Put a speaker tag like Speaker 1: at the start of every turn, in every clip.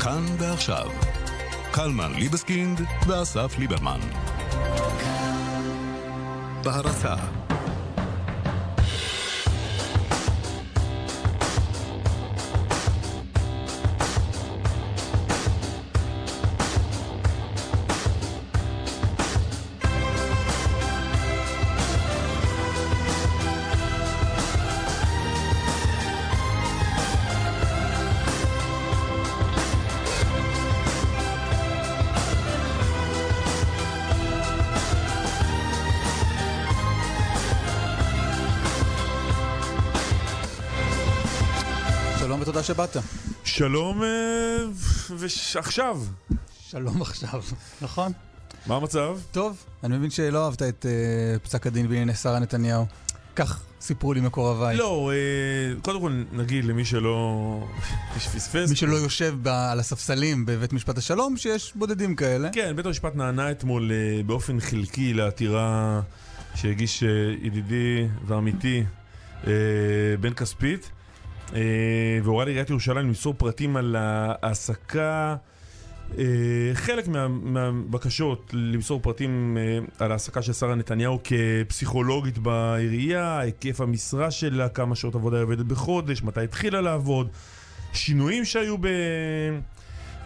Speaker 1: כאן ועכשיו, קלמן ליבסקינד ואסף ליברמן. בהרצה
Speaker 2: שבאת.
Speaker 3: שלום, אה, ועכשיו,
Speaker 2: שלום עכשיו, נכון?
Speaker 3: מה המצב?
Speaker 2: טוב, אני מבין שלא אהבת את אה, פסק הדין בענייני שרה נתניהו. כך סיפרו לי מקורביי.
Speaker 3: לא, אה, קודם כל נגיד למי שלא פספס.
Speaker 2: מי שלא יושב ב- על הספסלים בבית משפט השלום, שיש בודדים כאלה.
Speaker 3: כן, בית המשפט נענה אתמול אה, באופן חלקי לעתירה שהגיש אה, ידידי ועמיתי אה, בן כספית, והורה לעיריית ירושלים למסור פרטים על ההעסקה, אה, חלק מה, מהבקשות למסור פרטים אה, על ההעסקה של שרה נתניהו כפסיכולוגית בעירייה, היקף המשרה שלה, כמה שעות עבודה היא עובדת בחודש, מתי התחילה לעבוד, שינויים שהיו ב...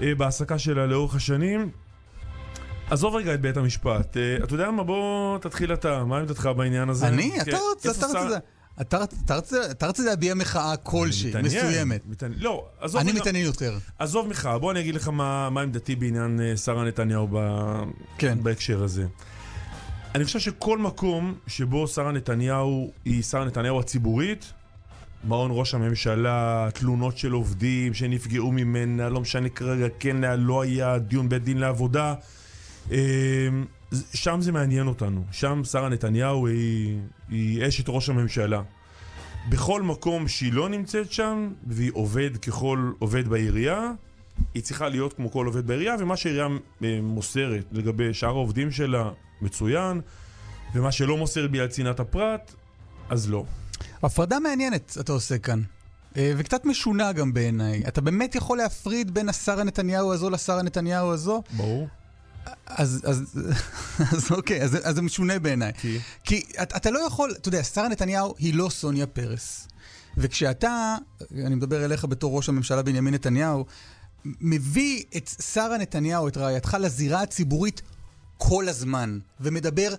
Speaker 3: אה, בהעסקה שלה לאורך השנים. עזוב רגע את בית המשפט, אה, אתה יודע מה? בוא תתחיל אתה, מה עמדתך בעניין הזה?
Speaker 2: אני?
Speaker 3: כן,
Speaker 2: אתה רוצה-
Speaker 3: שר-
Speaker 2: רוצה... אתה רוצה להביע מחאה כלשהי, מסוימת.
Speaker 3: מתעניין. לא, עזוב
Speaker 2: אני מתעניין יותר.
Speaker 3: עזוב מחאה, בוא אני אגיד לך מה, עמדתי בעניין אה, שרה נתניהו.
Speaker 2: כן.
Speaker 3: בהקשר הזה. אני חושב שכל מקום שבו שרה נתניהו היא שרה נתניהו הציבורית, מעון ראש הממשלה, תלונות של עובדים שנפגעו ממנה, לא משנה כרגע, כן לא היה, דיון בית דין לעבודה, אה, שם זה מעניין אותנו. שם שרה נתניהו היא, היא אשת ראש הממשלה. בכל מקום שהיא לא נמצאת שם, והיא עובד ככל עובד בעירייה, היא צריכה להיות כמו כל עובד בעירייה, ומה שהעירייה אה, מוסרת לגבי שאר העובדים שלה, מצוין, ומה שלא מוסרת בגלל צנעת הפרט, אז לא.
Speaker 2: הפרדה מעניינת אתה עושה כאן. אה, וקצת משונה גם בעיניי. אתה באמת יכול להפריד בין השרה נתניהו הזו לשרה נתניהו הזו?
Speaker 3: ברור.
Speaker 2: אז, אז, אז אוקיי, אז, אז זה משונה בעיניי.
Speaker 3: כי?
Speaker 2: כי אתה, אתה לא יכול, אתה יודע, שרה נתניהו היא לא סוניה פרס. וכשאתה, אני מדבר אליך בתור ראש הממשלה בנימין נתניהו, מביא את שרה נתניהו, את רעייתך, לזירה הציבורית כל הזמן, ומדבר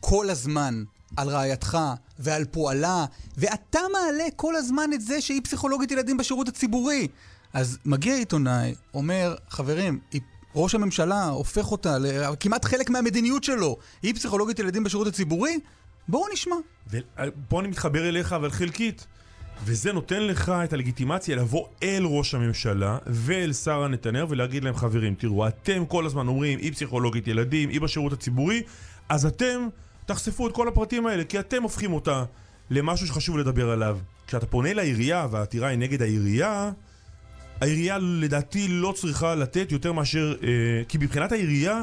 Speaker 2: כל הזמן על רעייתך ועל פועלה, ואתה מעלה כל הזמן את זה שהיא פסיכולוגית ילדים בשירות הציבורי. אז מגיע עיתונאי, אומר, חברים, היא... ראש הממשלה הופך אותה לכמעט חלק מהמדיניות שלו. היא פסיכולוגית ילדים בשירות הציבורי? בואו נשמע.
Speaker 3: ופה אני מתחבר אליך, אבל חלקית. וזה נותן לך את הלגיטימציה לבוא אל ראש הממשלה ואל שרה נתניהו ולהגיד להם, חברים, תראו, אתם כל הזמן אומרים, היא פסיכולוגית ילדים, היא בשירות הציבורי, אז אתם תחשפו את כל הפרטים האלה, כי אתם הופכים אותה למשהו שחשוב לדבר עליו. כשאתה פונה לעירייה והעתירה היא נגד העירייה, העירייה לדעתי לא צריכה לתת יותר מאשר... אה, כי מבחינת העירייה,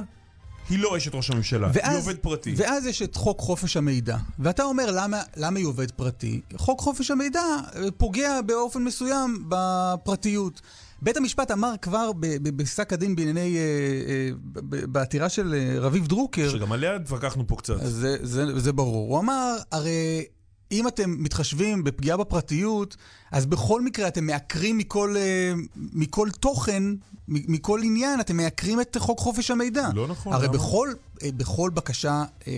Speaker 3: היא לא אשת ראש הממשלה, היא עובד פרטי.
Speaker 2: ואז יש את חוק חופש המידע. ואתה אומר, למה, למה היא עובד פרטי? חוק חופש המידע אה, פוגע באופן מסוים בפרטיות. בית המשפט אמר כבר בפסק הדין בענייני, אה, בעתירה של רביב דרוקר,
Speaker 3: שגם עליה התווכחנו פה קצת.
Speaker 2: זה, זה, זה ברור. הוא אמר, הרי אם אתם מתחשבים בפגיעה בפרטיות, אז בכל מקרה אתם מעקרים מכל, אה, מכל תוכן, מכל עניין, אתם מעקרים את חוק חופש המידע.
Speaker 3: לא נכון,
Speaker 2: הרי
Speaker 3: למה?
Speaker 2: בכל, אה, בכל בקשה אה,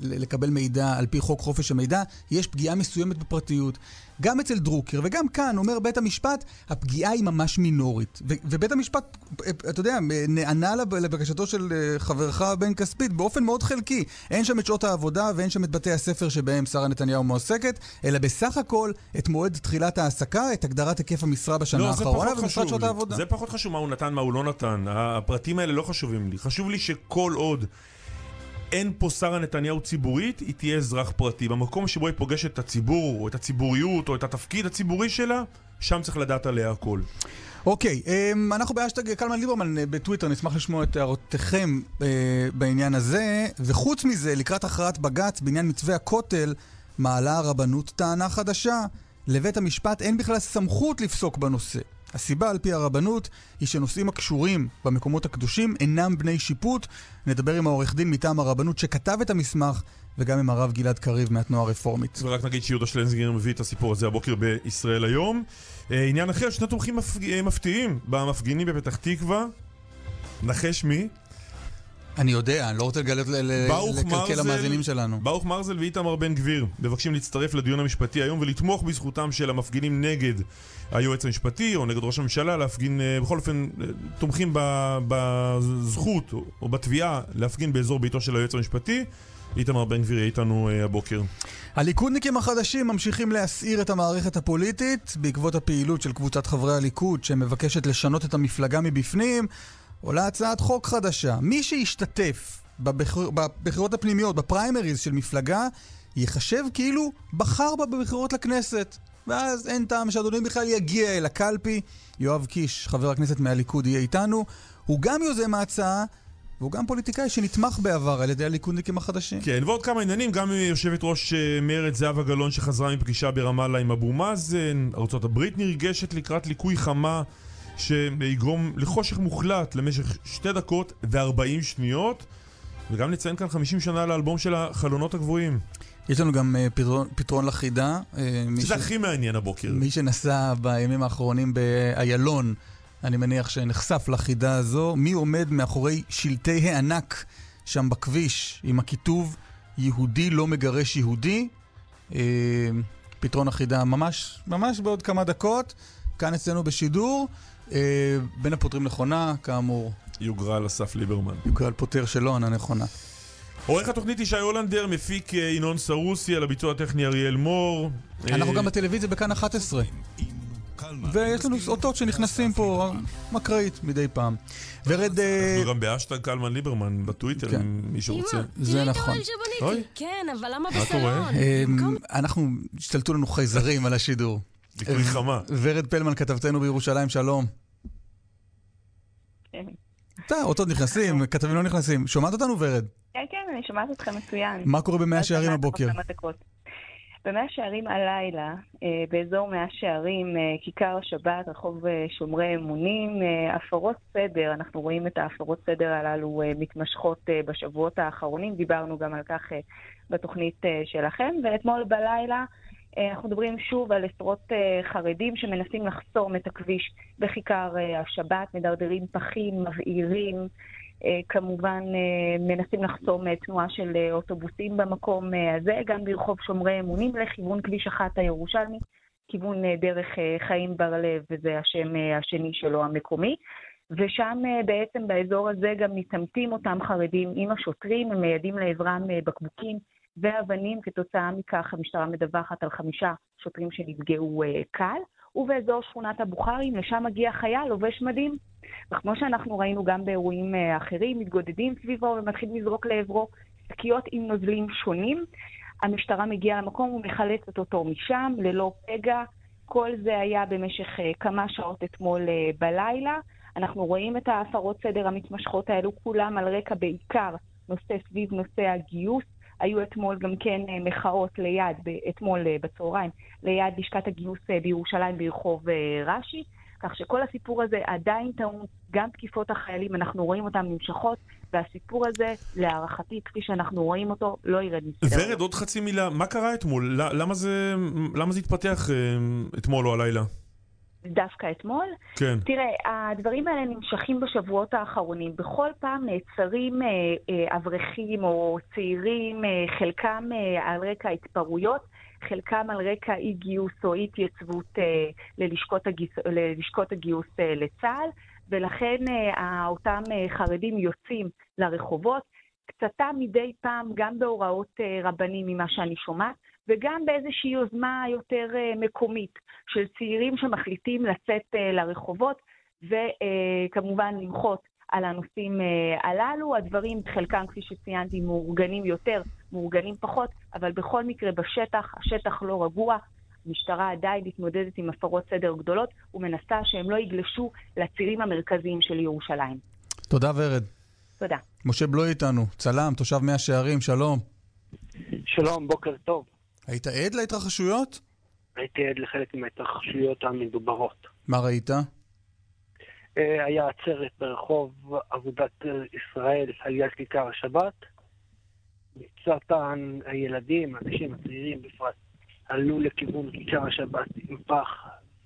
Speaker 2: לקבל מידע על פי חוק חופש המידע, יש פגיעה מסוימת בפרטיות. גם אצל דרוקר וגם כאן, אומר בית המשפט, הפגיעה היא ממש מינורית. ו- ובית המשפט, אה, אתה יודע, נענה לב- לבקשתו של אה, חברך בן כספית באופן מאוד חלקי. אין שם את שעות העבודה ואין שם את בתי הספר שבהם שרה נתניהו מועסקת, אלא בסך הכל את מועד תחילת ההעסקה, את הגדרת היקף המשרה בשנה
Speaker 3: לא,
Speaker 2: האחרונה
Speaker 3: חשוב
Speaker 2: שעות. העבודה.
Speaker 3: זה פחות חשוב מה הוא נתן, מה הוא לא נתן. הפרטים האלה לא חשובים לי. חשוב לי שכל עוד אין פה שרה נתניהו ציבורית, היא תהיה אזרח פרטי. במקום שבו היא פוגשת את הציבור, או את הציבוריות, או את התפקיד הציבורי שלה, שם צריך לדעת עליה הכל.
Speaker 2: אוקיי, אמ, אנחנו באשטג קלמן ליברמן אה, בטוויטר, נשמח לשמוע את הערותיכם אה, בעניין הזה. וחוץ מזה, לקראת הכרעת בג"ץ בעניין מתווה הכותל, מעלה הרבנות טענה חדשה. לבית המשפט אין בכלל סמכות לפסוק בנושא. הסיבה על פי הרבנות היא שנושאים הקשורים במקומות הקדושים אינם בני שיפוט. נדבר עם העורך דין מטעם הרבנות שכתב את המסמך וגם עם הרב גלעד קריב מהתנועה הרפורמית.
Speaker 3: ורק נגיד שיהודה שלנזגר מביא את הסיפור הזה הבוקר בישראל היום. אה, עניין אחר, שני תומכים מפ... אה, מפתיעים במפגינים בפתח תקווה. נחש מי?
Speaker 2: אני יודע, אני לא רוצה לגלות, לקלקל למאזינים שלנו.
Speaker 3: ברוך מרזל ואיתמר בן גביר מבקשים להצטרף לדיון המשפטי היום ולתמוך בזכותם של המפגינים נגד היועץ המשפטי או נגד ראש הממשלה להפגין, אה, בכל אופן, אה, תומכים בזכות או בתביעה להפגין באזור ביתו של היועץ המשפטי. איתמר בן גביר יהיה איתנו uh, הבוקר.
Speaker 2: הליכודניקים החדשים ממשיכים להסעיר את המערכת הפוליטית בעקבות הפעילות של קבוצת חברי הליכוד שמבקשת לשנות את המפלגה מבפנים. עולה הצעת חוק חדשה. מי שישתתף בבחיר, בבחירות הפנימיות, בפריימריז של מפלגה, ייחשב כאילו בחר בה בבחירות לכנסת. ואז אין טעם שאדוני בכלל יגיע אל הקלפי. יואב קיש, חבר הכנסת מהליכוד, יהיה איתנו. הוא גם יוזם ההצעה, והוא גם פוליטיקאי שנתמך בעבר על ידי הליכודניקים החדשים.
Speaker 3: כן, ועוד כמה עניינים, גם יושבת ראש אה, מרצ זהבה גלאון שחזרה מפגישה ברמאללה עם אבו מאזן, ארה"ב נרגשת לקראת ליקוי חמה שיגרום לחושך מוחלט למשך שתי דקות ו-40 שניות, וגם נציין כאן 50 שנה לאלבום של החלונות הגבוהים.
Speaker 2: יש לנו גם uh, פתרון, פתרון לחידה.
Speaker 3: Uh, זה ש... הכי מעניין הבוקר.
Speaker 2: מי שנסע בימים האחרונים באיילון, אני מניח שנחשף לחידה הזו. מי עומד מאחורי שלטי הענק שם בכביש עם הכיתוב יהודי לא מגרש יהודי? Uh, פתרון החידה ממש, ממש בעוד כמה דקות, כאן אצלנו בשידור. אה, בין הפותרים נכונה, כאמור.
Speaker 3: יוגרל אסף ליברמן.
Speaker 2: יוגרל פותר שלא ענה נכונה.
Speaker 3: עורך התוכנית ישי הולנדר, מפיק אה, ינון סרוסי, על הביצוע הטכני אריאל מור.
Speaker 2: אנחנו גם בטלוויזיה בכאן 11. ויש לנו אותות שנכנסים פה, מקראית מדי פעם.
Speaker 3: ורד... אנחנו גם באשטג קלמן ליברמן בטוויטר, כן. אם מישהו רוצה.
Speaker 2: זה נכון.
Speaker 4: כן, אבל למה בסלון?
Speaker 2: אנחנו, השתלטו לנו חייזרים על השידור. ורד פלמן, כתבתנו בירושלים, שלום.
Speaker 5: כן.
Speaker 2: אתה, אותות נכנסים, כתבים לא נכנסים. שומעת אותנו, ורד?
Speaker 5: כן, כן, אני שומעת אתכם מצוין.
Speaker 2: מה קורה במאה שערים הבוקר?
Speaker 5: במאה שערים הלילה, אה, באזור מאה שערים, אה, כיכר השבת, רחוב אה, שומרי אמונים, הפרות סדר, אנחנו רואים את ההפרות סדר הללו מתמשכות בשבועות האחרונים, דיברנו גם על כך בתוכנית שלכם, ואתמול בלילה אה, אנחנו מדברים שוב על עשרות אה, חרדים שמנסים לחסום את הכביש בכיכר אה, השבת, מדרדרים פחים, מבעירים, כמובן מנסים לחסום תנועה של אוטובוסים במקום הזה, גם ברחוב שומרי אמונים לכיוון כביש אחת הירושלמי, כיוון דרך חיים בר-לב, וזה השם השני שלו המקומי. ושם בעצם באזור הזה גם מתעמתים אותם חרדים עם השוטרים, הם מיידים לעברם בקבוקים ואבנים. כתוצאה מכך המשטרה מדווחת על חמישה שוטרים שנפגעו uh, קל. ובאזור שכונת הבוכרים, לשם מגיע חייל לובש מדים. וכמו שאנחנו ראינו גם באירועים uh, אחרים, מתגודדים סביבו ומתחיל לזרוק לעברו שקיות עם נוזלים שונים. המשטרה מגיעה למקום ומחלצת אותו משם, ללא פגע. כל זה היה במשך uh, כמה שעות אתמול בלילה. אנחנו רואים את ההפרות סדר המתמשכות האלו כולם על רקע בעיקר נושא סביב נושא הגיוס. היו אתמול גם כן אה, מחאות ליד, אתמול אה, בצהריים, ליד לשכת הגיוס אה, בירושלים ברחוב רש"י. כך שכל הסיפור הזה עדיין טעון, גם תקיפות החיילים, אנחנו רואים אותן נמשכות, והסיפור הזה, להערכתי, כפי שאנחנו רואים אותו, לא ירד מסדר.
Speaker 3: ורד, עוד חצי מילה, מה קרה אתמול? למה זה, למה זה התפתח אתמול או הלילה?
Speaker 5: דווקא אתמול.
Speaker 3: כן.
Speaker 5: תראה, הדברים האלה נמשכים בשבועות האחרונים. בכל פעם נעצרים אה, אה, אברכים או צעירים, אה, חלקם אה, על רקע התפרעויות, חלקם על רקע אי גיוס או אי התייצבות אה, ללשכות, הגיוס, ללשכות הגיוס אה, לצה"ל, ולכן אה, אותם אה, חרדים יוצאים לרחובות. קצתה מדי פעם גם בהוראות אה, רבנים ממה שאני שומעת, וגם באיזושהי יוזמה יותר uh, מקומית של צעירים שמחליטים לצאת uh, לרחובות וכמובן למחות על הנושאים uh, הללו. הדברים, חלקם, כפי שציינתי, מאורגנים יותר, מאורגנים פחות, אבל בכל מקרה בשטח, השטח לא רגוע. המשטרה עדיין מתמודדת עם הפרות סדר גדולות ומנסה שהם לא יגלשו לצירים המרכזיים של ירושלים.
Speaker 2: תודה, ורד.
Speaker 5: תודה.
Speaker 2: משה בלוי איתנו, צלם, תושב מאה שערים, שלום.
Speaker 6: שלום, בוקר טוב.
Speaker 2: היית עד להתרחשויות?
Speaker 6: הייתי עד לחלק מההתרחשויות המדוברות.
Speaker 2: מה ראית?
Speaker 6: אה, היה עצרת ברחוב אגודת ישראל על יד כיכר השבת. סרטן הילדים, האנשים הצעירים בפרט, עלו לכיוון כיכר השבת עם פח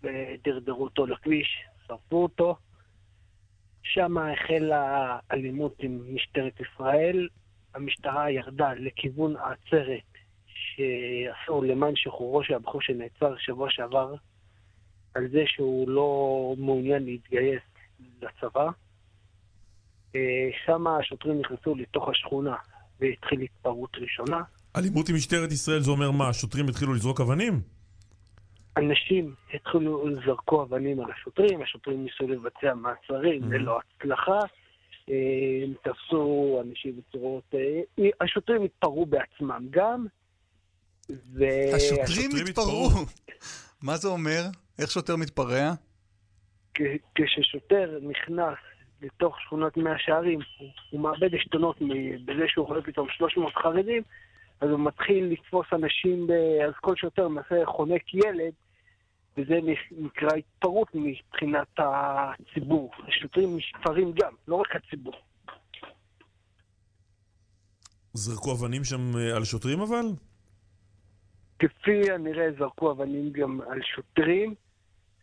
Speaker 6: ודרדרו אותו לכביש, שרפו אותו. שם החלה אלימות עם משטרת ישראל. המשטרה ירדה לכיוון העצרת שעשו למען שחרורו של הבחור שנעצר שבוע שעבר על זה שהוא לא מעוניין להתגייס לצבא. אה, שם השוטרים נכנסו לתוך השכונה והתחיל התפרעות ראשונה.
Speaker 3: אלימות עם משטרת ישראל זה אומר מה? השוטרים התחילו לזרוק אבנים?
Speaker 6: אנשים התחילו לזרקו אבנים על השוטרים, השוטרים ניסו לבצע מעצרים mm-hmm. ללא הצלחה. אה, הם תפסו אנשים בצורות... אה, השוטרים התפרעו בעצמם גם.
Speaker 2: ו... השוטרים התפרעו? מה זה אומר? איך שוטר מתפרע?
Speaker 6: כששוטר נכנס לתוך שכונת מאה שערים, הוא מאבד עשתונות בזה שהוא רואה פתאום 300 חרדים, אז הוא מתחיל לתפוס אנשים, ב... אז כל שוטר מנסה חונק ילד, וזה נקרא התפרעות מבחינת הציבור. השוטרים נשפרים גם, לא רק הציבור.
Speaker 3: זרקו אבנים שם אה, על שוטרים אבל?
Speaker 6: כפי הנראה זרקו אבנים גם על שוטרים.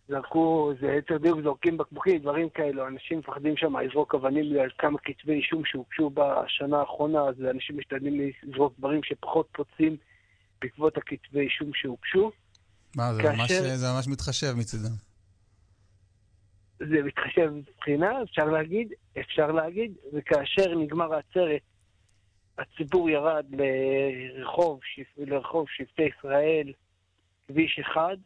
Speaker 6: זרקו, זה יתר דיוק זורקים בקבוקים, דברים כאלו. אנשים מפחדים שם לזרוק אבנים על כמה כתבי אישום שהוגשו בשנה האחרונה, אז אנשים משתדלים לזרוק דברים שפחות פוצעים בעקבות הכתבי אישום שהוגשו.
Speaker 2: מה, זה, כאשר... ממש, זה ממש מתחשב מצידם.
Speaker 6: זה מתחשב מבחינה, אפשר להגיד, אפשר להגיד, וכאשר נגמר העצרת, הציבור ירד לרחוב, לרחוב שבטי ישראל, כביש אחד,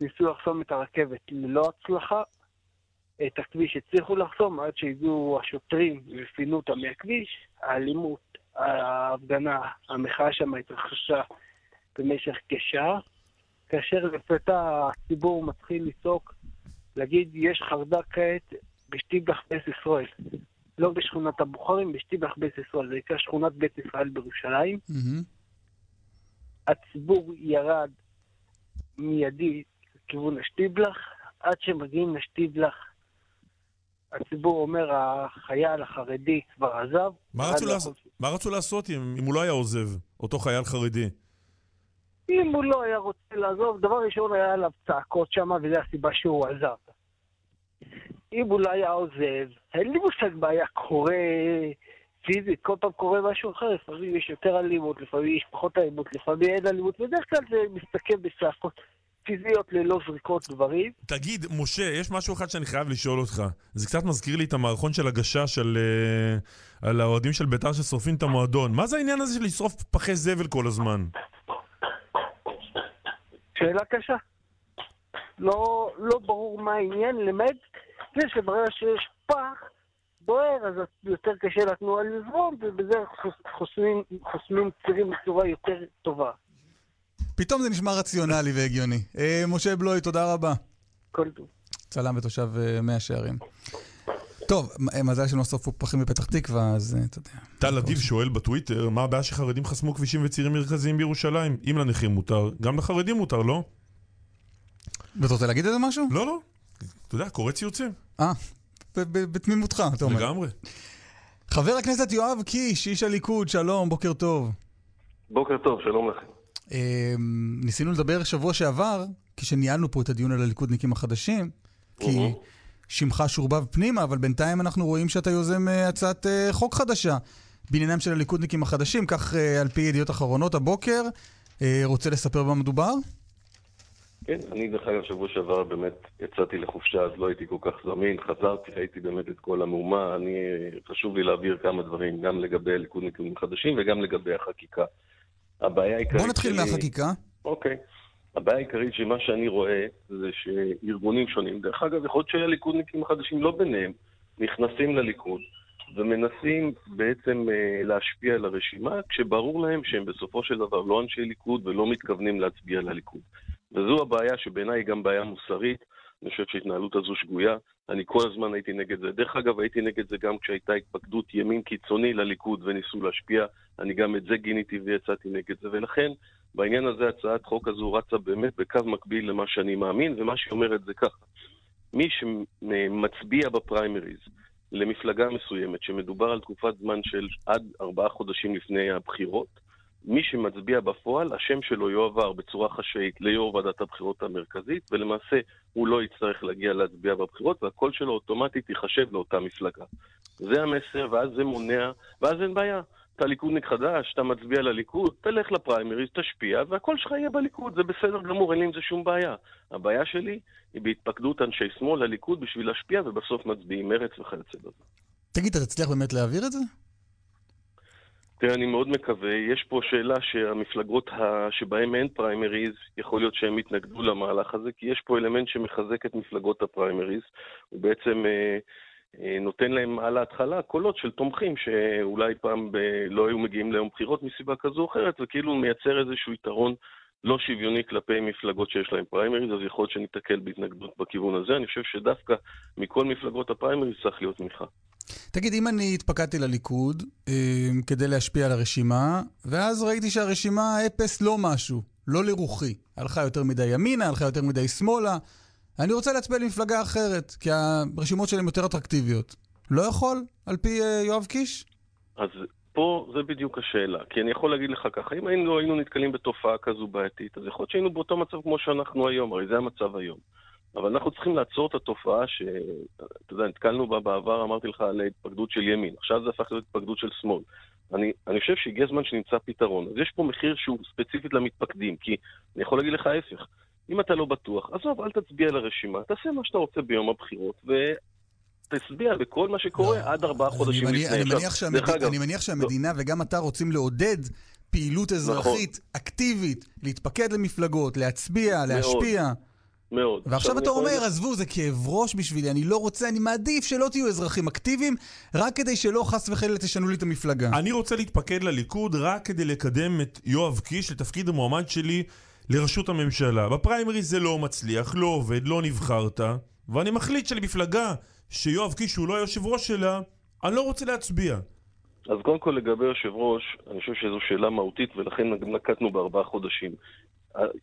Speaker 6: ניסו לחסום את הרכבת ללא הצלחה. את הכביש הצליחו לחסום עד שהגיעו השוטרים ופינו אותם מהכביש. האלימות, ההפגנה, המחאה שם התרחשה במשך כשעה. כאשר לפתע הציבור מתחיל לצעוק, להגיד, יש חרדק כעת בשטיבלח בית ישראל. לא בשכונת הבוכרים, בשטיבלח בית ישראל. זה נקרא שכונת בית ישראל בירושלים. Mm-hmm. הציבור ירד מיידית לכיוון השטיבלח, עד שמגיעים לשטיבלח. הציבור אומר, החייל החרדי כבר עזב.
Speaker 3: מה רצו, לעשות, מה רצו לעשות אם, אם הוא לא היה עוזב, אותו חייל חרדי?
Speaker 6: אם הוא לא היה רוצה לעזוב, דבר ראשון היה עליו צעקות שם, וזו הסיבה שהוא עזב. אם לא היה עוזב, אין לי מושג מה היה קורה פיזית, כל פעם קורה משהו אחר, לפעמים יש יותר אלימות, לפעמים יש פחות אלימות, לפעמים אין אלימות, בדרך כלל זה מסתכם בצעקות. פיזיות ללא זריקות דברים.
Speaker 3: תגיד, משה, יש משהו אחד שאני חייב לשאול אותך. זה קצת מזכיר לי את המערכון של הגשש על, uh, על האוהדים של בית"ר ששורפים את המועדון. מה זה העניין הזה של לשרוף פחי זבל כל הזמן?
Speaker 6: שאלה קשה. לא, לא ברור מה העניין, למד זה שברגע שיש פח בוער, אז יותר קשה לתנועה לזרום, ובזה חוסמים, חוסמים צירים בצורה יותר טובה.
Speaker 2: פתאום זה נשמע רציונלי והגיוני. אה, משה בלוי, תודה רבה.
Speaker 6: כל טוב.
Speaker 2: צלם ותושב אה, מאה שערים. טוב, אה, מזל שלא שרפו פחים בפתח תקווה, אז אתה יודע.
Speaker 3: טל אדיב שואל בטוויטר, מה הבעיה שחרדים חסמו כבישים וצירים מרכזיים בירושלים? אם לנכים מותר, גם לחרדים מותר, לא?
Speaker 2: ואתה רוצה להגיד איזה משהו?
Speaker 3: לא, לא. אתה יודע, קורא ציוצים.
Speaker 2: אה, בתמימותך, אתה אומר.
Speaker 3: לגמרי.
Speaker 2: חבר הכנסת יואב קיש, איש הליכוד, שלום, בוקר טוב.
Speaker 7: בוקר טוב, שלום לכם.
Speaker 2: אמ, ניסינו לדבר שבוע שעבר, כשניהלנו פה את הדיון על הליכודניקים החדשים, כי שמך שורבב פנימה, אבל בינתיים אנחנו רואים שאתה יוזם אה, הצעת אה, חוק חדשה בעניינם של הליכודניקים החדשים, כך אה, על פי ידיעות אחרונות הבוקר. רוצה לספר במה מדובר?
Speaker 7: כן, אני דרך אגב שבוע שעבר באמת יצאתי לחופשה, אז לא הייתי כל כך זמין, חזרתי, ראיתי באמת את כל המהומה, אני, חשוב לי להעביר כמה דברים, גם לגבי הליכודניקים החדשים וגם לגבי החקיקה.
Speaker 2: הבעיה העיקרית בוא נתחיל שלי... מהחקיקה.
Speaker 7: אוקיי. הבעיה העיקרית שמה שאני רואה זה שארגונים שונים, דרך אגב, יכול להיות שהליכודניקים החדשים לא ביניהם, נכנסים לליכוד ומנסים בעצם אה, להשפיע על הרשימה, כשברור להם שהם בסופו של דבר לא אנשי ליכוד ולא מתכוונים להצביע לליכוד. וזו הבעיה שבעיניי היא גם בעיה מוסרית. אני חושב שההתנהלות הזו שגויה. אני כל הזמן הייתי נגד זה. דרך אגב, הייתי נגד זה גם כשהייתה התפקדות ימין קיצוני לליכוד וניסו להשפיע. אני גם את זה גיניתי ויצאתי נגד זה. ולכן, בעניין הזה הצעת חוק הזו רצה באמת בקו מקביל למה שאני מאמין, ומה שהיא אומרת זה ככה. מי שמצביע בפריימריז למפלגה מסוימת, שמדובר על תקופת זמן של עד ארבעה חודשים לפני הבחירות, מי שמצביע בפועל, השם שלו יועבר בצורה חשאית ליו"ר ועדת הבחירות המרכזית, ולמעשה הוא לא יצטרך להגיע להצביע בבחירות, והקול שלו אוטומטית ייחשב לאותה מפלגה. זה המסר, ואז זה מונע, ואז אין בעיה. אתה ליכודניק חדש, אתה מצביע לליכוד, תלך לפריימריז, תשפיע, והקול שלך יהיה בליכוד, זה בסדר גמור, אין לי עם זה שום בעיה. הבעיה שלי היא בהתפקדות אנשי שמאל לליכוד בשביל להשפיע, ובסוף מצביעים מרץ וכיוצא בזה.
Speaker 2: תגיד, אתה תצליח באמת להעביר את זה?
Speaker 7: תראה, אני מאוד מקווה. יש פה שאלה שהמפלגות ה... שבהן אין פריימריז, יכול להיות שהם יתנגדו למהלך הזה, כי יש פה אלמנט שמחזק את מפלגות הפריימריז. הוא בעצם אה, אה, נותן להם על ההתחלה קולות של תומכים שאולי פעם ב... לא היו מגיעים ליום בחירות מסיבה כזו או אחרת, וכאילו מייצר איזשהו יתרון לא שוויוני כלפי מפלגות שיש להן פריימריז, אז יכול להיות שניתקל בהתנגדות בכיוון הזה. אני חושב שדווקא מכל מפלגות הפריימריז צריך להיות תמיכה.
Speaker 2: תגיד, אם אני התפקדתי לליכוד אה, כדי להשפיע על הרשימה, ואז ראיתי שהרשימה אפס לא משהו, לא לרוחי. הלכה יותר מדי ימינה, הלכה יותר מדי שמאלה. אני רוצה להצביע למפלגה אחרת, כי הרשימות שלהם יותר אטרקטיביות. לא יכול, על פי אה, יואב קיש?
Speaker 7: אז פה זה בדיוק השאלה. כי אני יכול להגיד לך ככה, אם היינו, היינו נתקלים בתופעה כזו בעייתית, אז יכול להיות שהיינו באותו מצב כמו שאנחנו היום, הרי זה המצב היום. אבל אנחנו צריכים לעצור את התופעה שאתה יודע, נתקלנו בה בעבר, אמרתי לך, על התפקדות של ימין. עכשיו זה הפך להיות התפקדות של שמאל. אני, אני חושב שהגיע הזמן שנמצא פתרון. אז יש פה מחיר שהוא ספציפית למתפקדים, כי אני יכול להגיד לך ההפך. אם אתה לא בטוח, עזוב, אל תצביע לרשימה, תעשה מה שאתה רוצה ביום הבחירות, ו... תצביע בכל מה שקורה לא, עד ארבעה חודשים
Speaker 2: לפני. אני מניח, שהמד... אגב, אני מניח שהמדינה לא. וגם אתה רוצים לעודד פעילות נכון. אזרחית נכון. אקטיבית, להתפקד למפלגות, להצביע, מאוד. להשפיע.
Speaker 7: מאוד.
Speaker 2: ועכשיו אתה אומר, עזבו, זה כאב ראש בשבילי, אני לא רוצה, אני מעדיף שלא תהיו אזרחים אקטיביים, רק כדי שלא חס וחלילה תשנו לי את המפלגה.
Speaker 3: אני רוצה להתפקד לליכוד רק כדי לקדם את יואב קיש לתפקיד המועמד שלי לראשות הממשלה. בפריימריז זה לא מצליח, לא עובד, לא נבחרת, ואני מחליט שלמפלגה שיואב קיש הוא לא היושב ראש שלה, אני לא רוצה להצביע.
Speaker 7: אז קודם כל לגבי יושב ראש, אני חושב שזו שאלה מהותית ולכן נקטנו בארבעה חודשים.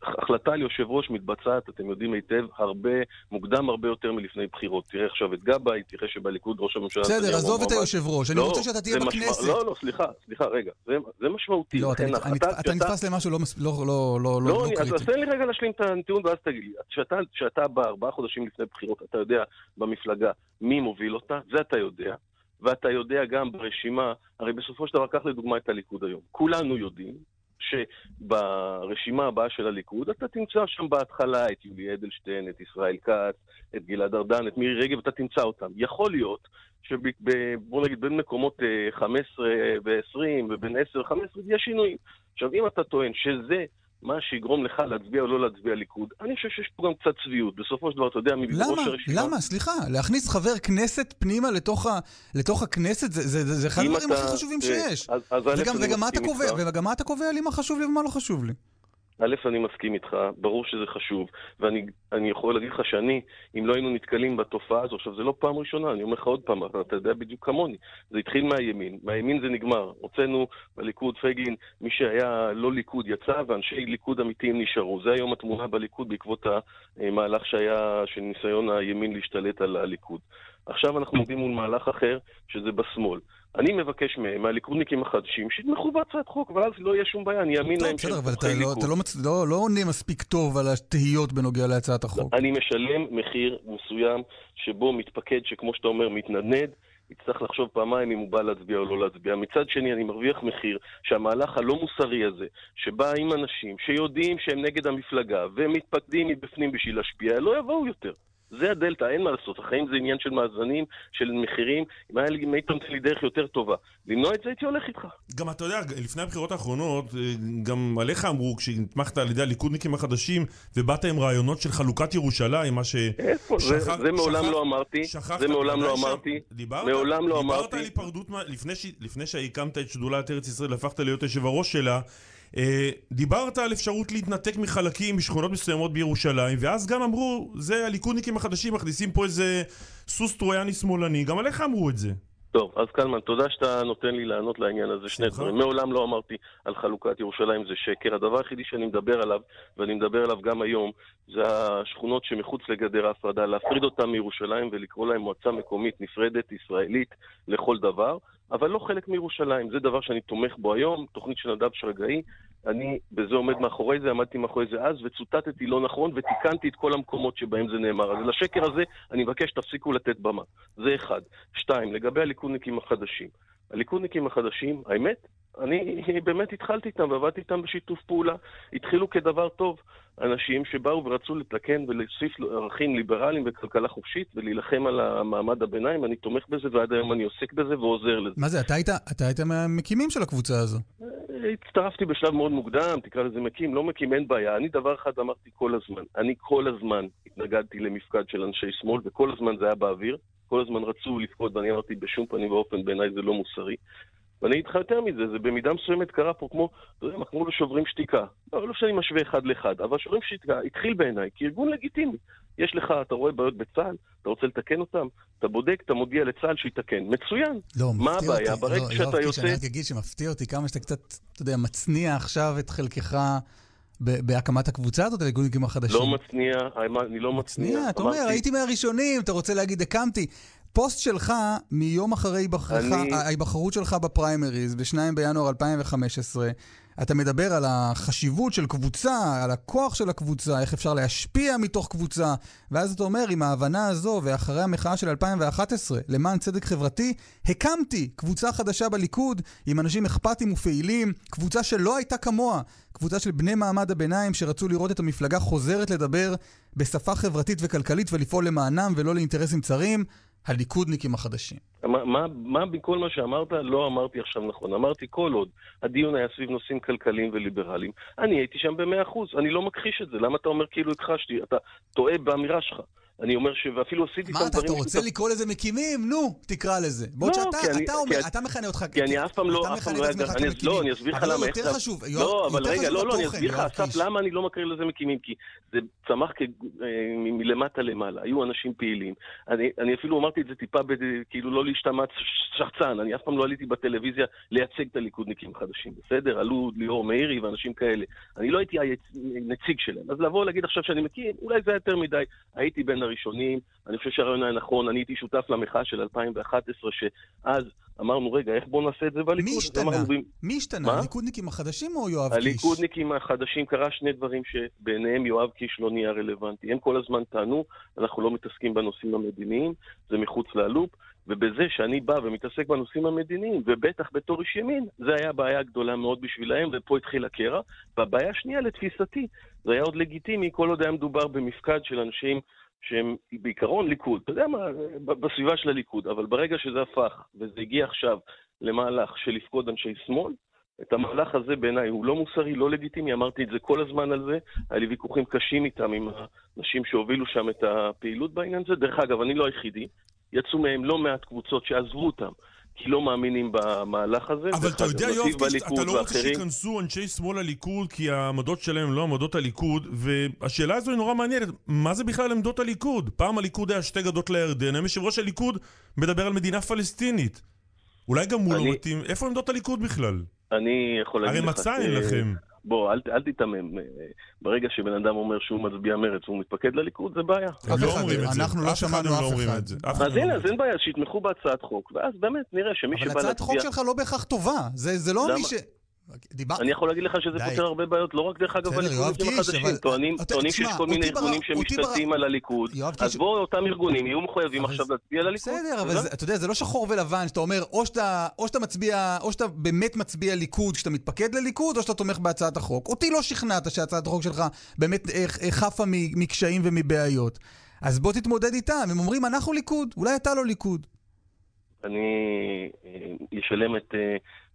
Speaker 7: החלטה על יושב ראש מתבצעת, אתם יודעים היטב, הרבה, מוקדם הרבה יותר מלפני בחירות. תראה עכשיו את גבאי, תראה שבליכוד ראש הממשלה...
Speaker 2: בסדר, עזוב את היושב ראש, אני לא, רוצה שאתה תהיה בכנסת.
Speaker 7: לא, לא, סליחה, סליחה, רגע, זה, זה משמעותי.
Speaker 2: לא, אתה, נתפס למשהו לא, לא, לא, לא, לא, לא
Speaker 7: קריטי. אז תן לי רגע להשלים את הטיעון ואז תגיד לי. כשאתה בא ארבעה חודשים לפני בחירות, אתה יודע במפלגה מי מוביל אותה, זה אתה יודע. ואתה יודע גם ברשימה, הרי בסופו של דבר, קח לדוגמה את הליכוד היום. כולנו יודעים שברשימה הבאה של הליכוד אתה תמצא שם בהתחלה את יולי אדלשטיין, את ישראל כץ, את גלעד ארדן, את מירי רגב, אתה תמצא אותם. יכול להיות שבוא נגיד בין מקומות 15 אה, ו-20 ובין 10 ל-15 יש שינויים. עכשיו, אם אתה טוען שזה מה שיגרום לך להצביע או לא להצביע ליכוד. אני חושב שיש פה גם קצת צביעות. בסופו של דבר, אתה יודע, מי בראש הרשימה...
Speaker 2: למה? סליחה, להכניס חבר כנסת פנימה לתוך, ה... לתוך הכנסת, זה, זה, זה אחד הדברים הכי חשובים שיש. אז, אז וגם, וגם, מה אתה קובע, וגם מה אתה קובע לי מה חשוב לי ומה לא חשוב לי?
Speaker 7: א', אני מסכים איתך, ברור שזה חשוב, ואני יכול להגיד לך שאני, אם לא היינו נתקלים בתופעה הזו, עכשיו זה לא פעם ראשונה, אני אומר לך עוד פעם, אתה יודע בדיוק כמוני, זה התחיל מהימין, מהימין זה נגמר, הוצאנו בליכוד פייגלין, מי שהיה לא ליכוד יצא, ואנשי ליכוד אמיתיים נשארו. זה היום התמונה בליכוד בעקבות המהלך שהיה, של ניסיון הימין להשתלט על הליכוד. עכשיו אנחנו עומדים מול מהלך אחר, שזה בשמאל. אני מבקש מהם, מהליכודניקים החדשים, שיתמכו בהצעת חוק, אבל אז לא יהיה שום בעיה, אני אאמין להם
Speaker 2: שהם תומכי ליכוד. בסדר, אבל אתה לא, מצ... לא, לא עונה מספיק טוב על התהיות בנוגע להצעת החוק.
Speaker 7: אני משלם מחיר מסוים שבו מתפקד שכמו שאתה אומר, מתנדנד, יצטרך לחשוב פעמיים אם הוא בא להצביע או לא להצביע. מצד שני, אני מרוויח מחיר שהמהלך הלא מוסרי הזה, שבא עם אנשים שיודעים שהם נגד המפלגה והם מתפקדים מבפנים בשביל להשפיע, לא יבואו יותר. זה הדלתא, אין מה לעשות. החיים זה עניין של מאזנים, של מחירים. אם היית נותן לי דרך יותר טובה, למנוע את זה הייתי הולך איתך.
Speaker 3: גם אתה יודע, לפני הבחירות האחרונות, אה, גם עליך אמרו, כשנתמכת על ידי הליכודניקים החדשים, ובאת עם רעיונות של חלוקת ירושלים, מה ש...
Speaker 7: איפה? שכח, זה, זה מעולם שכח, לא אמרתי. זה מעולם לא אמרתי.
Speaker 3: דיברת,
Speaker 7: מעולם לא אמרתי.
Speaker 3: דיברת על היפרדות, לפני, לפני שהקמת את שדולת ארץ ישראל, הפכת להיות יושב הראש שלה. אה, דיברת על אפשרות להתנתק מחלקים משכונות מסוימות בירושלים, ואז גם אמרו, זה הליכודניקים החדשים מכניסים פה איזה סוס טרויאני שמאלני, גם עליך אמרו את זה.
Speaker 7: טוב, אז קלמן, תודה שאתה נותן לי לענות לעניין הזה שני. דברים. מעולם לא אמרתי על חלוקת ירושלים זה שקר. הדבר היחידי שאני מדבר עליו, ואני מדבר עליו גם היום, זה השכונות שמחוץ לגדר ההפרדה, להפריד אותן מירושלים ולקרוא להן מועצה מקומית נפרדת, ישראלית, לכל דבר, אבל לא חלק מירושלים. זה דבר שאני תומך בו היום, תוכנית של נדב שרגאי. אני בזה עומד מאחורי זה, עמדתי מאחורי זה אז, וצוטטתי לא נכון, ותיקנתי את כל המקומות שבהם זה נאמר. אז לשקר הזה, אני מבקש שתפסיקו לתת במה. זה אחד. שתיים, לגבי הליכודניקים החדשים. הליכודניקים החדשים, האמת, אני באמת התחלתי איתם ועבדתי איתם בשיתוף פעולה. התחילו כדבר טוב. אנשים שבאו ורצו לתקן ולהוסיף ערכים ליברליים וכלכלה חופשית ולהילחם על המעמד הביניים, אני תומך בזה ועד היום אני עוסק בזה ועוזר לזה.
Speaker 2: מה זה, אתה היית, אתה היית מהמקימים של הקבוצה הזו.
Speaker 7: הצטרפתי בשלב מאוד מוקדם, תקרא לזה מקים, לא מקים, אין בעיה. אני דבר אחד אמרתי כל הזמן, אני כל הזמן התנגדתי למפקד של אנשי שמאל, וכל הזמן זה היה באוויר. כל הזמן רצו לפקוד, ואני אמרתי בשום פנים ואופן, בעיניי זה לא מוסרי. ואני אגיד לך יותר מזה, זה במידה מסוימת קרה פה כמו, אתה יודע מה, כמו לשוברים שתיקה. לא, לא שאני משווה אחד לאחד, אבל שוברים שתיקה התחיל בעיניי כארגון לגיטימי. יש לך, אתה רואה בעיות בצה"ל, אתה רוצה לתקן אותם, אתה בודק, אתה מודיע לצה"ל שיתקן. מצוין.
Speaker 2: לא,
Speaker 7: מה
Speaker 2: מפתיע
Speaker 7: הבעיה?
Speaker 2: אותי.
Speaker 7: ברגע
Speaker 2: לא,
Speaker 7: שאתה
Speaker 2: קיש,
Speaker 7: יוצא...
Speaker 2: אני רק אגיד שמפתיע אותי כמה שאתה קצת, אתה יודע, מצניע עכשיו את חלקך בהקמת הקבוצה הזאת, הליכודניקים החדשים.
Speaker 7: לא מצניע, אני לא מצניע.
Speaker 2: מצניע, אתה אומר, הייתי מהראשונים, אתה רוצה להגיד, הקמתי. פוסט שלך מיום אחרי
Speaker 7: אני-
Speaker 2: ההיבחרות שלך בפריימריז, ב-2 בינואר 2015, אתה מדבר על החשיבות של קבוצה, על הכוח של הקבוצה, איך אפשר להשפיע מתוך קבוצה, ואז אתה אומר, עם ההבנה הזו, ואחרי המחאה של 2011, למען צדק חברתי, הקמתי קבוצה חדשה בליכוד, עם אנשים אכפתיים ופעילים, קבוצה שלא הייתה כמוה, קבוצה של בני מעמד הביניים שרצו לראות את המפלגה חוזרת לדבר בשפה חברתית וכלכלית ולפעול למענם ולא לאינטרסים צרים, הליכודניקים החדשים.
Speaker 7: מה, מה, מה מכל מה שאמרת לא אמרתי עכשיו נכון. אמרתי כל עוד הדיון היה סביב נושאים כלכליים וליברליים, אני הייתי שם במאה אחוז. אני לא מכחיש את זה. למה אתה אומר כאילו הכחשתי? אתה טועה באמירה שלך. אני אומר ש... ואפילו עשיתי
Speaker 2: מה
Speaker 7: איתם
Speaker 2: אתה,
Speaker 7: דברים...
Speaker 2: אתה רוצה
Speaker 7: משותפים.
Speaker 2: לקרוא לזה מקימים? נו, תקרא לזה. בעוד
Speaker 7: לא,
Speaker 2: שאתה אתה אומר, אתה אותך...
Speaker 7: כי אני אף פעם לא,
Speaker 2: אתה מכנה
Speaker 7: לא
Speaker 2: את. עצמך
Speaker 7: אני-
Speaker 2: כמקימים.
Speaker 7: לא, אני אסביר לך
Speaker 2: אבל
Speaker 7: למה.
Speaker 2: לא,
Speaker 7: איך
Speaker 2: יותר חשוב,
Speaker 7: לא, אבל
Speaker 2: יותר
Speaker 7: רגע, לא, לא, אני אסביר לך, אסף. למה אני לא מקריא לזה מקימים? כי זה צמח אה, מלמטה למעלה, היו אנשים פעילים. אני אני אפילו אמרתי את זה טיפה, כאילו לא להשתמע שחצן, אני אף פעם לא עליתי בטלוויזיה לייצג את הליכודניקים החדשים, בסדר? עלו ליאור מאירי ואנשים כאלה. אני לא הייתי הנציג שלהם. אז לבוא ולהגיד עכשיו שאני מכיר, אולי זה יותר מדי. הייתי בין הראשונים, אני חושב שהרעיון היה נכון, אני הייתי שותף למחאה של 2011, שאז אמרנו, רגע, איך בואו נעשה את זה בליכוד?
Speaker 2: מי השתנה?
Speaker 7: אמרנו,
Speaker 2: מי השתנה? הליכודניקים החדשים או יואב קיש?
Speaker 7: הליכודניקים החדשים קרה שני דברים שבעיניהם יואב קיש לא נהיה רלוונטי. הם כל הזמן טענו, אנחנו לא מתעסקים בנושאים המדיניים, זה מחוץ ללופ, ובזה שאני בא ומתעסק בנושאים המדיניים, ובטח בתור איש ימין, זה היה בעיה גדולה מאוד בשבילהם, ופה התחיל הקרע. והבעיה השנייה, לתפיסתי, זה היה עוד לגיטימי כל עוד היה מדובר במפקד של אנשים שהם בעיקרון ליכוד, אתה יודע מה, בסביבה של הליכוד, אבל ברגע שזה הפך, וזה הגיע עכשיו למהלך של לפקוד אנשי שמאל, את המהלך הזה בעיניי הוא לא מוסרי, לא לגיטימי, אמרתי את זה כל הזמן על זה, היה לי ויכוחים קשים איתם, עם האנשים שהובילו שם את הפעילות בעניין הזה. דרך אגב, אני לא היחידי, יצאו מהם לא מעט קבוצות שעזבו אותם, כי לא מאמינים במהלך הזה.
Speaker 3: אבל אתה יודע, יואב קיש, אתה לא רוצה. שייכנסו אנשי שמאל לליכוד, כי העמדות שלהם הם לא עמדות הליכוד, והשאלה הזו היא נורא מעניינת. מה זה בכלל עמדות הליכוד? פעם הליכוד היה שתי גדות לירדן, היום יושב ראש הליכוד מדבר על מדינה פלסטינית. אולי גם הוא לא מתאים. איפה עמדות הליכוד בכלל?
Speaker 7: אני יכול להגיד
Speaker 3: הרי
Speaker 7: לך...
Speaker 3: מצע אין לכם.
Speaker 7: בוא, אל, אל תיתמם. אה, ברגע שבן אדם אומר שהוא מצביע מרץ והוא מתפקד לליכוד, זה בעיה.
Speaker 3: הם לא אומרים את זה.
Speaker 2: אנחנו לא שמענו אף
Speaker 3: לא
Speaker 2: אחד.
Speaker 3: אף אחד
Speaker 7: אז
Speaker 3: לא
Speaker 7: הנה, אז אין בעיה, שיתמכו בהצעת חוק, ואז באמת נראה שמי
Speaker 2: אבל
Speaker 7: שבא
Speaker 2: הצעת חוק
Speaker 7: להצביע...
Speaker 2: שלך לא בהכרח טובה. זה זה לא? מי ש... דיבר...
Speaker 7: אני יכול להגיד לך שזה. פותר הרבה בעיות, לא רק דרך אגב בליכודניקים
Speaker 2: קיש,
Speaker 7: החדשים, טוענים שיש כל מיני ארגונים שמשתלטים על הליכוד, אז בואו אותם ארגונים יהיו מחויבים עכשיו להצביע לליכוד.
Speaker 2: בסדר, אבל אתה יודע, זה לא שחור ולבן, שאתה אומר, או שאתה, מצביע, או שאתה באמת מצביע ליכוד כשאתה מתפקד לליכוד, או שאתה תומך בהצעת החוק. אותי לא שכנעת שהצעת החוק שלך באמת אה, אה, חפה מקשיים ומבעיות. אז בוא תתמודד איתם. הם אומרים, אנחנו ליכוד, אולי אתה לא ליכוד.
Speaker 7: אני אה, אשלם את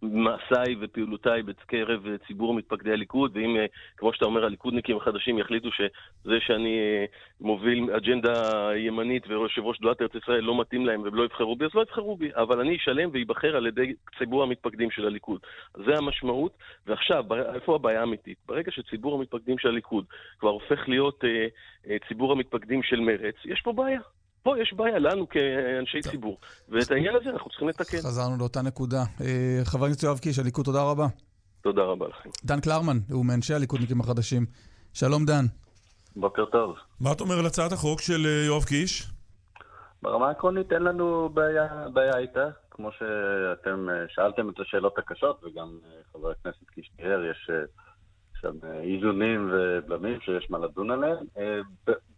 Speaker 7: מעשיי ופעולותיי בקרב אה, ציבור מתפקדי הליכוד, ואם, אה, כמו שאתה אומר, הליכודניקים החדשים יחליטו שזה שאני אה, מוביל אג'נדה ימנית ויושב ראש שדולת ארץ ישראל לא מתאים להם והם לא יבחרו בי, אז לא יבחרו בי, אבל אני אשלם ואיבחר על ידי ציבור המתפקדים של הליכוד. זה המשמעות, ועכשיו, איפה הבעיה האמיתית? ברגע שציבור המתפקדים של הליכוד כבר הופך להיות אה, אה, ציבור המתפקדים של מרץ, יש פה בעיה. פה יש בעיה לנו כאנשי ציבור, ואת העניין הזה אנחנו צריכים לתקן.
Speaker 2: חזרנו לאותה נקודה. אה, חבר הכנסת יואב קיש, הליכוד, תודה רבה.
Speaker 7: תודה רבה לכם.
Speaker 2: דן קלרמן, הוא מאנשי הליכודניקים החדשים. שלום דן.
Speaker 8: בוקר טוב.
Speaker 3: מה אתה אומר על הצעת החוק של אה, יואב קיש?
Speaker 8: ברמה העקרונית אין לנו בעיה, בעיה איתה. כמו שאתם אה, שאלתם את השאלות הקשות, וגם חבר הכנסת קיש תיאר, יש שם איזונים ובלמים שיש מה לדון עליהם.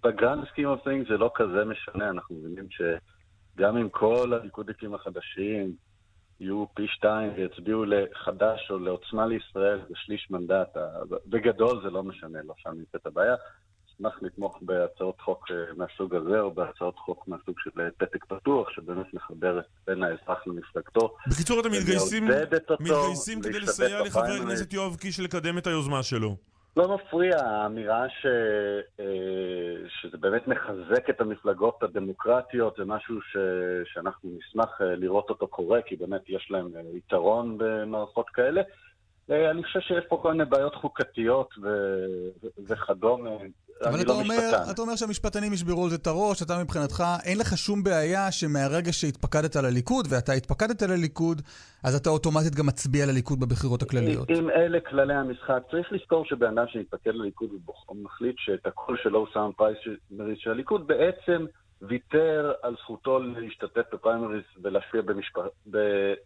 Speaker 8: ב grand scheme of things זה לא כזה משנה, אנחנו מבינים שגם אם כל הליכודניקים החדשים יהיו פי שתיים ויצביעו לחד"ש או לעוצמה לישראל בשליש מנדט, בגדול זה לא משנה, לא שם נמצאת הבעיה. אשמח לתמוך בהצעות חוק אה, מהסוג הזה, או בהצעות חוק מהסוג של אה, פתק פתוח, שבאמת מחבר בין האזרח למפלגתו.
Speaker 3: בקיצור, אתם מתגייסים, מתגייסים כדי לסייע לחבר הכנסת יואב קיש לקדם את היוזמה שלו.
Speaker 8: לא מפריע האמירה ש... אה, שזה באמת מחזק את המפלגות הדמוקרטיות, זה משהו ש... שאנחנו נשמח לראות אותו קורה, כי באמת יש להם יתרון במערכות כאלה. אני חושב שיש פה כל מיני בעיות חוקתיות ו... וכדומה.
Speaker 2: אבל אתה, לא אומר, אתה אומר שהמשפטנים ישברו על זה את הראש, אתה מבחינתך, אין לך שום בעיה שמהרגע שהתפקדת לליכוד, ואתה התפקדת לליכוד, אז אתה אוטומטית גם מצביע לליכוד בבחירות הכלליות.
Speaker 8: אם אלה כללי המשחק, צריך לזכור שבן אדם שהתפקד לליכוד ומחליט שאת הקול שלו הוא שם פריימריז של הליכוד, בעצם ויתר על זכותו להשתתף בפריימריז ולהשפיע במשפ...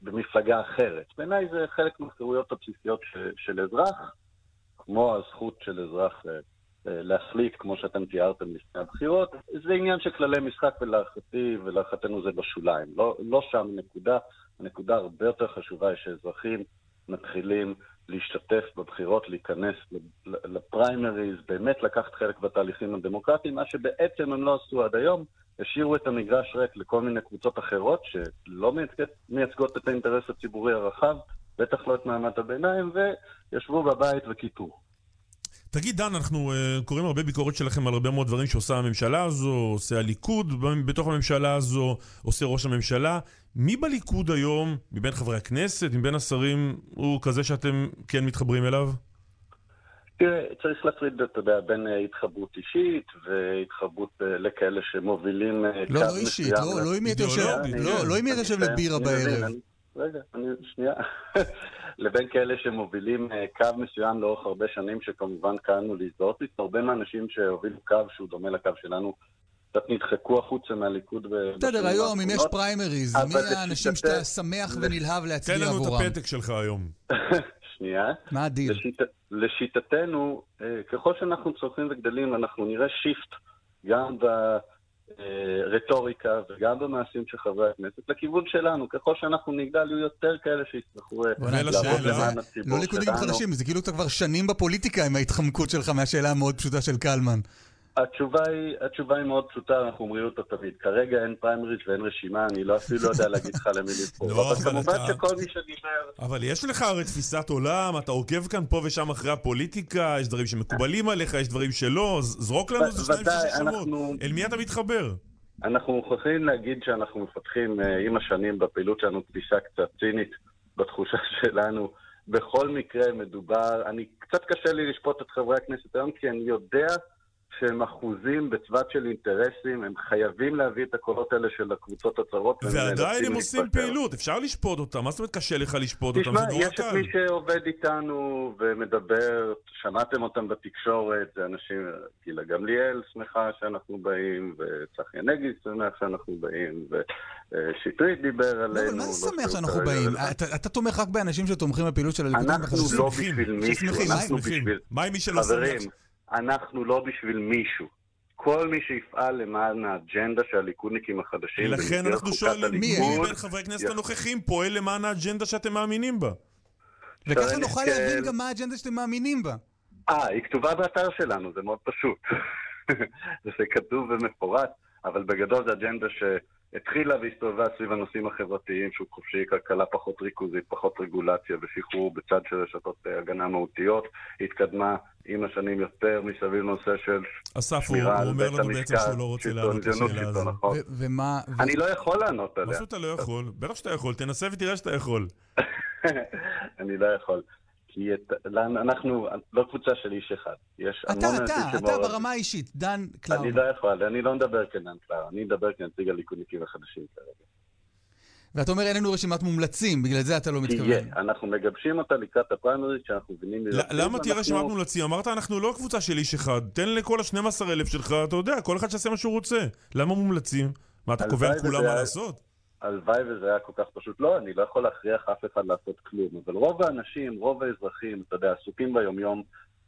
Speaker 8: במפלגה אחרת. בעיניי זה חלק מהחירויות הבסיסיות ש... של אזרח, כמו הזכות של אזרח אה, להחליט, כמו שאתם תיארתם לפני הבחירות. זה עניין של כללי משחק, ולהערכתי ולהערכתנו זה בשוליים. לא, לא שם נקודה. הנקודה הרבה יותר חשובה היא שאזרחים מתחילים להשתתף בבחירות, להיכנס לפריימריז, באמת לקחת חלק בתהליכים הדמוקרטיים, מה שבעצם הם לא עשו עד היום. השאירו את המגרש ריק לכל מיני קבוצות אחרות שלא מייצגות את האינטרס הציבורי הרחב, בטח לא את מעמד הביניים, וישבו בבית וקיפו.
Speaker 3: תגיד, דן, אנחנו uh, קוראים הרבה ביקורת שלכם על הרבה מאוד דברים שעושה הממשלה הזו, עושה הליכוד בתוך הממשלה הזו, עושה ראש הממשלה. מי בליכוד היום, מבין חברי הכנסת, מבין השרים, הוא כזה שאתם כן מתחברים אליו?
Speaker 8: תראה, צריך להפריד, אתה יודע, בין אה, התחברות אישית והתחברות אה, לכאלה שמובילים
Speaker 2: לא, לא אישית, לא, לא אם לא, לא אם אתה יושב לבירה בערב.
Speaker 8: רגע, אני, שנייה. לבין כאלה שמובילים קו מסוים לאורך הרבה שנים, שכמובן קראנו להזדהות איתו. הרבה מהאנשים שהובילו קו שהוא דומה לקו שלנו, קצת נדחקו החוצה מהליכוד.
Speaker 2: בסדר, היום, אם יש פריימריז, מי האנשים שאתה שמח ונלהב להצביע עבורם?
Speaker 3: תן לנו את הפתק שלך היום.
Speaker 8: שנייה.
Speaker 2: מה הדיל?
Speaker 8: לשיט... לשיטתנו, אה, ככל שאנחנו צומחים וגדלים, אנחנו נראה shift גם ברטוריקה וגם במעשים של חברי הכנסת לכיוון שלנו. ככל שאנחנו נגדל, יהיו יותר כאלה שיצטרכו אה, לעבוד למען הציבור
Speaker 2: שלנו. לא ליכודניקים חדשים, זה כאילו אתה כבר שנים בפוליטיקה עם ההתחמקות שלך מהשאלה המאוד פשוטה של קלמן.
Speaker 8: התשובה היא, התשובה היא מאוד פשוטה, אנחנו אומרים אותה תמיד. כרגע אין פריימריז ואין רשימה, אני לא אפילו לא יודע להגיד לך למי לבחור. לא, אבל כמובן אתה... שכל מי שדיבר...
Speaker 3: אבל יש לך הרי תפיסת עולם, אתה עוקב כאן פה ושם אחרי הפוליטיקה, יש דברים שמקובלים עליך, יש דברים שלא, זרוק לנו איזה שניים שלושה שמות. אל מי אתה מתחבר?
Speaker 8: אנחנו מוכרחים להגיד שאנחנו מפתחים uh, עם השנים בפעילות שלנו תפיסה קצת צינית בתחושה שלנו. בכל מקרה מדובר, אני, קצת קשה לי לשפוט את חברי הכנסת היום, כי אני יודע שהם אחוזים בצוות של אינטרסים, הם חייבים להביא את הקולות האלה של הקבוצות הצרות.
Speaker 3: ועדיין הם עושים להתפטר. פעילות, אפשר לשפוט אותם, מה זאת אומרת קשה לך לשפוט
Speaker 8: אותם?
Speaker 3: תשמע,
Speaker 8: יש את מי שעובד איתנו ומדבר, שמעתם אותם בתקשורת, זה אנשים, גילה גמליאל שמחה שאנחנו באים, וצחי הנגי שמח שאנחנו באים, ושטרית דיבר עלינו. לא,
Speaker 2: אבל מה זה שמח שאנחנו באים? אתה תומך רק באנשים שתומכים בפעילות של הליכוד?
Speaker 8: אנחנו לא בשביל מישהו, אנחנו בשביל...
Speaker 3: מה עם מי שלא שמח?
Speaker 8: אנחנו לא בשביל מישהו. כל מי שיפעל למען האג'נדה של הליכודניקים החדשים
Speaker 3: לכן אנחנו שואלים, מי מבין חברי הכנסת הנוכחים פועל למען האג'נדה שאתם מאמינים בה?
Speaker 2: וככה נוכל להבין גם מה האג'נדה שאתם מאמינים בה.
Speaker 8: אה, היא כתובה באתר שלנו, זה מאוד פשוט. זה כתוב ומפורט, אבל בגדול זו אג'נדה ש... התחילה והסתובבה סביב הנושאים החברתיים, שוק חופשי, כלכלה פחות ריכוזית, פחות רגולציה ושחרור בצד של רשתות אה, הגנה מהותיות. התקדמה עם השנים יותר מסביב לנושא של
Speaker 3: אסף, הוא אומר לנו בעצם שהוא לא רוצה לענות את השאלה הזאת.
Speaker 2: ומה...
Speaker 8: אני לא יכול לענות עליה.
Speaker 3: מה שאתה לא יכול? בטח שאתה יכול, תנסה ותראה שאתה יכול.
Speaker 8: אני לא יכול. כי את, אנחנו לא קבוצה של איש אחד. יש
Speaker 2: אתה, אתה, אתה ברמה האישית, דן קלאר.
Speaker 8: אני לא יכול, אני לא מדבר כדן קלאר, אני מדבר כנציג הליכודניקים החדשים כרגע.
Speaker 2: ואתה אומר אין לנו רשימת מומלצים, בגלל זה אתה לא מתכוון. תהיה,
Speaker 8: אנחנו מגבשים אותה לקראת הפריימריז, שאנחנו מבינים...
Speaker 3: למה תהיה רשימת מומלצים? אמרת אנחנו לא קבוצה של איש אחד, תן לכל ה-12,000 שלך, אתה יודע, כל אחד שיעשה מה שהוא רוצה. למה מומלצים? מה, אתה קובע לכולם מה לעשות?
Speaker 8: הלוואי וזה היה כל כך פשוט. לא, אני לא יכול להכריח אף אחד לעשות כלום, אבל רוב האנשים, רוב האזרחים, אתה יודע, עסוקים ביומיום,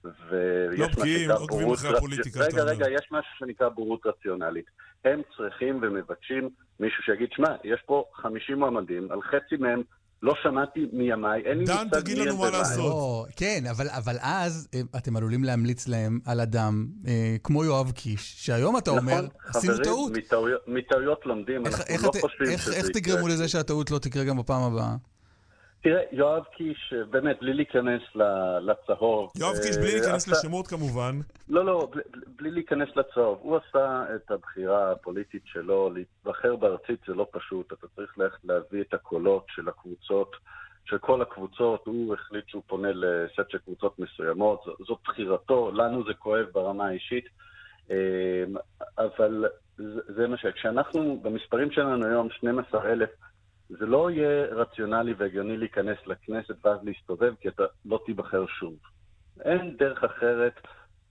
Speaker 8: ויש
Speaker 3: לא בקיאים, עוקבים אחרי הפוליטיקה.
Speaker 8: רגע, רגע, יש משהו שנקרא בורות רציונלית. הם צריכים ומבקשים מישהו שיגיד, שמע, יש פה 50 מועמדים, על חצי מהם לא שמעתי מימיי, אין לי
Speaker 3: מושג דן, תגיד לנו מה לעשות. לא,
Speaker 2: כן, אבל, אבל אז אה, אתם עלולים להמליץ להם על אדם אה, כמו יואב קיש, שהיום אתה
Speaker 8: נכון,
Speaker 2: אומר, עשינו טעות.
Speaker 8: מטעויות, מטעויות לומדים, איך, אנחנו איך לא את, חושבים
Speaker 2: איך, שזה איך תגרמו לזה שהטעות לא תקרה גם בפעם הבאה?
Speaker 8: תראה, יואב קיש, באמת, בלי להיכנס לצהוב.
Speaker 3: יואב קיש, בלי אה, להיכנס לשמות כמובן.
Speaker 8: לא, לא, בלי להיכנס לצהוב. הוא עשה את הבחירה הפוליטית שלו, להיבחר בארצית זה לא פשוט. אתה צריך ללכת להביא את הקולות של הקבוצות, של כל הקבוצות. הוא החליט שהוא פונה לסט של קבוצות מסוימות. זאת בחירתו, לנו זה כואב ברמה האישית. אה, אבל זה מה ש... כשאנחנו, במספרים שלנו היום, 12,000, זה לא יהיה רציונלי והגיוני להיכנס לכנסת ואז להסתובב, כי אתה לא תיבחר שוב. אין דרך אחרת.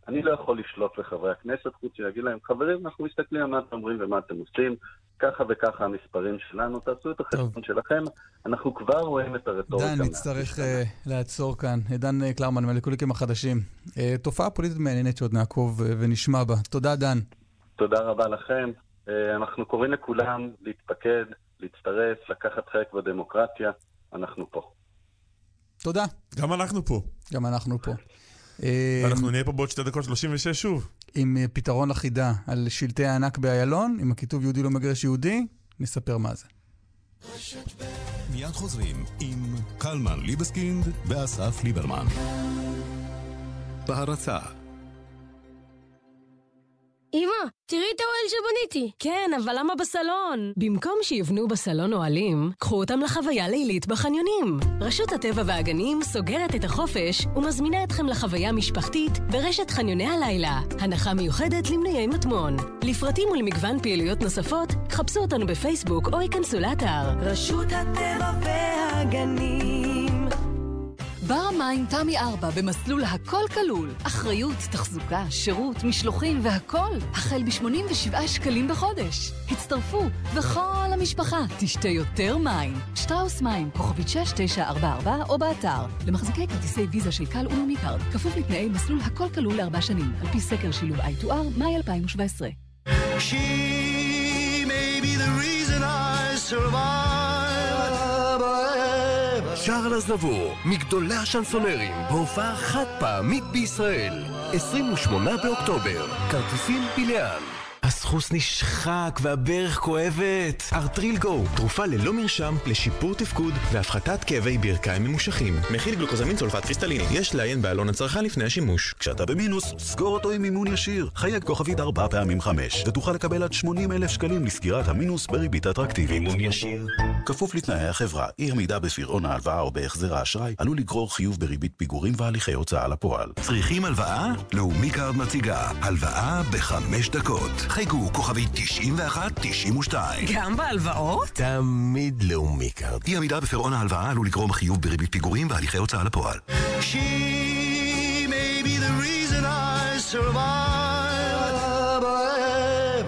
Speaker 8: אני לא יכול לשלוט לחברי הכנסת, חוץ מלהגיד להם, חברים, אנחנו מסתכלים על מה אתם אומרים ומה אתם עושים, ככה וככה המספרים שלנו, תעשו את החשבון שלכם, אנחנו כבר רואים את הרטוריקה.
Speaker 2: דן, נצטרך uh, לעצור כאן. דן uh, קלרמן מהליכודיקים החדשים. Uh, תופעה פוליטית מעניינת שעוד נעקוב uh, ונשמע בה. תודה, דן.
Speaker 8: תודה רבה לכם. Uh, אנחנו קוראים לכולם להתפקד, להצטרף, לקחת חלק בדמוקרטיה, אנחנו פה.
Speaker 2: תודה.
Speaker 3: גם אנחנו פה.
Speaker 2: גם אנחנו פה.
Speaker 3: ואנחנו נהיה פה בעוד שתי דקות 36 שוב.
Speaker 2: עם אה, פתרון לחידה על שלטי הענק באיילון, עם הכיתוב יהודי לא מגרש יהודי, נספר מה זה.
Speaker 1: מיד חוזרים עם קלמן ליבסקינד ואסף ליברמן. בהרצה
Speaker 4: אמא, תראי את האוהל שבניתי. כן, אבל למה בסלון? במקום שיבנו בסלון אוהלים, קחו אותם לחוויה לילית בחניונים. רשות הטבע והגנים סוגרת את החופש ומזמינה אתכם לחוויה משפחתית ברשת חניוני הלילה. הנחה מיוחדת למנויי מטמון. לפרטים ולמגוון פעילויות נוספות, חפשו אותנו בפייסבוק או היכנסו לאתר. רשות הטבע והגנים
Speaker 9: בר המים תמי 4 במסלול הכל כלול. אחריות, תחזוקה, שירות, משלוחים והכל. החל ב-87 שקלים בחודש. הצטרפו, וכל המשפחה תשתה יותר מים. שטראוס מים, כוכבית 6944 או באתר. למחזיקי כרטיסי ויזה של קל ולאומי קארד, כפוף לתנאי מסלול הכל כלול לארבע שנים, על פי סקר שילוב I2R, מאי 2017. She may be the reason I survive.
Speaker 10: שרל אזנבור, מגדולי השנסונרים, בהופעה חד פעמית בישראל. 28 באוקטובר, כרטיסים פיליאן. הסחוס נשחק והברך כואבת. ארטרילגו, תרופה ללא מרשם לשיפור תפקוד והפחתת כאבי ברכיים ממושכים. מכיל גלוקוזמין סולפט קריסטליני. יש לעיין בעלון הצרכן לפני השימוש.
Speaker 1: כשאתה במינוס, סגור אותו עם מימון ישיר. חייג כוכבית 4 פעמים 5, ותוכל לקבל עד 80 אלף שקלים לסגירת המינוס בריבית אטרקטיבית.
Speaker 10: מימון ישיר.
Speaker 1: כפוף לתנאי החברה, אי עמידה בפירעון ההלוואה או בהחזר האשראי, עלול לגרור חיוב בריבית פיגורים והליכי הוצאה לפועל.
Speaker 10: צריכים הלוואה? לאומי קארד מציגה. הלוואה בחמש דקות. חייגו כוכבי 91-92.
Speaker 9: גם בהלוואות?
Speaker 10: תמיד לאומי קארד.
Speaker 1: אי עמידה בפירעון ההלוואה עלול לגרום חיוב בריבית פיגורים והליכי הוצאה לפועל.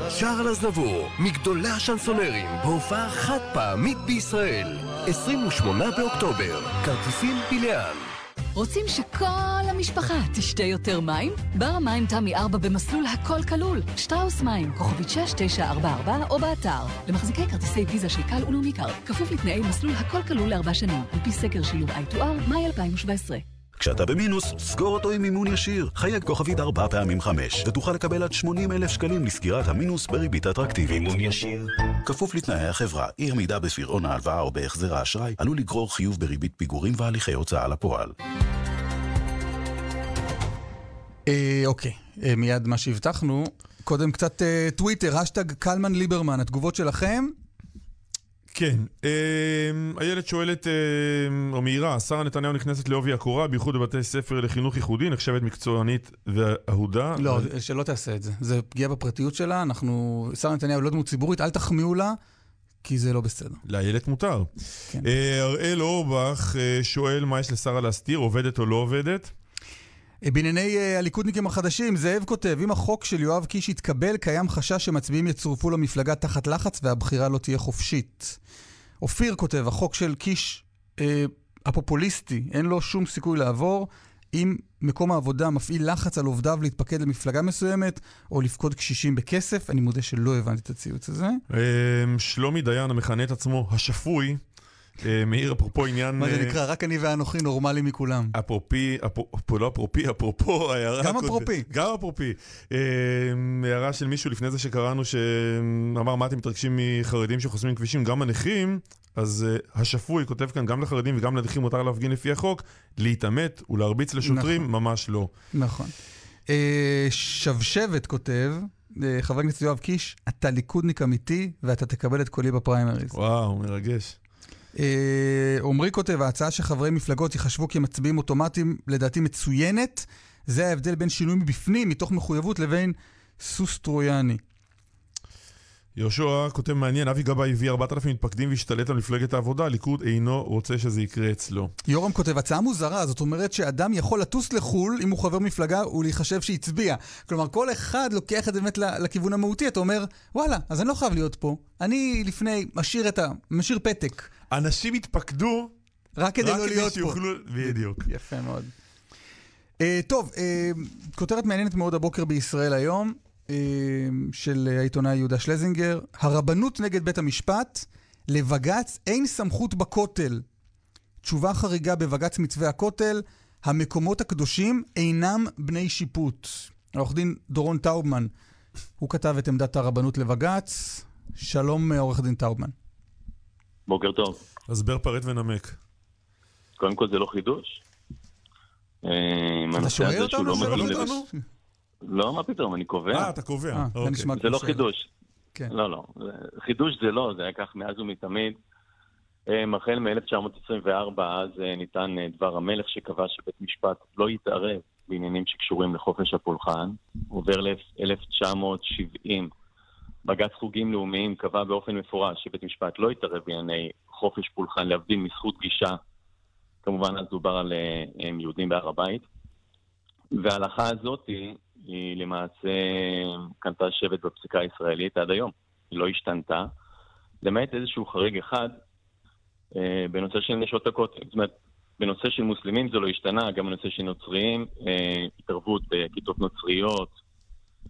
Speaker 10: שארל אזנבור, מגדולי השנסונרים, בהופעה חד פעמית בישראל. 28 באוקטובר, כרטיסים בלאן.
Speaker 9: רוצים שכל המשפחה תשתה יותר מים? בר המים תמי 4 במסלול הכל כלול. שטראוס מים, כוכבית 6944 או באתר. למחזיקי כרטיסי ויזה של קל ולאומי קארד, כפוף לתנאי מסלול הכל כלול לארבע שנים, על פי סקר שילוב I2R, מאי 2017.
Speaker 1: כשאתה במינוס, סגור אותו עם מימון ישיר. חייג כוכבית ארבע פעמים חמש, ותוכל לקבל עד 80 אלף שקלים לסגירת המינוס בריבית אטרקטיבית.
Speaker 10: מימון ישיר.
Speaker 1: כפוף לתנאי החברה, אי עמידה בפירעון ההלוואה או בהחזר האשראי, עלול לגרור חיוב בריבית פיגורים והליכי הוצאה לפועל.
Speaker 2: אה, אוקיי, אה, מיד מה שהבטחנו. קודם קצת אה, טוויטר, אשטג קלמן ליברמן, התגובות שלכם.
Speaker 3: כן, אה, איילת שואלת, אה, או מאירה, שרה נתניהו נכנסת לעובי הקורה, בייחוד בבתי ספר לחינוך ייחודי, נחשבת מקצוענית ואהודה.
Speaker 2: לא,
Speaker 3: אבל-
Speaker 2: שלא תעשה את זה. זה פגיעה בפרטיות שלה, אנחנו... שרה נתניהו לא דמות ציבורית, אל תחמיאו לה, כי זה לא בסדר.
Speaker 3: לאיילת מותר.
Speaker 2: כן.
Speaker 3: אה, הראל אורבך אה, שואל מה יש לשרה להסתיר, עובדת או לא עובדת?
Speaker 2: אה, בענייני אה, הליכודניקים החדשים, זאב כותב, אם החוק של יואב קיש יתקבל, קיים חשש שמצביעים יצורפו למפלגה תחת לחץ והבחירה לא תהיה חופשית. אופיר כותב, החוק של קיש אה, הפופוליסטי, אין לו שום סיכוי לעבור. אם מקום העבודה מפעיל לחץ על עובדיו להתפקד למפלגה מסוימת, או לפקוד קשישים בכסף, אני מודה שלא הבנתי את הציוץ הזה.
Speaker 3: אה, שלומי דיין, המכנה את עצמו השפוי, אה, מעיר אפרופו עניין...
Speaker 2: מה זה
Speaker 3: אה,
Speaker 2: נקרא? רק אני ואנוכי נורמלי מכולם.
Speaker 3: אפרופי, אפרופו, לא אפרופי, אפרופו ההערה...
Speaker 2: גם אפרופי.
Speaker 3: גם אפרופי. אה, הערה של מישהו לפני זה שקראנו, שאמר מה אתם מתרגשים מחרדים שחוסמים כבישים, גם הנכים, אז השפוי כותב כאן, גם לחרדים וגם לנכים מותר להפגין לפי החוק, להתעמת ולהרביץ לשוטרים,
Speaker 2: נכון.
Speaker 3: ממש לא.
Speaker 2: נכון. שבשבת כותב, חבר הכנסת יואב קיש, אתה ליכודניק אמיתי ואתה תקבל את קולי בפריימריז.
Speaker 3: וואו, מרגש.
Speaker 2: אה, עמרי כותב, ההצעה שחברי מפלגות ייחשבו כמצביעים אוטומטיים, לדעתי מצוינת. זה ההבדל בין שינוי מבפנים, מתוך מחויבות, לבין סוס טרויאני.
Speaker 3: יהושע כותב מעניין, אבי גבאי הביא 4,000 מתפקדים והשתלט על מפלגת העבודה, הליכוד אינו רוצה שזה יקרה אצלו.
Speaker 2: יורם כותב, הצעה מוזרה, זאת אומרת שאדם יכול לטוס לחו"ל אם הוא חבר מפלגה ולהיחשב שהצביע. כלומר, כל אחד לוקח את זה באמת לכיוון המהותי, אתה אומר, וואלה, אז אני לא חייב להיות פה. אני לפני, משאיר ה... משאיר פתק.
Speaker 3: אנשים התפקדו
Speaker 2: רק כדי
Speaker 3: רק
Speaker 2: לא
Speaker 3: כדי
Speaker 2: להיות פה.
Speaker 3: שיוכלו... בדיוק.
Speaker 2: יפה מאוד. Uh, טוב, uh, כותרת מעניינת מאוד הבוקר בישראל היום, uh, של העיתונאי יהודה שלזינגר. הרבנות נגד בית המשפט, לבג"ץ אין סמכות בכותל. תשובה חריגה בבג"ץ מתווה הכותל, המקומות הקדושים אינם בני שיפוט. העורך דין דורון טאובמן, הוא כתב את עמדת הרבנות לבג"ץ. שלום, עורך דין טאובמן.
Speaker 11: בוקר טוב.
Speaker 3: הסבר פרט ונמק.
Speaker 11: קודם כל זה לא חידוש. אה,
Speaker 2: אתה שואל אותנו?
Speaker 11: לא
Speaker 2: לא
Speaker 11: מה פתאום, אני קובע.
Speaker 3: אה, אתה קובע.
Speaker 2: אה, זה
Speaker 3: אוקיי.
Speaker 11: זה לא חידוש.
Speaker 2: כן.
Speaker 11: לא, לא. זה- חידוש זה לא, זה היה כך מאז ומתמיד. אה, החל מ-1924, אז ניתן דבר המלך שקבע שבית משפט לא יתערב בעניינים שקשורים לחופש הפולחן. עובר ל-1970. בג"ץ חוגים לאומיים קבע באופן מפורש שבית משפט לא יתערב בענייני חופש פולחן, להבדיל מזכות גישה. כמובן, אז דובר על אה, יהודים בהר הבית. וההלכה הזאת היא, למעשה קנתה שבט בפסיקה הישראלית עד היום. היא לא השתנתה, למעט איזשהו חריג אחד אה, בנושא של נשות הכותל. זאת אומרת, בנושא של מוסלמים זה לא השתנה, גם בנושא של נוצריים, אה, התערבות בכיתות נוצריות.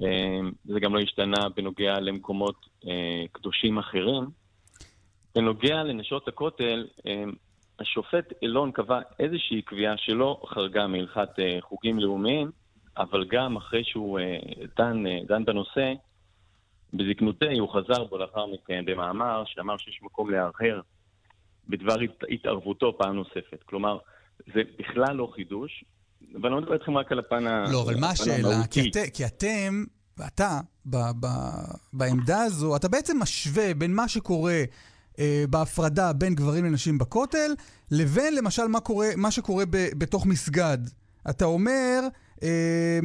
Speaker 11: אה, זה גם לא השתנה בנוגע למקומות אה, קדושים אחרים. בנוגע לנשות הכותל, אה, השופט אילון קבע איזושהי קביעה שלא חרגה מהלכת אה, חוגים לאומיים, אבל גם אחרי שהוא אה, דן, דן בנושא, בזקנותי הוא חזר בו לאחר מכן במאמר שאמר שיש מקום להרהר בדבר הת- התערבותו פעם נוספת. כלומר, זה בכלל לא חידוש, אבל לא מדבר איתכם רק על הפן ה-
Speaker 2: לא, אבל מה השאלה? כי,
Speaker 11: המהותי.
Speaker 2: את, כי אתם, ואתה, ב, ב, בעמדה הזו, אתה בעצם משווה בין מה שקורה אה, בהפרדה בין גברים לנשים בכותל, לבין למשל מה, קורה, מה שקורה ב, בתוך מסגד. אתה אומר, אה,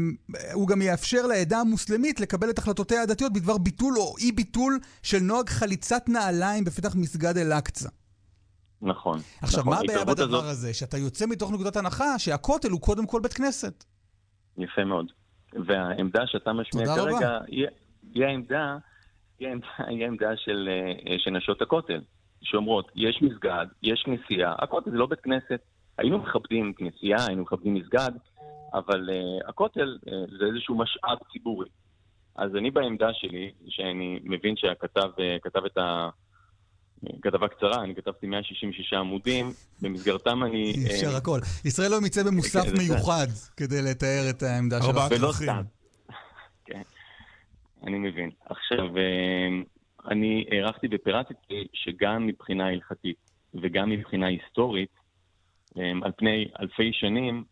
Speaker 2: הוא גם יאפשר לעדה המוסלמית לקבל את החלטותיה הדתיות בדבר ביטול או אי ביטול של נוהג חליצת נעליים בפתח מסגד אל-אקצא.
Speaker 11: נכון.
Speaker 2: עכשיו,
Speaker 11: נכון.
Speaker 2: מה הבעיה בדבר
Speaker 11: הזאת-
Speaker 2: הזה? שאתה יוצא מתוך נקודת הנחה שהכותל הוא קודם כל בית כנסת.
Speaker 11: יפה מאוד. והעמדה שאתה משמיע. כרגע, היא, היא העמדה, היא העמדה, היא העמדה של, אה, של נשות הכותל, שאומרות, יש מסגד, יש כנסייה, הכותל זה לא בית כנסת. היינו מכבדים כנסייה, היינו מכבדים מסגד, אבל uh, הכותל uh, זה איזשהו משאב ציבורי. אז אני בעמדה שלי, שאני מבין שהכתב uh, כתב את ה... כתבה קצרה, אני כתבתי 166 עמודים, במסגרתם אני...
Speaker 2: אי אפשר
Speaker 11: אה,
Speaker 2: הכל. ישראל היום יצא במוסף
Speaker 11: כן,
Speaker 2: מיוחד כדי לתאר את העמדה שלך.
Speaker 3: ארבעה
Speaker 11: ולא
Speaker 3: כרכים.
Speaker 11: סתם. כן, אני מבין. עכשיו, אה, אני הערכתי ופירטתי שגם מבחינה הלכתית וגם מבחינה היסטורית, אה, על פני אלפי שנים,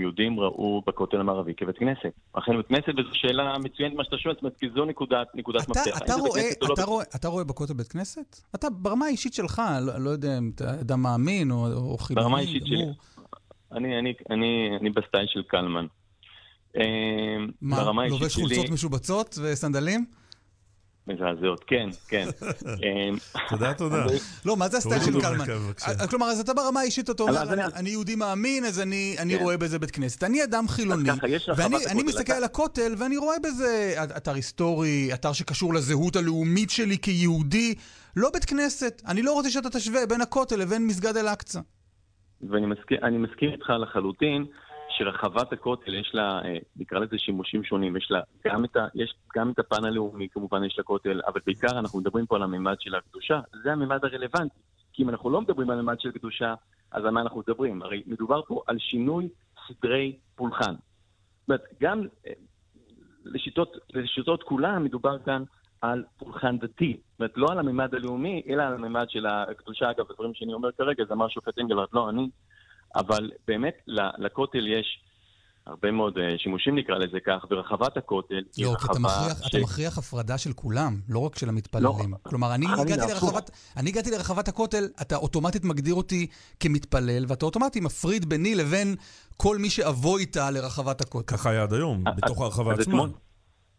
Speaker 11: יהודים ראו בכותל המערבי כבית כנסת. אכן בית כנסת, וזו שאלה מצוינת מה שאתה שואל, זאת אומרת, כי זו נקודת, נקודת
Speaker 2: אתה,
Speaker 11: מפתח.
Speaker 2: אתה, רואה,
Speaker 11: לא
Speaker 2: אתה,
Speaker 11: בית
Speaker 2: רואה, אתה רואה בכותל בית כנסת? אתה ברמה האישית שלך, לא, לא יודע אם אתה אדם מאמין או, או חילוני.
Speaker 11: ברמה האישית שלי. אני, אני, אני, אני בסטייל של קלמן. אה,
Speaker 2: מה, לובש. חולצות משובצות וסנדלים?
Speaker 11: מזעזעות, כן, כן. אה,
Speaker 3: תודה, תודה.
Speaker 2: לא, מה זה הסטייל של קלמן? אה, כלומר, אז אתה ברמה האישית, אתה אומר,
Speaker 11: אני-
Speaker 2: יהודי מאמין, אז אני אני
Speaker 11: כן.
Speaker 2: רואה בזה בית כנסת. אני אדם חילוני, ואני מסתכל על הכותל, ואני רואה בזה אתר היסטורי, אתר שקשור לזהות הלאומית שלי כיהודי, לא בית כנסת. אני לא רוצה שאתה תשווה בין הכותל לבין מסגד אל-אקצא.
Speaker 11: ואני מסכים, אני מסכים איתך לחלוטין שרחבת הכותל יש לה, אה, נקרא לזה שימושים שונים, יש לה גם את, ה, יש גם את הפן הלאומי כמובן יש לכותל, אבל בעיקר אנחנו מדברים פה על הממד של הקדושה, זה הממד הרלוונטי. כי אם אנחנו לא מדברים על ממד של קדושה, אז על מה אנחנו מדברים? הרי מדובר פה על שינוי סדרי פולחן. זאת אומרת, גם אה, לשיטות, לשיטות כולם מדובר כאן על פולחן דתי. זאת אומרת, לא על הממד הלאומי, אלא על הממד של הקדושה. אגב, הדברים שאני אומר כרגע, זה אמר שופט אנגלרד, לא אני. אבל באמת, לכותל יש הרבה מאוד אה, שימושים, נקרא לזה כך, ורחבת הכותל היא
Speaker 2: לא, כי אתה
Speaker 11: רחבה
Speaker 2: מכריח,
Speaker 11: ש-
Speaker 2: אתה מכריח הפרדה של כולם, לא רק של המתפללים.
Speaker 11: לא.
Speaker 2: כלומר, אני
Speaker 11: חלילה,
Speaker 2: הגעתי. לרחבת, אני הגעתי לרחבת הכותל, אתה אוטומטית מגדיר אותי כמתפלל, ואתה אוטומטית מפריד ביני לבין כל מי שאבוא איתה לרחבת הכותל.
Speaker 3: ככה היה עד היום, בתוך הרחבה
Speaker 11: אז
Speaker 3: עצמה.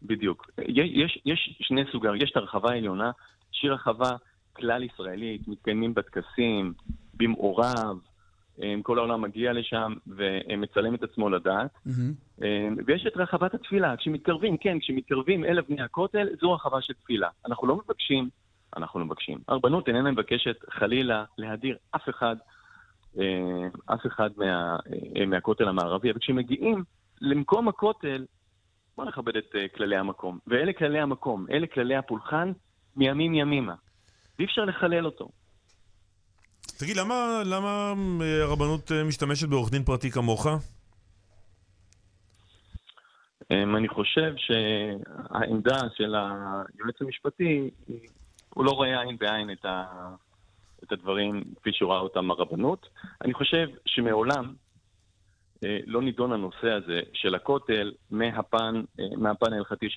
Speaker 11: בדיוק. יש, יש, יש שני סוגים, יש את הרחבה העליונה, שהיא רחבה כלל ישראלית, מתקיימים בה טקסים, במעורב, אה, כל העולם מגיע לשם ומצלם את עצמו לדעת. אה, ויש את רחבת התפילה, כשמתקרבים, כן, כשמתקרבים אל אבני הכותל, זו רחבה של תפילה. אנחנו לא מבקשים, אנחנו לא מבקשים. הרבנות איננה מבקשת חלילה להדיר אף אחד, אה, אף אחד מה, אה, מהכותל המערבי, אבל כשמגיעים למקום הכותל, בואו נכבד את אה, כללי המקום. ואלה כללי המקום, אלה כללי הפולחן מימים ימימה. ואי אפשר לחלל אותו.
Speaker 3: תגיד, למה, למה אה, הרבנות אה, משתמשת בעורך דין פרטי כמוך?
Speaker 11: אמ, אני חושב שהעמדה של היועץ המשפטי, הוא לא רואה עין בעין את, ה, את הדברים כפי שרואה אותם הרבנות. אני חושב שמעולם אה, לא נידון הנושא הזה של הכותל מהפן, מהפן, ההלכתי,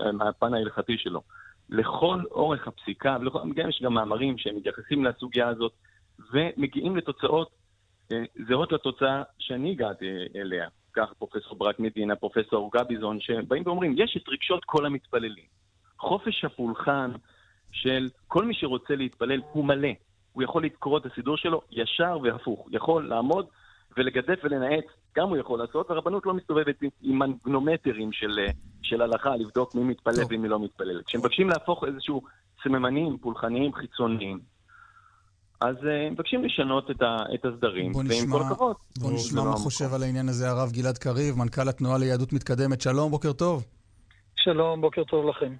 Speaker 11: אה, מהפן ההלכתי שלו. לכל אורך הפסיקה, ולכל, גם יש גם מאמרים שמתייחסים לסוגיה הזאת, ומגיעים לתוצאות אה, זהות לתוצאה שאני הגעתי אליה. כך פרופסור ברק מדינה, פרופסור גביזון, שבאים ואומרים, יש את רגשות כל המתפללים. חופש הפולחן של כל מי שרוצה להתפלל הוא מלא. הוא יכול לקרוא את הסידור שלו ישר והפוך. יכול לעמוד ולגדף ולנאץ, גם הוא יכול לעשות, והרבנות לא מסתובבת עם מנגנומטרים של, אה, של הלכה לבדוק מי מתפלל. ומי לא מתפלל. כשמבקשים להפוך איזשהו סממנים פולחניים חיצוניים, אז אה, מבקשים לשנות את, ה, את הסדרים,
Speaker 2: בוא
Speaker 11: ועם
Speaker 2: נשמע,
Speaker 11: כל הכבוד.
Speaker 2: בוא נשמע
Speaker 11: לא
Speaker 2: מה. חושב על העניין הזה הרב גלעד קריב, מנכ"ל התנועה ליהדות מתקדמת. שלום, בוקר טוב.
Speaker 12: שלום, בוקר טוב לכם.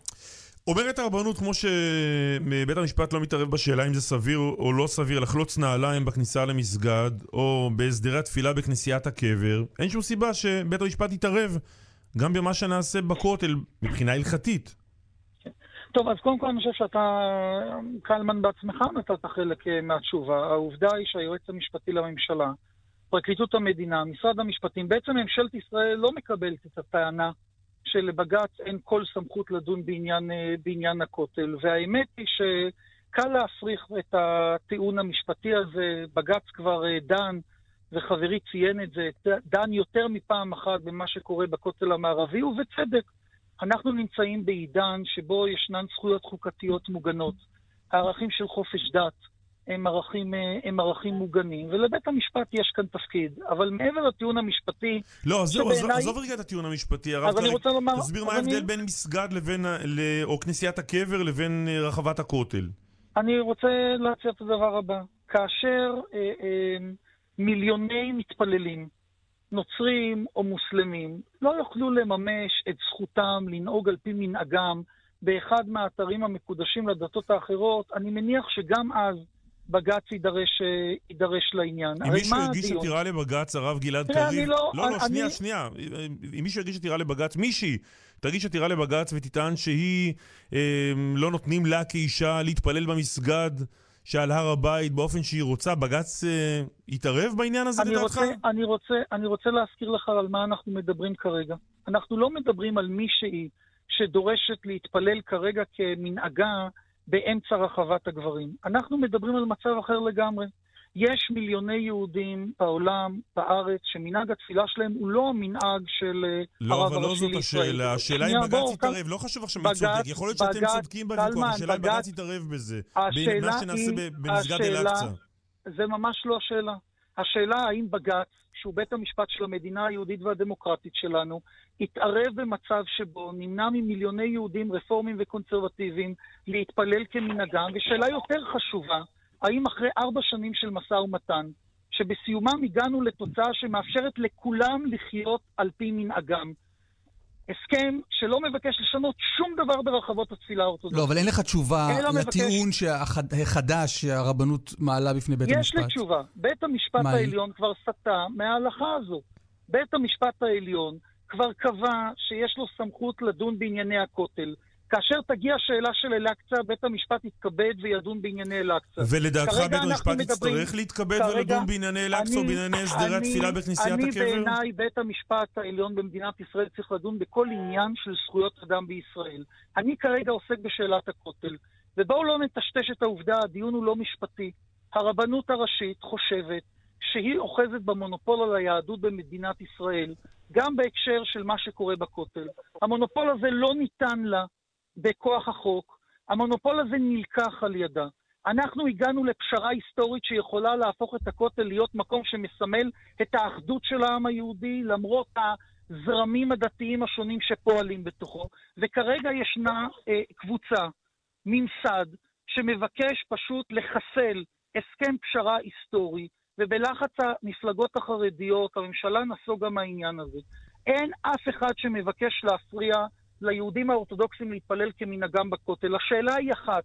Speaker 3: אומרת הרבנות, כמו שבית המשפט לא מתערב בשאלה אם זה סביר או לא סביר לחלוץ נעליים בכניסה למסגד, או בהסדרי התפילה בכנסיית הקבר, אין שום סיבה שבית המשפט יתערב גם במה שנעשה בכותל מבחינה הלכתית.
Speaker 12: טוב, אז קודם כל אני חושב שאתה, קלמן בעצמך נתת חלק אה, מהתשובה. העובדה היא שהיועץ המשפטי לממשלה, פרקליטות המדינה, משרד המשפטים, בעצם ממשלת ישראל לא מקבלת את הטענה שלבג"ץ אין כל סמכות לדון בעניין, אה, בעניין הכותל. והאמת היא שקל להפריך את הטיעון המשפטי הזה. בג"ץ כבר אה, דן, וחברי ציין את זה, דן יותר מפעם אחת במה שקורה בכותל המערבי, ובצדק. אנחנו נמצאים בעידן שבו ישנן זכויות חוקתיות מוגנות. הערכים של חופש דת הם ערכים, אה, הם ערכים מוגנים, ולבית המשפט יש כאן תפקיד. אבל מעבר לטיעון המשפטי,
Speaker 3: לא, זהו,
Speaker 12: שבעיניי-
Speaker 3: עזוב רגע את הטיעון המשפטי, הרב.
Speaker 12: רוצה לומר...
Speaker 3: תסביר מה
Speaker 12: אז אני-
Speaker 3: ההבדל בין מסגד לבין, או כנסיית הקבר לבין אה, רחבת הכותל.
Speaker 12: אני רוצה להציע את הדבר הבא. כאשר אה, אה, מיליוני מתפללים, נוצרים או מוסלמים, לא יוכלו לממש את זכותם לנהוג על פי מנהגם באחד מהאתרים המקודשים לדתות האחרות, אני מניח שגם אז בג"ץ יידרש, אה, יידרש לעניין.
Speaker 3: אם מישהו הגיש? עתירה לבג"ץ, הרב גלעד קריב...
Speaker 12: לא-
Speaker 3: לא, לא, שנייה, שנייה. אם מישהו יגיש עתירה לבג"ץ, מישהי תגיש עתירה לבג"ץ ותטען שהיא, אה, לא נותנים לה כאישה להתפלל במסגד שעל הר הבית באופן שהיא רוצה, בג"ץ אה, יתערב בעניין הזה
Speaker 12: אני
Speaker 3: לדעתך?
Speaker 12: רוצה, אני, רוצה, אני רוצה להזכיר לך על מה אנחנו מדברים כרגע. אנחנו לא מדברים על מישהי שדורשת להתפלל כרגע כמנהגה באמצע רחבת הגברים. אנחנו מדברים על מצב אחר לגמרי. יש מיליוני יהודים בעולם, בארץ, שמנהג התפילה שלהם הוא לא המנהג של אה,
Speaker 3: לא,
Speaker 12: הרב
Speaker 3: אבל לא
Speaker 12: הראשי
Speaker 3: זאת
Speaker 12: לישראל.
Speaker 3: השאלה. השאלה אם בג"ץ יתערב. לא חשוב עכשיו מי
Speaker 12: בג"ץ-
Speaker 3: צודק, יכול להיות שאתם
Speaker 12: בג"ץ-
Speaker 3: צודקים בוויכוח. השאלה אם
Speaker 12: בג"ץ-
Speaker 3: בג"ץ יתערב בזה.
Speaker 12: השאלה
Speaker 3: במה שנעשה במסגד אל-אקצא.
Speaker 12: זה ממש לא השאלה. השאלה האם בג"ץ, שהוא בית המשפט של המדינה היהודית והדמוקרטית שלנו, יתערב במצב שבו נמנע ממיליוני יהודים רפורמים וקונסרבטיביים להתפלל כמנהגם, ושאלה יותר חשובה, האם אחרי ארבע שנים של משא ומתן, שבסיומם הגענו לתוצאה שמאפשרת לכולם לחיות על פי מנהגם, הסכם שלא מבקש לשנות שום דבר ברחבות התפילה האורתודוקסית.
Speaker 2: לא, אבל אין לך תשובה
Speaker 12: מבקש-
Speaker 2: לטיעון שהחד- החדש שהרבנות מעלה בפני בית
Speaker 12: יש
Speaker 2: המשפט.
Speaker 12: לי תשובה. בית המשפט
Speaker 2: היא?
Speaker 12: העליון כבר סטה מההלכה הזו. בית המשפט העליון כבר קבע שיש לו סמכות לדון בענייני הכותל. כאשר תגיע השאלה של אל-אקצא, בית המשפט יתכבד וידון בענייני אל-אקצא.
Speaker 3: ולדעתך בית המשפט יצטרך להתכבד ולדון בענייני אל-אקצא או
Speaker 12: אני-
Speaker 3: בענייני הסדרי
Speaker 12: אני-
Speaker 3: התפילה בכנסיית
Speaker 12: אני
Speaker 3: הקבר?
Speaker 12: בעיניי, בית המשפט העליון במדינת ישראל צריך לדון בכל עניין של זכויות אדם בישראל. אני כרגע עוסק בשאלת הכותל, ובואו לא נטשטש את העובדה, הדיון הוא לא משפטי. הרבנות הראשית חושבת שהיא אוחזת במונופול על היהדות במדינת ישראל, גם בהקשר של מה שקורה בכותל. המונופול הזה לא ניתן לה בכוח החוק, המונופול הזה נלקח על ידה. אנחנו הגענו לפשרה היסטורית שיכולה להפוך את הכותל להיות מקום שמסמל את האחדות של העם היהודי, למרות הזרמים הדתיים השונים שפועלים בתוכו. וכרגע ישנה אה, קבוצה, ממסד, שמבקש פשוט לחסל הסכם פשרה היסטורי, ובלחץ המפלגות החרדיות, הממשלה נסוגה מהעניין הזה. אין אף אחד שמבקש להפריע ליהודים האורתודוקסים להתפלל כמנהגם בכותל. השאלה היא אחת,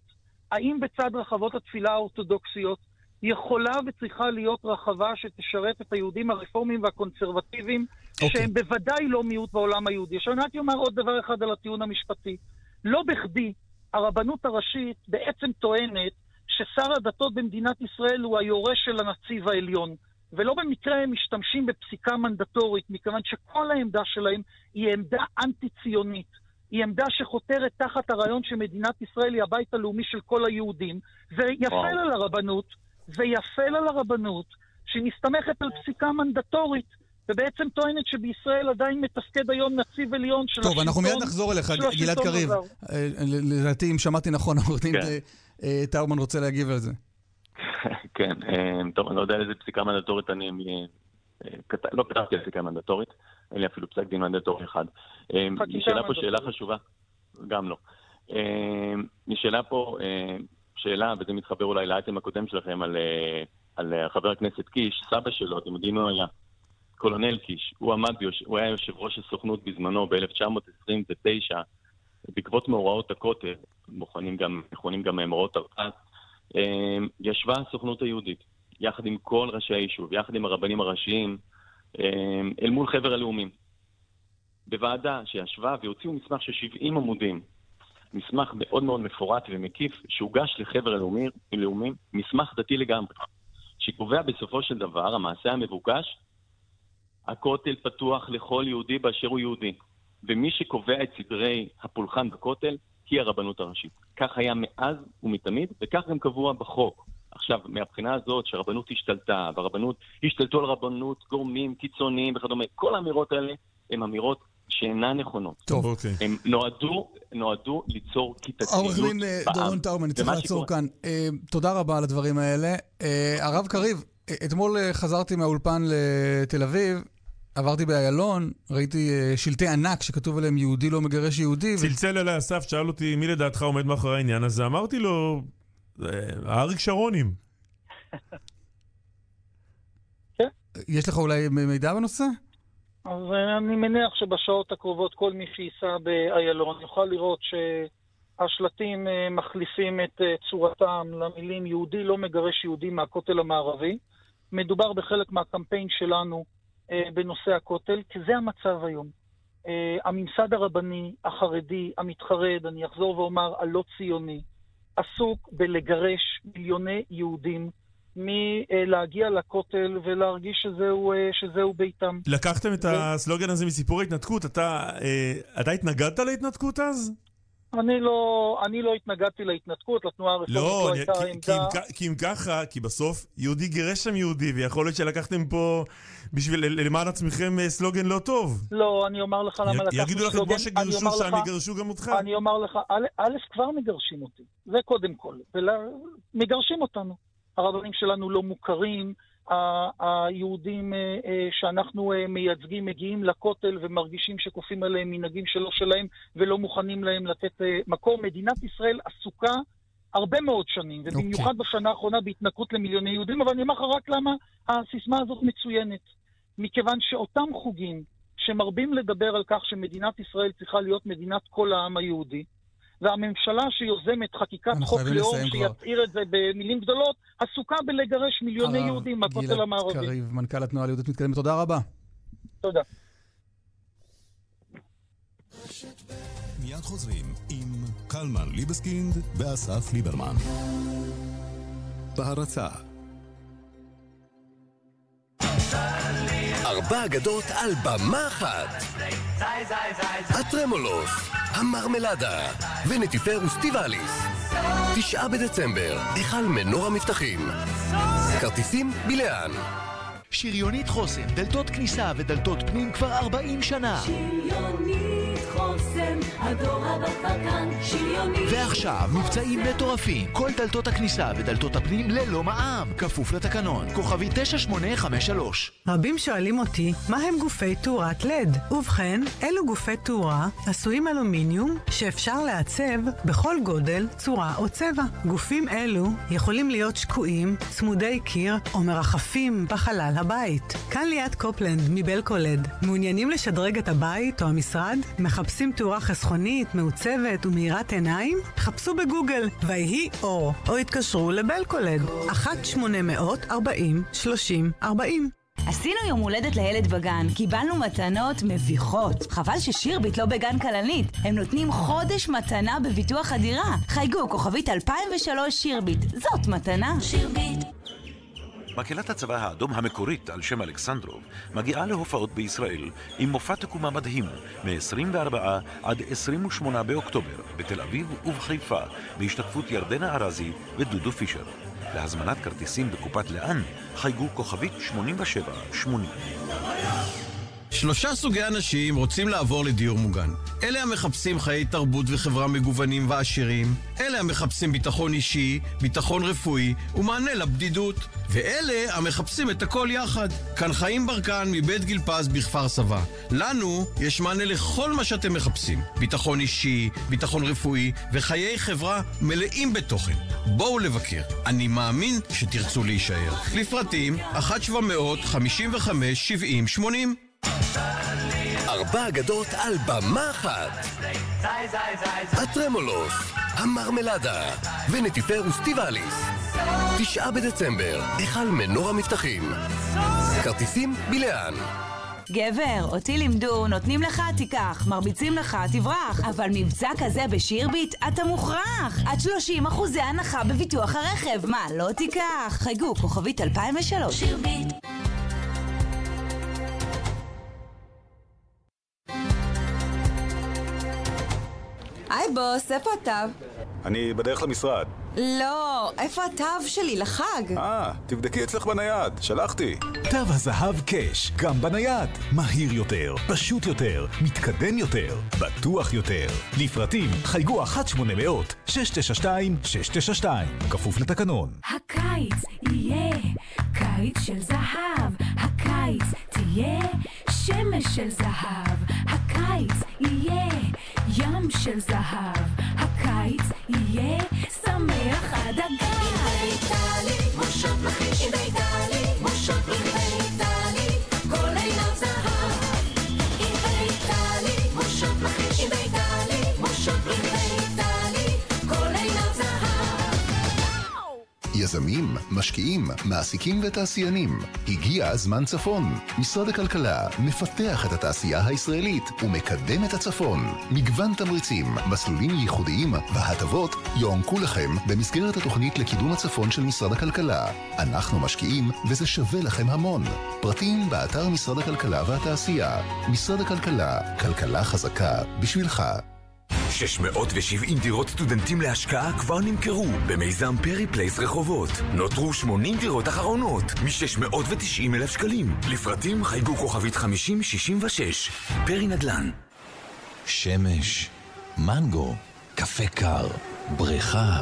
Speaker 12: האם בצד רחבות התפילה האורתודוקסיות יכולה וצריכה להיות רחבה שתשרת את היהודים הרפורמים והקונסרבטיביים, okay. שהם בוודאי לא מיעוט בעולם היהודי. עכשיו אני רק אומר עוד דבר אחד על הטיעון המשפטי. לא בכדי הרבנות הראשית בעצם טוענת ששר הדתות במדינת ישראל הוא היורש של הנציב העליון. ולא במקרה הם משתמשים בפסיקה מנדטורית, מכיוון שכל העמדה שלהם היא עמדה אנטי-ציונית. היא עמדה שחותרת תחת הרעיון שמדינת ישראל היא הבית הלאומי של כל היהודים, ויפל על הרבנות, ויפל על הרבנות, שמסתמכת על פסיקה מנדטורית, ובעצם טוענת שבישראל עדיין מתפקד היום נציב עליון של
Speaker 2: טוב,
Speaker 12: השלטון.
Speaker 2: אנחנו מיד נחזור אליך, גלעד קריב. אה, לדעתי, אם שמעתי נכון, עורך דין
Speaker 11: כן.
Speaker 2: אה, אה, טאומן רוצה להגיב על זה.
Speaker 11: כן, טוב, אני לא יודע איזה פסיקה מנדטורית אני... לא כתבתי על פסיקה מנדטורית, אין לי אפילו פסק דין מנדטורי אחד. אה, נשאלה פה. שאלה חשובה, גם לא. אה, נשאלה פה אה, שאלה, וזה מתחבר אולי לאייטם הקודם שלכם, על, על חבר הכנסת קיש, סבא שלו, אתם יודעים מי היה? קולונל קיש. הוא עמד. הוא היה יושב ראש הסוכנות בזמנו, ב-1929, בעקבות מאורעות הכותל, מכונים גם, מכונים גם מאורעות תרפ"ט, אה, ישבה הסוכנות היהודית, יחד עם כל ראשי היישוב, יחד עם הרבנים הראשיים, אל מול חבר הלאומים. בוועדה שישבה והוציאו מסמך של 70 עמודים, מסמך מאוד מאוד מפורט ומקיף, שהוגש לחבר הלאומים, לאומים, מסמך דתי לגמרי, שקובע בסופו של דבר, המעשה המבוקש, הכותל פתוח לכל יהודי באשר הוא יהודי. ומי שקובע את סדרי הפולחן בכותל היא הרבנות הראשית. כך היה מאז ומתמיד, וכך גם קבוע בחוק. עכשיו, מהבחינה הזאת שהרבנות השתלטה, והרבנות השתלטו על רבנות גורמים קיצוניים וכדומה, כל האמירות האלה הן אמירות שאינן נכונות.
Speaker 2: טוב.
Speaker 3: אוקיי.
Speaker 11: הם נועדו, נועדו ליצור כיתתיות
Speaker 2: עורך דין אה,
Speaker 11: בעם.
Speaker 2: דורון טאומן, אני צריך לעצור כאן. אה, תודה רבה על הדברים האלה. אה, הרב קריב, אתמול חזרתי מהאולפן לתל אביב, עברתי באיילון, ראיתי שלטי ענק שכתוב עליהם יהודי לא מגרש יהודי.
Speaker 3: צלצל אליי אסף, שאל אותי מי לדעתך עומד מאחורי העניין הזה, אמרתי לו, "אה, אריק שרונים.
Speaker 2: יש לך אולי מידע בנושא?
Speaker 12: אז אה, אני מניח שבשעות הקרובות כל מי שייסע באיילון יוכל לראות שהשלטים אה, מחליפים את אה, צורתם למילים יהודי לא מגרש יהודי מהכותל המערבי. מדובר בחלק מהקמפיין שלנו בנושא הכותל, כי זה המצב היום. הממסד הרבני, החרדי, המתחרד, אני אחזור ואומר, הלא ציוני, עסוק בלגרש מיליוני יהודים מלהגיע לכותל ולהרגיש שזהו, אה, שזהו ביתם.
Speaker 3: לקחתם את הסלוגן הזה מסיפור ההתנתקות, אתה, אה, אתה התנגדת להתנתקות אז?
Speaker 12: אני לא, אני לא התנגדתי להתנתקות, לתנועה הרפורמית
Speaker 3: לא,
Speaker 12: לא הייתה
Speaker 3: כי,
Speaker 12: עמדה...
Speaker 3: כי, אם, כ- כי אם ככה, כי בסוף יהודי גירש שם יהודי, ויכול להיות שלקחתם פה בשביל, למען עצמכם אה, סלוגן לא טוב.
Speaker 12: לא, אני אומר לך למה לקחנו
Speaker 3: יגידו לכם,
Speaker 12: סלוגן.
Speaker 3: כמו
Speaker 12: אני
Speaker 3: שגירשו שם,
Speaker 12: לך-
Speaker 3: יגרשו גם אותך.
Speaker 12: אני אומר לך, א', כבר מגרשים אותי, זה קודם כל. ולה, מגרשים אותנו. הרבנים שלנו לא מוכרים, היהודים אה, אה, שאנחנו אה, מייצגים מגיעים לכותל ומרגישים שכופים עליהם מנהגים שלא שלהם ולא מוכנים להם לתת מקום. מדינת ישראל עסוקה הרבה מאוד שנים, ובמיוחד בשנה האחרונה בהתנכרות למיליוני יהודים, אבל אני אומר לך רק למה הסיסמה הזאת מצוינת. מכיוון שאותם חוגים שמרבים לדבר על כך שמדינת ישראל צריכה להיות מדינת כל העם היהודי, והממשלה שיוזמת חקיקת חוק לאום. שיצהיר את זה במילים גדולות, עסוקה בלגרש מיליוני
Speaker 2: הרב
Speaker 12: יהודים מהכותל
Speaker 2: גלעד
Speaker 12: המערבי.
Speaker 2: קריב, מנכ"ל התנועה ליהודית מתקדמת, תודה רבה.
Speaker 12: תודה.
Speaker 1: מיד חוזרים עם קלמן ליבסקינד ואסף ליברמן. בהרצה
Speaker 10: ארבע אגדות על במה אחת. הטרמולוס, המרמלדה ונטיפר וסטיבליס. תשעה בדצמבר, היכל מנור המבטחים. כרטיסים בלאן.
Speaker 13: שריונית חוסן, דלתות כניסה ודלתות פנים כבר 40 שנה.
Speaker 14: שריונית חוסן, הדור הבא כבר כאן, שריונית
Speaker 13: ועכשיו, מבצעים מטורפים. כל דלתות הכניסה ודלתות הפנים ללא מע"מ. כפוף לתקנון. כוכבי 9853.
Speaker 15: רבים שואלים אותי, מה הם גופי תאורת לד? ובכן, אלו גופי תאורה עשויים אלומיניום שאפשר לעצב בכל גודל, צורה או צבע. גופים אלו יכולים להיות שקועים, צמודי קיר או מרחפים בחלל הבית. כאן ליד קופלנד מבלקולד. מעוניינים לשדרג את הבית או המשרד? מחפשים תאורה חסכונית, מעוצבת ומאירת עיניים? חפשו בגוגל ויהי אור, או התקשרו לבלקולד. 1-840-30-40
Speaker 16: עשינו יום הולדת לילד בגן, קיבלנו מתנות מביכות. חבל ששירביט לא בגן כלנית. הם נותנים חודש מתנה בביטוח הדירה. חייגו, כוכבית 2003 שירביט. זאת מתנה. שירביט.
Speaker 17: מקהלת הצבא האדום המקורית על שם אלכסנדרוב מגיעה להופעות בישראל עם מופע תקומה מדהים מ-24 עד 28 באוקטובר בתל אביב ובחיפה בהשתתפות ירדנה ארזי ודודו פישר. להזמנת כרטיסים בקופת לאן חייגו כוכבית 8780.
Speaker 18: שלושה סוגי אנשים רוצים לעבור לדיור מוגן. אלה המחפשים חיי תרבות וחברה מגוונים ועשירים, אלה המחפשים ביטחון אישי, ביטחון רפואי ומענה לבדידות, ואלה המחפשים את הכל יחד. כאן חיים ברקן מבית גיל פז בכפר סבא. לנו יש מענה לכל מה שאתם מחפשים. ביטחון אישי, ביטחון רפואי וחיי חברה מלאים בתוכן. בואו לבקר. אני מאמין שתרצו להישאר. לפרטים 1-755-70-80
Speaker 10: ארבע אגדות על במה אחת. הטרמולוס, המרמלדה ונטיפר וסטיבליס. תשעה בדצמבר, היכל מנור המבטחים. כרטיסים בלאן.
Speaker 16: גבר, אותי לימדו, נותנים לך, תיקח, מרביצים לך, תברח. אבל מבצע כזה בשירביט, אתה מוכרח. עד 30 אחוזי הנחה בביטוח הרכב. מה, לא תיקח? חייגו, כוכבית 2003. שירביט.
Speaker 19: בוס, איפה התו?
Speaker 1: אני בדרך למשרד.
Speaker 19: לא, איפה התו שלי לחג?
Speaker 1: אה, תבדקי אצלך בנייד, שלחתי.
Speaker 20: תו הזהב קאש, גם בנייד. מהיר יותר, פשוט יותר, מתקדם יותר, בטוח יותר. לפרטים חייגו 1-800-692-692, כפוף לתקנון.
Speaker 14: הקיץ יהיה קיץ של זהב, הקיץ תהיה שמש של זהב, הקיץ יהיה ים של זהב, הקיץ יהיה שמח עד הגג. עם בית"לי, מושך לכיש, עם
Speaker 21: יזמים, משקיעים, מעסיקים ותעשיינים. הגיע הזמן צפון. משרד הכלכלה מפתח את התעשייה הישראלית ומקדם את הצפון. מגוון תמריצים, מסלולים ייחודיים והטבות יוענקו לכם במסגרת התוכנית לקידום הצפון של משרד הכלכלה. אנחנו משקיעים וזה שווה לכם המון. פרטים באתר משרד הכלכלה והתעשייה. משרד הכלכלה, כלכלה חזקה בשבילך.
Speaker 22: 670 דירות סטודנטים להשקעה כבר נמכרו במיזם פרי פלייס רחובות. נותרו 80 דירות אחרונות מ-690 אלף שקלים. לפרטים חייגו כוכבית 5066. פרי נדל"ן.
Speaker 23: שמש, מנגו, קפה קר, בריכה.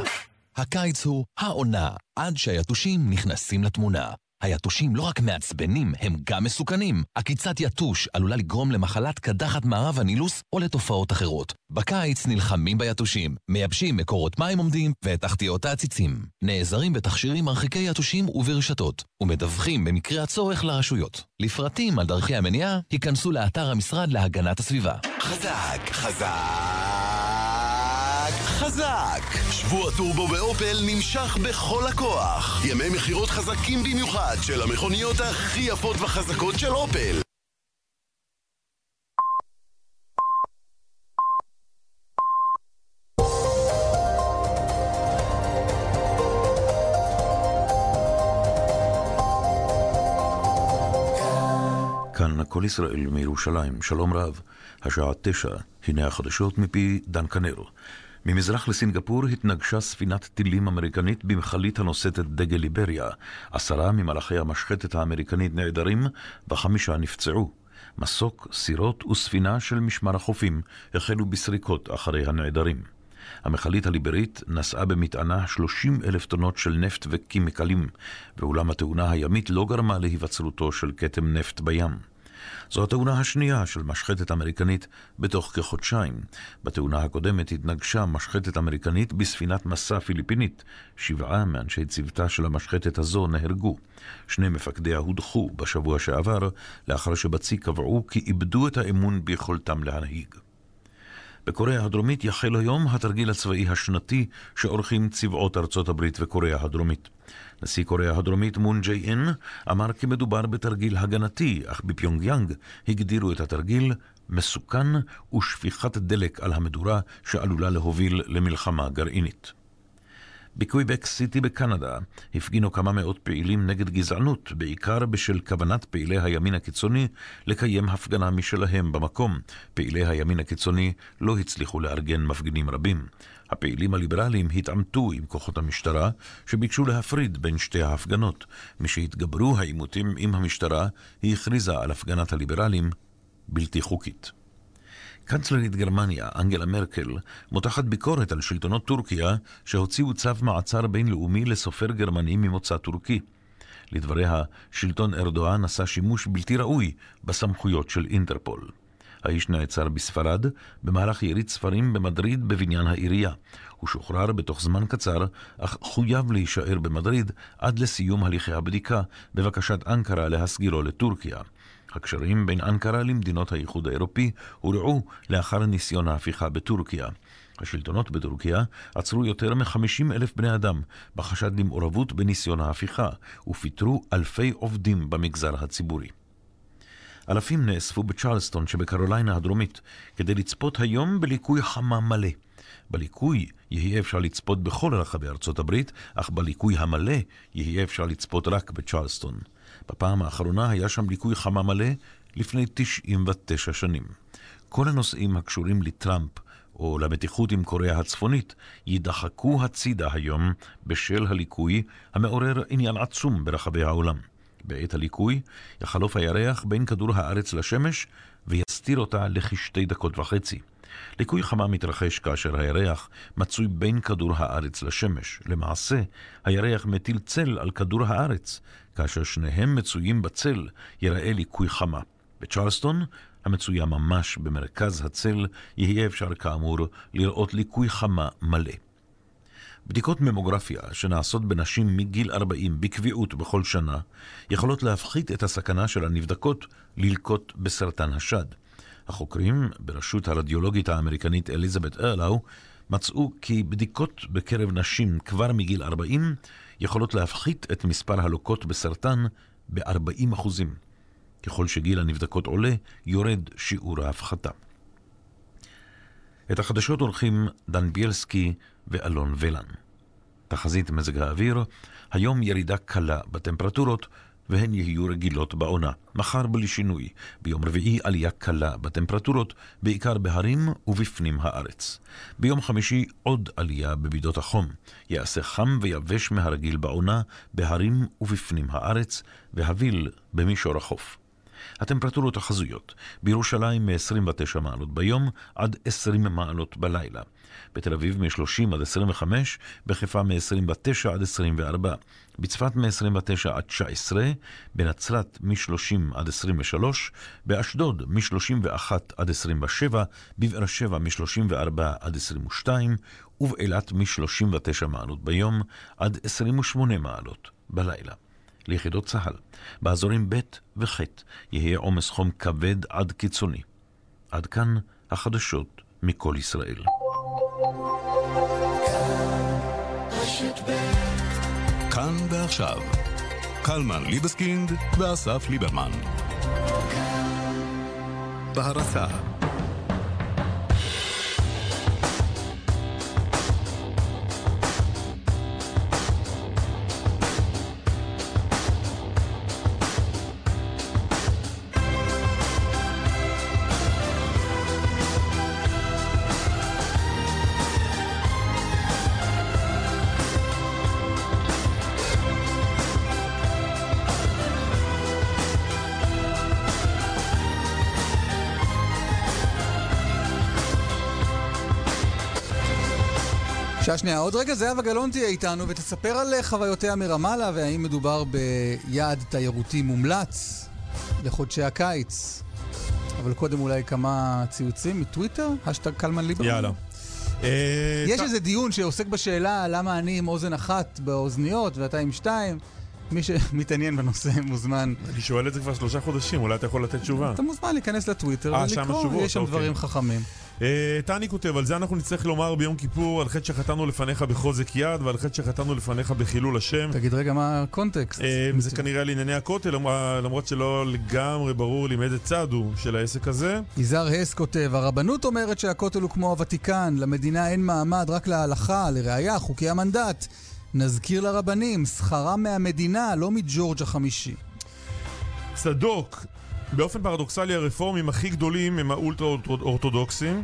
Speaker 23: הקיץ הוא העונה, עד שהיתושים נכנסים לתמונה. היתושים לא רק מעצבנים, הם גם מסוכנים. עקיצת יתוש עלולה לגרום למחלת קדחת מערב הנילוס או לתופעות אחרות. בקיץ נלחמים ביתושים, מייבשים מקורות מים עומדים ואת תחתיות העציצים. נעזרים בתכשירים מרחיקי יתושים וברשתות, ומדווחים במקרה הצורך לרשויות. לפרטים על דרכי המניעה, היכנסו לאתר המשרד להגנת הסביבה.
Speaker 22: חזק, חזק, חזק!
Speaker 24: שבוע טורבו באופל נמשך בכל הכוח. ימי מכירות חזקים במיוחד של המכוניות הכי יפות וחזקות של אופל.
Speaker 17: כאן הכל ישראל מירושלים, שלום רב, השעה תשע, הנה החדשות מפי דן כנר. ממזרח לסינגפור התנגשה ספינת טילים אמריקנית במכלית הנושאת את דגל ליבריה. עשרה ממלאכי המשחטת האמריקנית נעדרים וחמישה נפצעו. מסוק, סירות וספינה של משמר החופים החלו בסריקות אחרי הנעדרים. המכלית הליברית נשאה במטענה 30 אלף טונות של נפט וקימיקלים, ואולם התאונה הימית לא גרמה להיווצרותו של כתם נפט בים. זו התאונה השנייה של משחטת אמריקנית בתוך כחודשיים. בתאונה הקודמת התנגשה משחטת אמריקנית בספינת מסע פיליפינית. שבעה מאנשי צוותה של המשחטת הזו נהרגו. שני מפקדיה הודחו בשבוע שעבר, לאחר שבצי קבעו כי איבדו את האמון ביכולתם להנהיג. בקוריאה הדרומית יחל היום התרגיל הצבאי השנתי שעורכים צבאות ארצות הברית וקוריאה הדרומית. נשיא קוריאה הדרומית מון ג'יי אין אמר כי מדובר בתרגיל הגנתי, אך בפיונגיאנג הגדירו את התרגיל מסוכן ושפיכת דלק על המדורה שעלולה להוביל למלחמה גרעינית. בקוויבק סיטי בקנדה הפגינו כמה מאות פעילים נגד גזענות, בעיקר בשל כוונת פעילי הימין הקיצוני לקיים הפגנה משלהם במקום. פעילי הימין הקיצוני לא הצליחו לארגן מפגינים רבים. הפעילים הליברליים התעמתו עם כוחות המשטרה, שביקשו להפריד בין שתי ההפגנות. משהתגברו העימותים עם המשטרה, היא הכריזה על הפגנת הליברלים בלתי חוקית. קנצלרית גרמניה, אנגלה מרקל, מותחת ביקורת על שלטונות טורקיה שהוציאו צו מעצר בינלאומי לסופר גרמני ממוצא טורקי. לדבריה, שלטון ארדואן עשה שימוש בלתי ראוי בסמכויות של אינטרפול. האיש נעצר בספרד במהלך יריד ספרים במדריד בבניין העירייה. הוא שוחרר בתוך זמן קצר, אך חויב להישאר במדריד עד לסיום הליכי הבדיקה, בבקשת אנקרה להסגירו לטורקיה. הקשרים בין אנקרה למדינות האיחוד האירופי הורעו לאחר ניסיון ההפיכה בטורקיה. השלטונות בטורקיה עצרו יותר מ-50 אלף בני אדם בחשד למעורבות בניסיון ההפיכה, ופיטרו אלפי עובדים במגזר הציבורי. אלפים נאספו בצ'רלסטון שבקרוליינה הדרומית כדי לצפות היום בליקוי חמה מלא. בליקוי יהיה אפשר לצפות בכל רחבי ארצות הברית, אך בליקוי המלא יהיה אפשר לצפות רק בצ'רלסטון. בפעם האחרונה היה שם ליקוי חמה מלא לפני 99 שנים. כל הנושאים הקשורים לטראמפ או למתיחות עם קוריאה הצפונית יידחקו הצידה היום בשל הליקוי המעורר עניין עצום ברחבי העולם. בעת הליקוי יחלוף הירח בין כדור הארץ לשמש ויסתיר אותה לכשתי דקות וחצי. ליקוי חמה מתרחש כאשר הירח מצוי בין כדור הארץ לשמש. למעשה, הירח מטיל צל על כדור הארץ. כאשר שניהם מצויים בצל, ייראה ליקוי חמה. בצ'רלסטון, המצויה ממש במרכז הצל, יהיה אפשר כאמור לראות ליקוי חמה מלא. בדיקות ממוגרפיה שנעשות בנשים מגיל 40 בקביעות בכל שנה, יכולות להפחית את הסכנה של הנבדקות ללקות בסרטן השד. החוקרים, בראשות הרדיולוגית האמריקנית אליזבת ארלאו, מצאו כי בדיקות בקרב נשים כבר מגיל 40 יכולות להפחית את מספר הלוקות בסרטן ב-40 אחוזים. ככל שגיל הנבדקות עולה, יורד שיעור ההפחתה. את החדשות עורכים דן ביאלסקי ואלון ולן. תחזית מזג האוויר, היום ירידה קלה בטמפרטורות, והן יהיו רגילות בעונה. מחר בלי שינוי. ביום רביעי עלייה קלה בטמפרטורות, בעיקר בהרים ובפנים הארץ. ביום חמישי עוד עלייה במידות החום. יעשה חם ויבש מהרגיל בעונה, בהרים ובפנים הארץ, והביל במישור החוף. הטמפרטורות החזויות, בירושלים מ-29 מעלות ביום עד 20 מעלות בלילה. בתל אביב מ-30 עד 25, בחיפה מ-29 עד 24, בצפת מ-29 עד 19, בנצרת מ-30 עד 23, באשדוד מ-31 עד 27, בבאר שבע מ-34 עד 22, ובאילת מ-39 מעלות ביום עד 28 מעלות בלילה. ליחידות צה"ל, באזורים ב' וח' יהיה עומס חום כבד עד קיצוני. עד כאן החדשות מכל ישראל.
Speaker 20: כאן ועכשיו, קלמן ליבסקינד ואסף ליברמן. בהרצה
Speaker 2: שעה שנייה, עוד רגע זהבה גלאון תהיה איתנו ותספר על חוויותיה מרמאללה והאם מדובר ביעד תיירותי מומלץ לחודשי הקיץ. אבל קודם אולי כמה ציוצים מטוויטר, השטג קלמן ליברמן.
Speaker 3: יאללה. אה,
Speaker 2: יש איזה דיון שעוסק בשאלה למה אני עם אוזן אחת באוזניות ואתה עם שתיים. מי שמתעניין בנושא מוזמן.
Speaker 3: אני שואל את זה כבר שלושה חודשים, אולי אתה יכול לתת תשובה.
Speaker 2: אתה מוזמן להיכנס לטוויטר
Speaker 3: אה,
Speaker 2: ולקרוא, יש שם
Speaker 3: אוקיי.
Speaker 2: דברים חכמים.
Speaker 3: אה, טני כותב, על זה אנחנו נצטרך לומר ביום כיפור, על חטא שחטאנו לפניך בחוזק יד, ועל חטא שחטאנו לפניך בחילול השם.
Speaker 2: תגיד רגע מה הקונטקסט.
Speaker 3: אה, זה כנראה על ענייני הכותל, למ- למרות שלא לגמרי ברור לי מאיזה צד הוא של העסק הזה.
Speaker 2: יזהר הס כותב, הרבנות אומרת שהכותל הוא כמו הוותיקן, למדינה אין מעמד רק להלכה, לראיה, חוקי המנדט. נזכיר לרבנים, שכרם מהמדינה, לא מג'ורג' החמישי.
Speaker 3: צדוק, באופן פרדוקסלי הרפורמים הכי גדולים הם האולטרה-אורתודוקסים.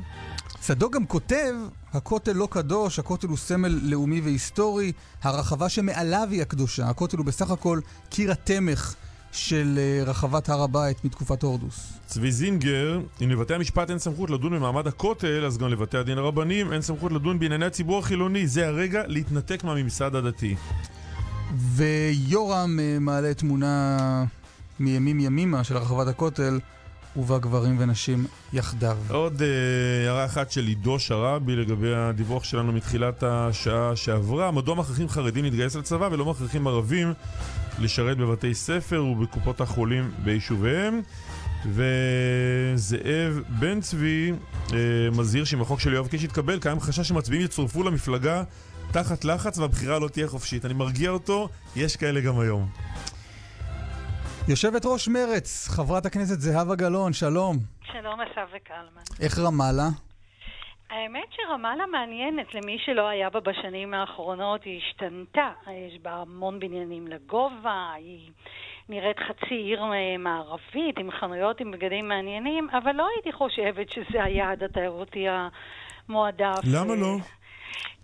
Speaker 2: צדוק גם כותב, הכותל לא קדוש, הכותל הוא סמל לאומי והיסטורי, הרחבה שמעליו היא הקדושה, הכותל הוא בסך הכל קיר התמך של אה, רחבת הר הבית מתקופת הורדוס.
Speaker 3: צבי זינגר, אם לבתי המשפט אין סמכות לדון במעמד הכותל, אז גם לבתי הדין הרבניים אין סמכות לדון בענייני הציבור החילוני. זה הרגע להתנתק מהממסד הדתי.
Speaker 2: ויורם אה, מעלה תמונה מימים ימימה של רחבת הכותל, ובה גברים ונשים יחדיו.
Speaker 3: עוד אה, הערה אחת של עידו שראבי לגבי הדיווח שלנו מתחילת השעה שעברה. מדוע מכריחים חרדים להתגייס לצבא ולא מכריחים ערבים לשרת בבתי ספר ובקופות החולים ביישוביהם? וזאב בן צבי אה, מזהיר שאם החוק של יואב קיש יתקבל, קיים חשש שמצביעים יצורפו למפלגה תחת לחץ והבחירה לא תהיה חופשית. אני מרגיע אותו, יש כאלה גם היום.
Speaker 2: יושבת ראש מרץ, חברת הכנסת זהבה גלאון, שלום.
Speaker 25: שלום אסף וקלמן.
Speaker 2: איך רמאללה?
Speaker 25: האמת שרמאללה מעניינת למי שלא היה בה בשנים האחרונות, היא השתנתה. יש בה המון בניינים לגובה, היא נראית חצי עיר מערבית, עם חנויות עם בגדים מעניינים, אבל לא הייתי חושבת שזה היעד התיירותי המועדף.
Speaker 3: למה לא?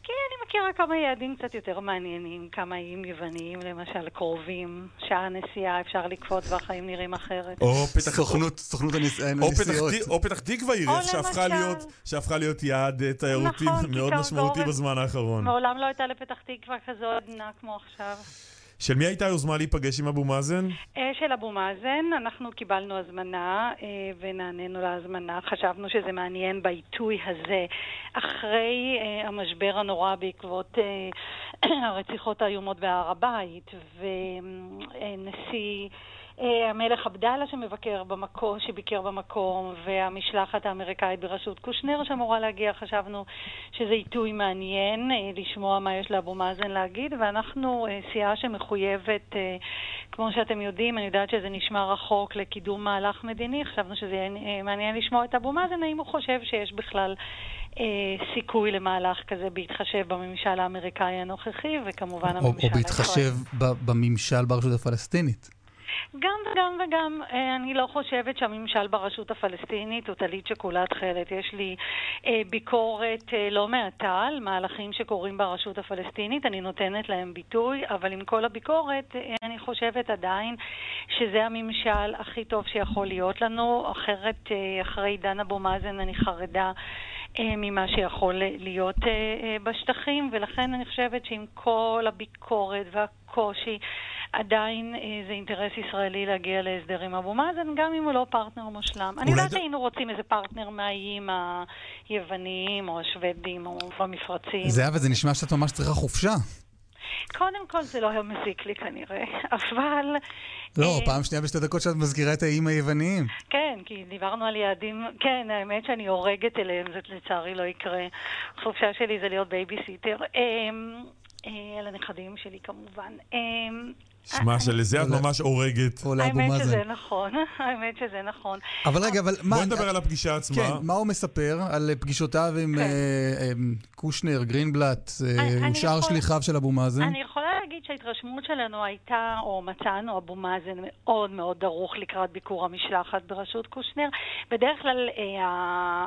Speaker 25: כי אני מכירה כמה יעדים קצת יותר מעניינים, כמה איים יווניים, למשל קרובים, שעה נסיעה אפשר לקפוץ והחיים נראים אחרת.
Speaker 3: או פתח...
Speaker 2: סוכנות, סוכנות הנסיעות.
Speaker 3: או פתח תקווה עיר, שהפכה להיות, שהפכה להיות יעד אה, תיירותי
Speaker 25: נכון,
Speaker 3: מאוד משמעותי. בזמן האחרון.
Speaker 25: מעולם לא הייתה לפתח תקווה כזו עדנה כמו עכשיו.
Speaker 3: של מי הייתה היוזמה להיפגש עם אבו מאזן?
Speaker 25: אה, של אבו מאזן, אנחנו קיבלנו הזמנה אה, ונענינו להזמנה. חשבנו שזה מעניין בעיתוי הזה, אחרי אה, המשבר הנורא בעקבות הרציחות האיומות בהר הבית, ונשיא המלך עבדאללה שמבקר במקום, שביקר במקום, והמשלחת האמריקאית בראשות קושנר שאמורה להגיע, חשבנו שזה עיתוי מעניין אה, לשמוע מה יש לאבו מאזן להגיד, ואנחנו אה, סיעה שמחויבת, כמו שאתם יודעים, אני יודעת שזה נשמע רחוק לקידום מהלך מדיני, חשבנו שזה יהיה מעניין לשמוע את אבו מאזן, האם הוא חושב שיש בכלל סיכוי למהלך כזה בהתחשב בממשל האמריקאי הנוכחי, וכמובן הממשל
Speaker 2: הישראלי. או בהתחשב בממשל ברשות הפלסטינית.
Speaker 25: גם וגם וגם. אה, אני לא חושבת שהממשל ברשות הפלסטינית הוא טלית שכולה תכלת. יש לי אה, ביקורת אה, לא מעטה על מהלכים שקורים ברשות הפלסטינית, אני נותנת להם ביטוי, אבל עם כל הביקורת, אני חושבת עדיין שזה הממשל הכי טוב שיכול להיות לנו. אחרת, אחרי עידן אבו מאזן אני חרדה. ממה שיכול להיות בשטחים, ולכן אני חושבת שעם כל הביקורת והקושי עדיין אה, זה אינטרס ישראלי להגיע להסדר עם אבו מאזן, גם אם הוא לא פרטנר מושלם. אני יודעת שהיינו רוצים איזה פרטנר מהאיים היווניים או השוודים או המפרצים.
Speaker 2: זהבה, זה נשמע שאת ממש צריכה חופשה.
Speaker 25: קודם כל זה לא היה מזיק לי כנראה, אבל...
Speaker 2: לא, אה, פעם שנייה בשתי דקות שאת מזכירה את האיים היווניים.
Speaker 25: כן, כי דיברנו על יעדים, כן, האמת שאני הורגת אליהם, זה לצערי לא יקרה. החופשה שלי זה להיות בייביסיטר. אמ, אה, על הנכדים שלי כמובן.
Speaker 3: שמע, שלזה את ממש הורגת.
Speaker 25: האמת שזה נכון, האמת שזה נכון.
Speaker 2: אבל רגע, אבל מה...
Speaker 3: בואי נדבר על הפגישה עצמה.
Speaker 2: כן, מה הוא מספר על פגישותיו עם כן. אה, אה, קושנר, גרינבלט, עם שאר שליחיו של אבו מאזן?
Speaker 25: אני יכולה להגיד שההתרשמות שלנו הייתה, או מצאנו אבו מאזן מאוד מאוד דרוך לקראת ביקור המשלחת בראשות קושנר. בדרך כלל,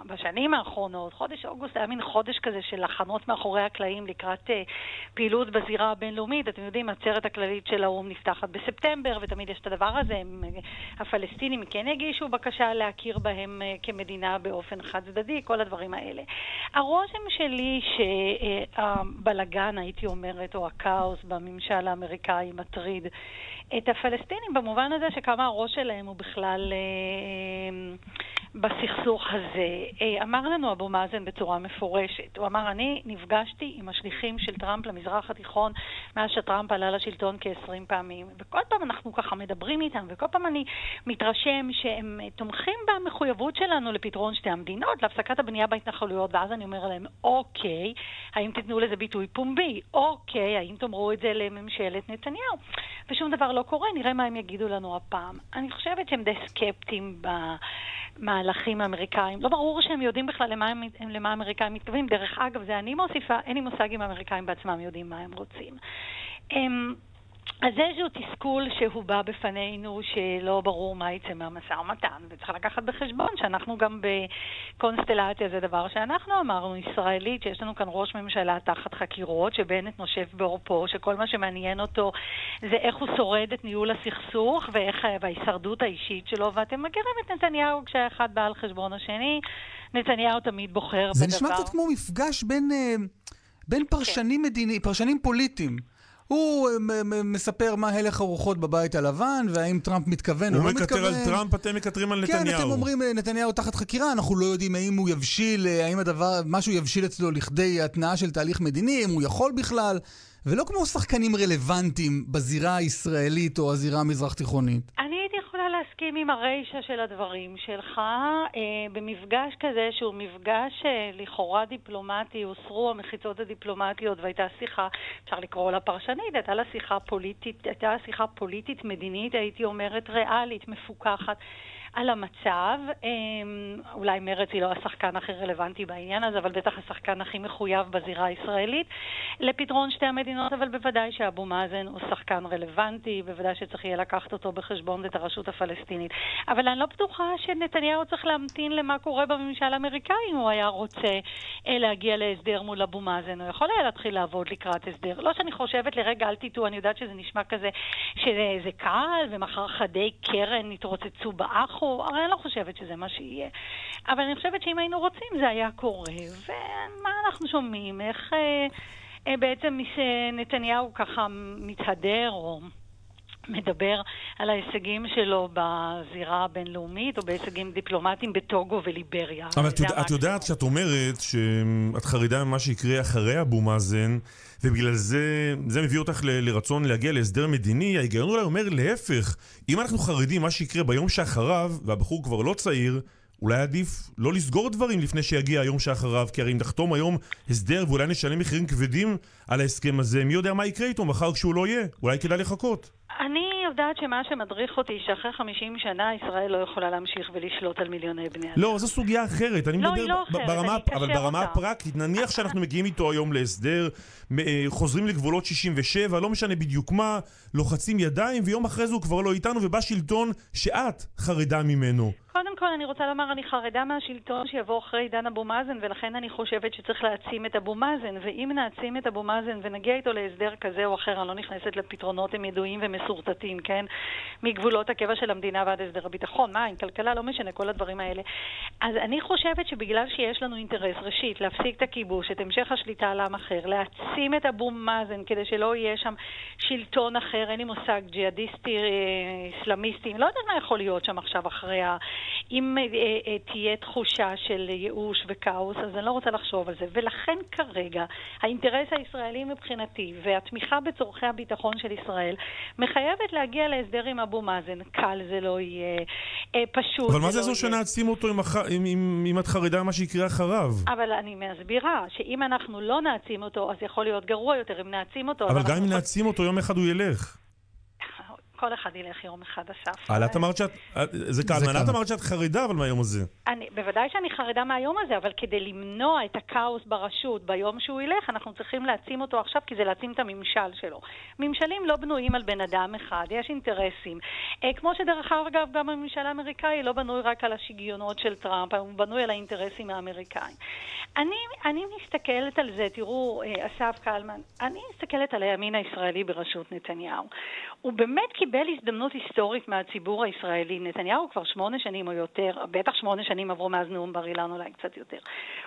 Speaker 25: בשנים האחרונות, חודש אוגוסט היה מין חודש כזה של הכנות מאחורי הקלעים לקראת פעילות בזירה הבינלאומית. אתם יודעים, העצרת הכללית של האו"ם נפתחת בספטמבר, ותמיד יש את הדבר הזה. הם, הפלסטינים כן הגישו בקשה להכיר בהם אה, כמדינה באופן חד צדדי, כל הדברים האלה. הרושם שלי שהבלגן, הייתי אומרת, או הכאוס בממשל האמריקאי מטריד את הפלסטינים במובן הזה שכמה הראש שלהם הוא בכלל... בסכסוך הזה. אה, אמר לנו אבו מאזן בצורה מפורשת, הוא אמר, אני נפגשתי עם השליחים של טראמפ למזרח התיכון מאז שטראמפ עלה לשלטון כ-20 פעמים, וכל פעם אנחנו ככה מדברים איתם, וכל פעם אני מתרשם שהם תומכים במחויבות שלנו לפתרון שתי המדינות, להפסקת הבנייה בהתנחלויות, ואז אני אומר להם, אוקיי, האם תיתנו לזה ביטוי פומבי? אוקיי, האם תאמרו את זה לממשלת נתניהו? ושום דבר לא קורה, נראה מה הם יגידו לנו הפעם. אני חושבת שהם די סקפטיים ב... מהלכים האמריקאים. לא ברור שהם יודעים בכלל למה, הם, למה האמריקאים מתכוונים. דרך אגב, זה אני מוסיפה, אין לי מושג אם האמריקאים בעצמם יודעים מה הם רוצים. הם, אז זה איזשהו תסכול שהוא בא בפנינו שלא ברור מה יצא מהמשא ומתן, וצריך לקחת בחשבון שאנחנו גם בקונסטלציה, זה דבר שאנחנו אמרנו, ישראלית, שיש לנו כאן ראש ממשלה תחת חקירות, שבנט נושף בעורפו, שכל מה שמעניין אותו זה איך הוא שורד את ניהול הסכסוך ואיך, וההישרדות האישית שלו, ואתם מכירים את נתניהו כשהאחד בא על חשבון השני, נתניהו תמיד בוחר
Speaker 2: זה
Speaker 25: בדבר.
Speaker 2: זה נשמע קצת כמו מפגש בין, אה, בין פרשנים כן. מדיני, פרשנים פוליטיים. הוא אה, מספר מה הלך הרוחות בבית הלבן, והאם טראמפ מתכוון או לא מתכוון.
Speaker 3: הוא מקטר על טראמפ, אתם מקטרים על נתניהו.
Speaker 2: כן, אתם אומרים אה, נתניהו תחת חקירה, אנחנו לא יודעים האם הוא יבשיל, אה, האם הדבר, משהו יבשיל אצלו לכדי התנעה של תהליך מדיני, אם הוא יכול בכלל. ולא כמו שחקנים רלוונטיים בזירה הישראלית או הזירה המזרח-תיכונית.
Speaker 25: אני הייתי יכולה להסכים עם הרישה של הדברים שלך. אה, במפגש כזה, שהוא מפגש אה, לכאורה דיפלומטי, הוסרו המחיצות הדיפלומטיות והייתה שיחה, אפשר לקרוא לה פרשנית, הייתה לה שיחה פוליטית, הייתה שיחה פוליטית מדינית, הייתי אומרת ריאלית, מפוקחת. על המצב. אמ, אולי מרצ היא לא השחקן הכי רלוונטי בעניין הזה, אבל בטח השחקן הכי מחויב בזירה הישראלית לפתרון שתי המדינות, אבל בוודאי שאבו מאזן הוא שחקן רלוונטי, בוודאי שצריך יהיה לקחת אותו בחשבון ואת הרשות הפלסטינית. אבל אני לא בטוחה שנתניהו צריך להמתין למה קורה בממשל האמריקאי אם הוא היה רוצה אה, להגיע להסדר מול אבו מאזן. הוא יכול היה להתחיל לעבוד לקראת הסדר. לא שאני חושבת לרגע, אל תטעו, אני יודעת שזה נשמע כזה, שזה קל, ומחר חדי קרן יתרוצצו באחו. אנחנו, הרי אני לא חושבת שזה מה שיהיה. אבל אני חושבת שאם היינו רוצים זה היה קורה. ומה אנחנו שומעים? איך אה, אה, בעצם נתניהו ככה מתהדר או... מדבר על ההישגים שלו בזירה הבינלאומית או בהישגים דיפלומטיים בטוגו וליבריה.
Speaker 3: אבל את, יודע, את יודעת שאת אומרת שאת חרדה ממה שיקרה אחרי אבו מאזן, ובגלל זה, זה מביא אותך ל, לרצון להגיע להסדר מדיני, ההיגיון אולי אומר להפך, אם אנחנו חרדים, מה שיקרה ביום שאחריו, והבחור כבר לא צעיר, אולי עדיף לא לסגור דברים לפני שיגיע היום שאחריו, כי הרי אם נחתום היום הסדר ואולי נשלם מחירים כבדים על ההסכם הזה, מי יודע מה יקרה איתו מחר כשהוא לא יהיה? אולי כדאי לחכות.
Speaker 25: אני יודעת שמה שמדריך אותי, שאחרי 50 שנה ישראל לא יכולה להמשיך ולשלוט על מיליוני בני אדם.
Speaker 3: לא, זו סוגיה אחרת. אני
Speaker 25: לא,
Speaker 3: מדבר
Speaker 25: לא אחרת,
Speaker 3: ברמה,
Speaker 25: אני
Speaker 3: אבל ברמה
Speaker 25: אותה.
Speaker 3: הפרקטית, נניח שאנחנו מגיעים איתו היום להסדר, אה, חוזרים לגבולות 67, לא משנה בדיוק מה, לוחצים ידיים, ויום אחרי זה הוא כבר לא איתנו, ובא שלטון שאת חרדה ממנו.
Speaker 25: קודם כל, אני רוצה לומר, אני חרדה מהשלטון שיבוא אחרי עידן אבו מאזן, ולכן אני חושבת שצריך להעצים את אבו מאזן, ואם נעצים את אבו מאזן ונגיע איתו להסדר כזה או אחר, אני לא נכנסת לפתרונות, הם ידועים ומסורטטים, כן? מגבולות הקבע של המדינה ועד הסדר הביטחון, מים, כלכלה, לא משנה, כל הדברים האלה. אז אני חושבת שבגלל שיש לנו אינטרס, ראשית, להפסיק את הכיבוש, את המשך השליטה על עם אחר, להעצים את אבו מאזן כדי שלא יהיה שם שלטון אחר, אין לי מושג, ג'יהאדיסטי, אה, אסלאמיסטי, לא יודעת מה יכול להיות שם עכשיו אחרי ה... אם אה, אה, תהיה תחושה של ייאוש וכאוס, אז אני לא רוצה לחשוב על זה. ולכן כרגע האינטרס הישראלי מבחינתי והתמיכה בצורכי הביטחון של ישראל מחייבת להגיע להסדר עם אבו מאזן. קל זה לא יהיה, אה, פשוט
Speaker 3: אבל מה זה
Speaker 25: לא
Speaker 3: זו. שנעצים אותו אם, אח... אם, אם, אם את חרדה ממה שיקרה אחריו?
Speaker 25: אבל אני מסבירה שאם אנחנו לא נעצים אותו, אז יכול להיות גרוע יותר. אם נעצים אותו,
Speaker 3: אבל גם אם נעצים אותו, יום אחד הוא ילך.
Speaker 25: כל אחד ילך יום אחד אסף.
Speaker 3: אבל את אמרת שאת... זה קלמן, את אמרת שאת חרדה אבל מהיום הזה.
Speaker 25: אני, בוודאי שאני חרדה מהיום הזה, אבל כדי למנוע את הכאוס ברשות ביום שהוא ילך, אנחנו צריכים להעצים אותו עכשיו, כי זה להעצים את הממשל שלו. ממשלים לא בנויים על בן אדם אחד, יש אינטרסים. אה, כמו שדרך אגב, גם הממשל האמריקאי לא בנוי רק על השיגיונות של טראמפ, הוא בנוי על האינטרסים האמריקאים. אני, אני מסתכלת על זה, תראו, אה, אסף קלמן, אני מסתכלת על הימין הישראלי בראשות נתניהו. הוא באמת קיבל הזדמנות היסטורית מהציבור הישראלי. נתניהו כבר שמונה שנים או יותר, בטח שמונה שנים עברו מאז נאום בר אילן, אולי קצת יותר.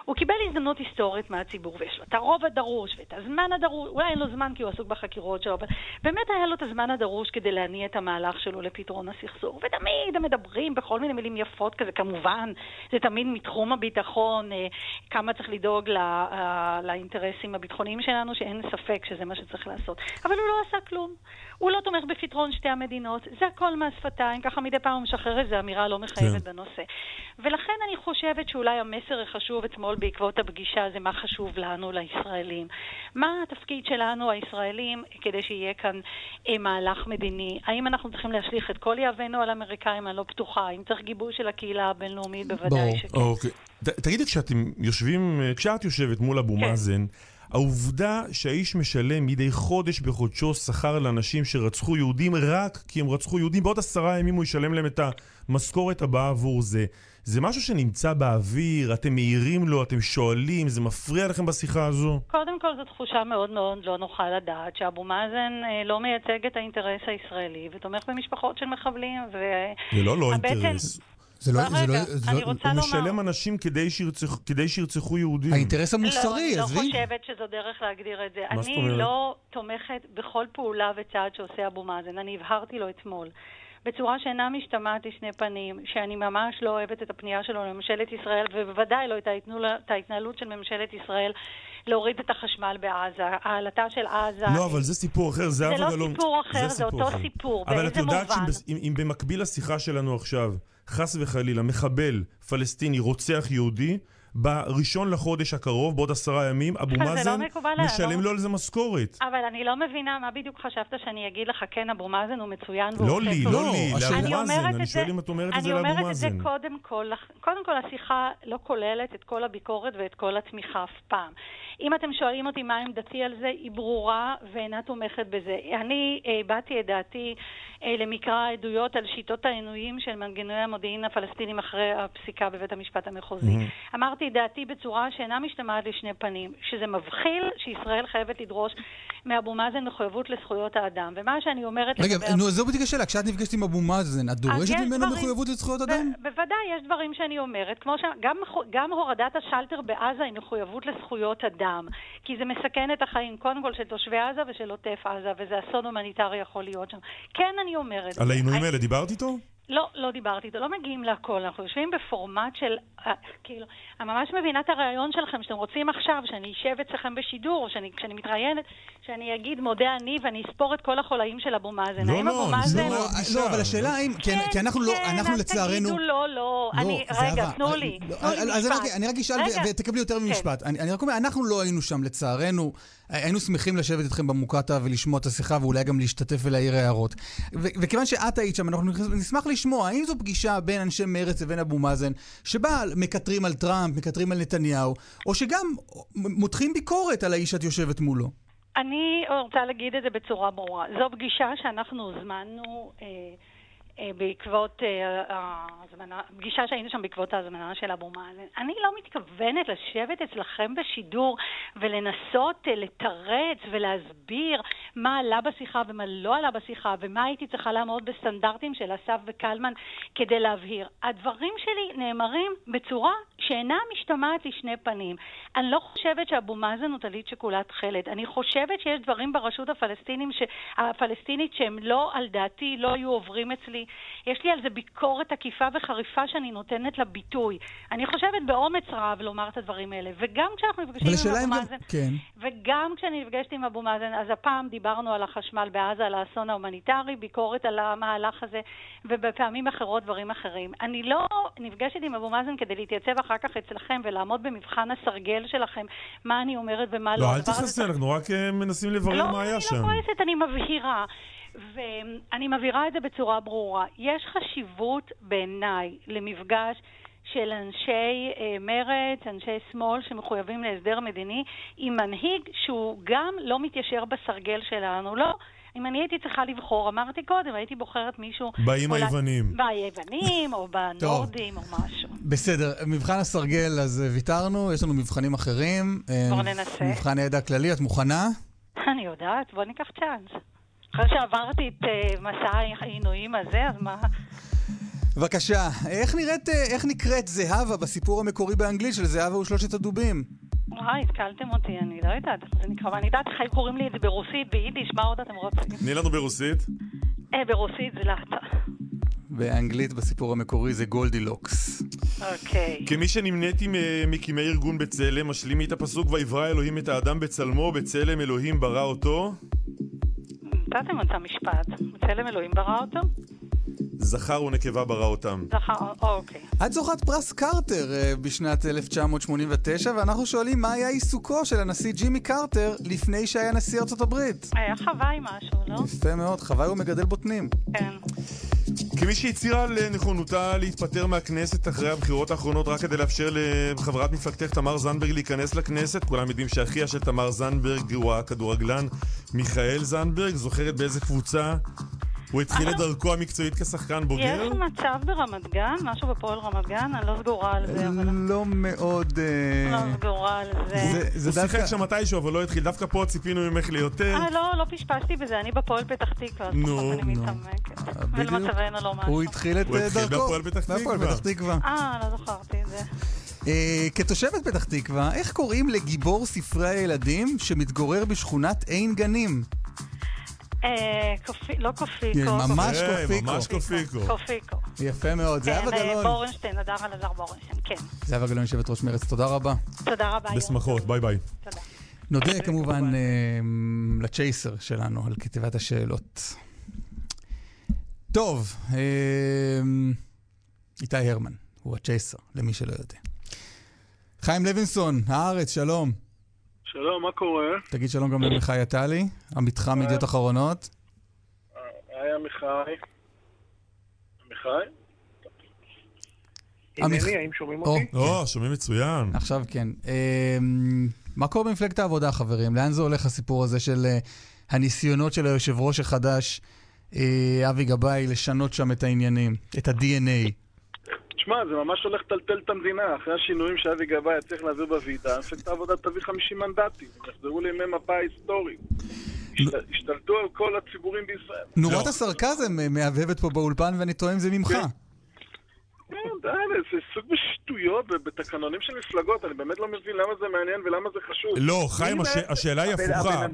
Speaker 25: הוא קיבל הזדמנות היסטורית מהציבור, ויש לו את הרוב הדרוש ואת הזמן הדרוש, אולי אין לו זמן כי הוא עסוק בחקירות שלו, אבל באמת היה לו את הזמן הדרוש כדי להניע את המהלך שלו לפתרון הסכסוך. ותמיד הם מדברים בכל מיני מילים יפות כזה, כמובן, זה תמיד מתחום הביטחון, אה, כמה צריך לדאוג ל- אה, לאינטרסים הביטחוניים שלנו, שאין ספק שזה מה שצריך לעשות. אבל הוא לא עשה כלום. הוא לא תומך בפתרון שתי המדינות, זה הכל מהשפתיים, ככה מדי פעם הוא משחרר איזו אמירה לא מחייבת
Speaker 3: כן.
Speaker 25: בנושא. ולכן אני חושבת שאולי המסר החשוב אתמול בעקבות הפגישה זה מה חשוב לנו, לישראלים. מה התפקיד שלנו, הישראלים, כדי שיהיה כאן אה, מהלך מדיני? האם אנחנו צריכים להשליך את כל יהבנו על האמריקאים? אני לא בטוחה. אם צריך גיבוי של הקהילה הבינלאומית, בוודאי שכן.
Speaker 3: אוקיי. ת- תגידי, כשאתם יושבים, אה, כשאת יושבת מול אבו
Speaker 25: כן.
Speaker 3: מאזן, העובדה שהאיש משלם מדי חודש בחודשו שכר לאנשים שרצחו יהודים רק כי הם רצחו יהודים, בעוד עשרה ימים הוא ישלם להם את המשכורת הבאה עבור זה. זה משהו שנמצא באוויר, אתם מעירים לו, אתם שואלים, זה מפריע לכם בשיחה הזו?
Speaker 25: קודם כל זו תחושה מאוד מאוד לא נוחה לדעת שאבו מאזן אה, לא מייצג את האינטרס הישראלי ותומך במשפחות של מחבלים ו...
Speaker 3: זה לא לא
Speaker 25: הבטן-
Speaker 3: אינטרס.
Speaker 2: זה לא-
Speaker 25: רגע,
Speaker 2: זה לא- זה
Speaker 25: אני
Speaker 2: לא-
Speaker 25: רוצה
Speaker 3: הוא
Speaker 25: לומר...
Speaker 3: משלם אנשים כדי שירצחו, כדי שירצחו יהודים.
Speaker 2: האינטרס
Speaker 25: לא,
Speaker 2: המוסרי,
Speaker 25: אני
Speaker 2: עזבי.
Speaker 25: לא חושבת שזו דרך להגדיר את זה. אני? לא תומכת בכל פעולה וצעד שעושה אבו מאזן. אני הבהרתי לו אתמול. בצורה שאינה משתמעת לשני פנים, שאני ממש לא אוהבת את הפנייה שלו לממשלת ישראל, ובוודאי לא את ההתנהלות של ממשלת ישראל להוריד את החשמל בעזה. העלתה של עזה...
Speaker 3: לא, אבל זה סיפור אחר, זה
Speaker 25: זה לא
Speaker 3: גלאון.
Speaker 25: סיפור אחר, זה
Speaker 3: סיפור
Speaker 25: אותו
Speaker 3: אחר.
Speaker 25: סיפור.
Speaker 3: אבל
Speaker 25: באיזה
Speaker 3: את יודעת
Speaker 25: מובן?
Speaker 3: שאם אם במקביל לשיחה שלנו עכשיו, חס וחלילה, מחבל פלסטיני רוצח יהודי, בראשון לחודש הקרוב, בעוד עשרה ימים, אבו
Speaker 25: לא
Speaker 3: מאזן
Speaker 25: מקובל עליי,
Speaker 3: משלם
Speaker 25: לא-
Speaker 3: לו על זה משכורת.
Speaker 25: אבל אני לא מבינה מה בדיוק חשבת שאני אגיד לך, כן, אבו מאזן הוא מצוין.
Speaker 3: לא
Speaker 25: עושה
Speaker 3: לי. לא לי, לאבו
Speaker 25: אני
Speaker 3: מאזן.
Speaker 25: אומרת
Speaker 3: אני שואל
Speaker 25: זה-
Speaker 3: אם את אומרת את זה
Speaker 25: אני
Speaker 3: לאבו
Speaker 25: אומרת את זה
Speaker 3: מאזן.
Speaker 25: קודם כל, קודם כל השיחה לא כוללת את כל הביקורת ואת כל התמיכה אף פעם. אם אתם שואלים אותי מה עמדתי על זה, היא ברורה ואינה תומכת בזה. אני אה, הבעתי את דעתי אה, למקרא העדויות על שיטות העינויים של מנגנוני המודיעין הפלסטינים אחרי הפסיקה בבית המשפט המחוזי. אמרתי את דעתי בצורה שאינה משתמעת לשני פנים, שזה מבחיל שישראל חייבת לדרוש מאבו מאזן מחויבות לזכויות האדם. ומה שאני אומרת...
Speaker 2: רגע,
Speaker 25: לגבי-
Speaker 2: נו, זו בדיוק השאלה, כשאת נפגשת עם אבו מאזן, את דורשת
Speaker 25: יש
Speaker 2: ממנו
Speaker 25: דברים-
Speaker 2: מחויבות לזכויות
Speaker 25: ב-
Speaker 2: אדם?
Speaker 25: בוודאי, יש דברים שאני אומרת. כמו ש... גם, גם הורדת השלטר בעזה היא מחויבות לזכויות אדם. כי זה מסכן את החיים, קודם כל, של תושבי עזה ושל עוטף עזה, וזה אסון הומניטרי יכול להיות שם. כן, אני אומרת.
Speaker 3: על העינויים האלה דיברת איתו?
Speaker 25: לא, לא דיברתי איתו, לא מגיעים להכל. אנחנו יושבים בפורמט של, אה, כאילו, אני ממש מבינה את הרעיון שלכם, שאתם רוצים עכשיו, שאני אשב אצלכם בשידור, שאני, כשאני מתראיינת, שאני אגיד מודה אני ואני אספור את כל החולאים של אבו מאזן.
Speaker 2: לא,
Speaker 25: האם
Speaker 2: לא,
Speaker 25: אבו
Speaker 2: זה
Speaker 25: מאזן...
Speaker 2: לא- לא, אבל השאלה האם, כי כי אנחנו לא,
Speaker 25: כן,
Speaker 2: אנחנו לצערנו...
Speaker 25: תגידו לא, לא. אני,
Speaker 2: זהבה,
Speaker 25: רגע, תנו לי.
Speaker 2: לא,
Speaker 25: תנו לי
Speaker 2: אז אני רק-
Speaker 25: משפט.
Speaker 2: אני אשאל ותקבלי יותר
Speaker 25: כן.
Speaker 2: ממשפט. אני אני רק אומר, אנחנו לא היינו שם לצערנו. היינו שמחים לשבת איתכם במוקטעה ולשמוע את השיחה ואולי גם להשתתף ולהעיר הערות. ו- וכיוון שאת היית שם, אנחנו נשמח לשמוע, האם זו פגישה בין אנשי מרצ לבין אבו מאזן, שבה מקטרים על טראמפ, מקטרים על נתניהו, או שגם מותחים ביקורת על האיש שאת יושבת מולו?
Speaker 25: אני רוצה להגיד את זה בצורה ברורה. זו פגישה שאנחנו הוזמנו אה, בעקבות אה, ההזמנה, פגישה שהיינו שם בעקבות ההזמנה של אבו מאזן. אני לא מתכוונת לשבת אצלכם בשידור ולנסות אה, לתרץ ולהסביר מה עלה בשיחה ומה לא עלה בשיחה ומה הייתי צריכה לעמוד בסטנדרטים של אסף וקלמן כדי להבהיר. הדברים שלי נאמרים בצורה שאינה משתמעת לשני פנים. אני לא חושבת שאבו מאזן הוא טלית שכולה תכלת. אני חושבת שיש דברים ברשות. הפלסטינית שהם לא על דעתי, לא היו עוברים אצלי. יש לי על זה ביקורת עקיפה וחריפה שאני נותנת לה ביטוי. אני חושבת באומץ רב לומר את הדברים האלה. וגם כשאנחנו נפגשים עם אבו
Speaker 2: גם...
Speaker 25: מאזן...
Speaker 2: כן.
Speaker 25: וגם כשאני נפגשת עם אבו מאזן, אז הפעם דיברנו על החשמל בעזה, על האסון ההומניטרי, ביקורת על המהלך הזה, ובפעמים אחרות דברים אחרים. אני לא נפגשת עם אבו מאזן כדי להתייצב אחר כך אצלכם ולעמוד במבחן הסרגל שלכם, מה אני אומרת ומה לא.
Speaker 3: לא, אל תכנסי, אנחנו רק אה, מנסים לברר
Speaker 25: לא,
Speaker 3: מה היה
Speaker 25: אני
Speaker 3: שם.
Speaker 25: לא כועסת, אני מבהירה. ואני מבהירה את זה בצורה ברורה. יש חשיבות בעיניי למפגש של אנשי אה, מרצ, אנשי שמאל שמחויבים להסדר מדיני, עם מנהיג שהוא גם לא מתיישר בסרגל שלנו. לא. אם אני הייתי צריכה לבחור, אמרתי קודם, הייתי בוחרת מישהו...
Speaker 3: באיים
Speaker 25: אולי-
Speaker 3: היוונים.
Speaker 25: ביוונים, או בנורדים, או משהו.
Speaker 2: בסדר, מבחן הסרגל, אז אה, ויתרנו, יש לנו מבחנים אחרים. אה,
Speaker 25: בואו ננסה.
Speaker 2: מבחן הידע הכללי, את מוכנה?
Speaker 25: אני יודעת, בוא ניקח צ'אנס. אחרי שעברתי את אה, מסע העינויים הזה, אז מה...
Speaker 2: בבקשה, איך נראית, אה, איך נקראת זהבה בסיפור המקורי באנגלית של זהבה ושלושת הדובים?
Speaker 25: וואי, התקלתם אותי, אני לא יודעת איך זה נקרא, ואני יודעת איך קוראים לי את זה ברוסית, ביידיש, מה עוד אתם רוצים?
Speaker 3: תני לנו ברוסית.
Speaker 25: אה, ברוסית זלאטה.
Speaker 2: באנגלית בסיפור המקורי זה Goldilocks.
Speaker 25: אוקיי.
Speaker 3: כמי שנמנית ממקימי ארגון בצלם, השלימי את הפסוק ויברא אלוהים את האדם בצלמו, בצלם אלוהים ברא אותו.
Speaker 25: נתתם את המשפט. בצלם אלוהים ברא אותו?
Speaker 3: זכר ונקבה ברא אותם.
Speaker 25: זכר, אוקיי.
Speaker 2: את זוכת פרס קרטר אה, בשנת 1989, ואנחנו שואלים מה היה עיסוקו של הנשיא ג'ימי קרטר לפני שהיה נשיא ארצות הברית.
Speaker 25: היה חוואי משהו, לא?
Speaker 2: יפה מאוד, חוואי הוא מגדל בוטנים.
Speaker 25: כן.
Speaker 3: כמי שהצהירה על נכונותה להתפטר מהכנסת אחרי הבחירות האחרונות רק כדי לאפשר לחברת מפלגתך תמר זנדברג להיכנס לכנסת, כולם יודעים שאחיה של תמר זנדברג הוא הכדורגלן מיכאל זנדברג, זוכרת באיזה קבוצה הוא התחיל את דרכו המקצועית כשחקן בוגר?
Speaker 25: יש מצב ברמת גן? משהו בפועל רמת גן? אני לא סגורה על זה, אבל...
Speaker 2: לא מאוד... אה,
Speaker 25: לא סגורה על זה.
Speaker 3: הוא שיחק שם מתישהו, אבל לא התחיל. דווקא פה ציפינו ממך ליותר.
Speaker 25: אה, לא, לא פשפשתי בזה, אני בפועל פתח תקווה,
Speaker 3: נו, נו.
Speaker 25: ולמצבנו לא משהו.
Speaker 2: הוא התחיל את
Speaker 3: הוא
Speaker 2: אה,
Speaker 3: התחיל
Speaker 2: דרכו.
Speaker 3: פתח תקווה.
Speaker 2: בהפועל פתח תקווה.
Speaker 25: אה, לא זכרתי את זה.
Speaker 2: אה, כתושבת פתח תקווה, איך קוראים לגיבור ספרי הילדים שמתגורר בשכונת עין גנים?
Speaker 25: אה, לא קופיקו.
Speaker 2: כן, ממש קופיקו.
Speaker 3: ממש קופיקו.
Speaker 25: קופיקו.
Speaker 2: יפה מאוד. זהבה
Speaker 25: כן, אה,
Speaker 2: גלאון.
Speaker 25: בורנשטיין, הדר אלעזר בורנשטיין, כן.
Speaker 2: זהבה גלאון, יושבת ראש מרצ, תודה רבה.
Speaker 25: תודה רבה.
Speaker 3: בשמחות, ביי ביי.
Speaker 2: נודה כמובן אה, ל chaser שלנו על כתיבת השאלות. טוב, אה, איתי הרמן, הוא ה chaser, למי שלא יודע. חיים לוינסון, הארץ, שלום.
Speaker 26: שלום, מה קורה?
Speaker 2: תגיד שלום גם למיכאי עטלי, המתחם ידיעות אחרונות.
Speaker 26: היי עמיחי. עמיחי?
Speaker 2: עמיח-
Speaker 26: הנני, האם שומעים
Speaker 2: או,
Speaker 26: אותי?
Speaker 3: או, שומעים מצוין.
Speaker 2: עכשיו כן. אה, מה קורה במפלגת העבודה, חברים? לאן זה הולך הסיפור הזה של אה, הניסיונות של היושב ראש החדש, אה, אבי גבאי, לשנות שם את העניינים, את ה-DNA?
Speaker 26: תשמע, זה ממש הולך לטלטל את המדינה. אחרי השינויים שאבי גבאי היה צריך להעביר בוועידה, מפלגת העבודה תביא 50 מנדטים. הם יחזרו לימי מפה היסטורית. השת- השתלטו על כל הציבורים בישראל.
Speaker 2: נורת הסרקזם אה, מהבהבת פה באולפן, ואני טוען זה ממך.
Speaker 26: כן, די, זה סוג בשטויות ובתקנונים של מפלגות, אני באמת לא מבין למה זה מעניין ולמה זה חשוב.
Speaker 3: לא, חיים, השאלה היא הפוכה.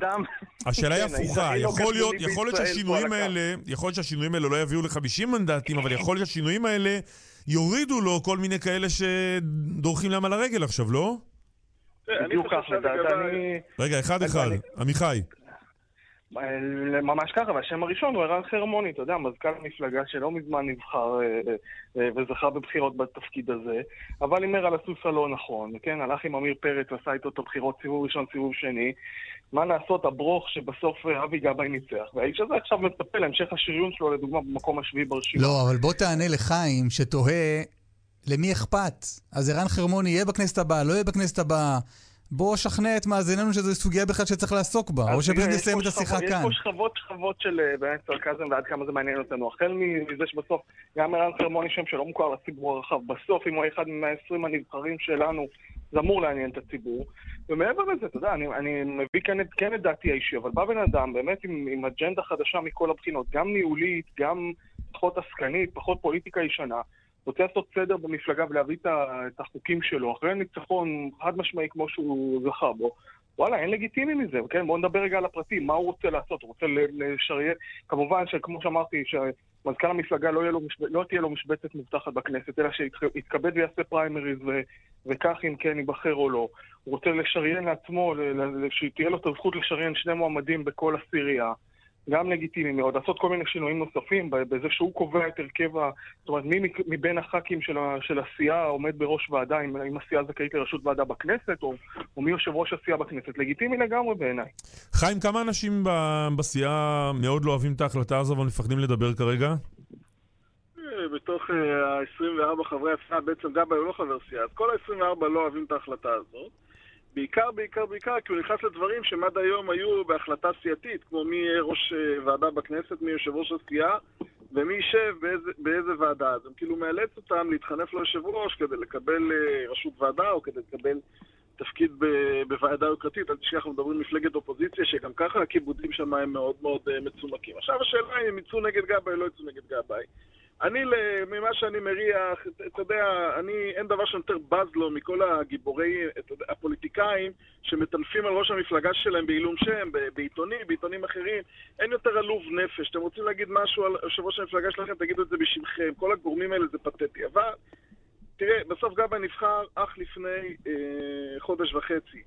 Speaker 3: השאלה היא
Speaker 26: כן,
Speaker 3: הפוכה.
Speaker 26: לא
Speaker 3: יכול להיות,
Speaker 26: בישראל
Speaker 3: שהשינויים. האלה, יכול להיות שהשינויים האלה לא יביאו ל-50 מנדטים, אבל יכול להיות שהשינויים האלה יורידו לו כל מיני כאלה שדורכים להם על הרגל עכשיו, לא?
Speaker 27: בדיוק
Speaker 26: חושב
Speaker 27: ככה, לדעת,
Speaker 26: שהגבה-
Speaker 27: אני...
Speaker 3: רגע, אחד-אחד. עמיחי.
Speaker 27: אה, ממש ככה, והשם הראשון הוא ערן חרמוני, אתה יודע, מזכ"ל המפלגה שלא מזמן נבחר אה, אה, וזכה בבחירות בתפקיד הזה, אבל הימר על הסוס הלא נכון, כן? הלך עם עמיר פרץ, עשה איתו את הבחירות סיבוב ראשון, סיבוב שני. מה לעשות, הברוך שבסוף אבי גבאי ניצח. והאיש הזה עכשיו מצפה להמשך השריון שלו, לדוגמה, במקום השביעי ברשימה.
Speaker 2: לא, אבל בוא תענה לחיים, שתוהה למי אכפת. אז ערן חרמוני יהיה בכנסת הבאה, לא יהיה בכנסת הבאה. בוא שכנע את מאזיננו שזו סוגיה בכלל שצריך לעסוק בה, או שפשוט נסיים את השיחה כאן.
Speaker 27: יש פה שכבות שכבות של אה, באמת סרקזם ועד כמה זה מעניין אותנו. החל מזה שבסוף גם ערן חרמוני שם שלא מוכר לציבור הרחב, בסוף אם הוא אחד מה-20 הנבחרים שלנו, זה אמור לעניין את הציבור. ומעבר לזה, אתה יודע, אני, אני מביא כאן כן את דעתי האישי, אבל בא בן אדם באמת עם, עם אג'נדה חדשה מכל הבחינות, גם ניהולית, גם פחות עסקנית, פחות פוליטיקה ישנה. רוצה לעשות סדר במפלגה ולהביא את החוקים שלו, אחרי ניצחון חד משמעי כמו שהוא זכה בו. וואלה, אין לגיטימי מזה, כן? בואו נדבר רגע על הפרטים, מה הוא רוצה לעשות? הוא רוצה לשריין... כמובן שכמו שאמרתי, שמזכ"ל המפלגה לא, לו משב... לא תהיה לו משבצת מובטחת בכנסת, אלא שיתכבד ויעשה פריימריז ו... וכך אם כן ייבחר או לא. הוא רוצה לשריין לעצמו, שתהיה לו את הזכות לשריין שני מועמדים בכל עשירייה. גם לגיטימי מאוד, לעשות כל מיני שינויים נוספים בזה שהוא קובע את הרכב ה... זאת אומרת, מי מבין הח"כים של, ה... של הסיעה עומד בראש ועדה, אם, אם הסיעה זכאית לראשות ועדה בכנסת, או, או מי יושב ראש הסיעה בכנסת. לגיטימי לגמרי בעיניי.
Speaker 3: חיים, כמה אנשים ב- בסיעה מאוד לא אוהבים את ההחלטה הזו אבל מפחדים לדבר כרגע?
Speaker 26: אה, בתוך ה-24 חברי הסיעה, בעצם גבאי הוא לא חבר סיעה, אז כל ה-24 לא אוהבים את ההחלטה הזאת. בעיקר, בעיקר, בעיקר, כי הוא נכנס לדברים שהם עד היום היו בהחלטה סיעתית, כמו מי יהיה ראש אה, ועדה בכנסת, מי יושב ראש הסיעה, ומי יישב באיזה, באיזה ועדה. אז הם כאילו מאלץ אותם להתחנף ליושב ראש כדי לקבל אה, ראשות ועדה, או כדי לקבל תפקיד ב- בוועדה יוקרתית. אל תשכח, אנחנו מדברים מפלגת אופוזיציה, שגם ככה הכיבודים שם הם מאוד מאוד אה, מצומקים. עכשיו השאלה אם הם יצאו נגד גבאי או לא יצאו נגד גבאי. אני, ממה שאני מריח, אתה- יודע, אני, אין דבר שיותר בז לו מכל הגיבורי, הפוליטיקאים שמטנפים על ראש המפלגה שלהם בעילום שם, בעיתונים, בעיתונים אחרים. אין יותר עלוב נפש. אתם רוצים להגיד משהו על יושב ראש המפלגה שלכם, תגידו את זה בשמכם. כל הגורמים האלה זה פתטי. אבל, תראה, בסוף גבאי נבחר אך לפני אה, חודש וחצי.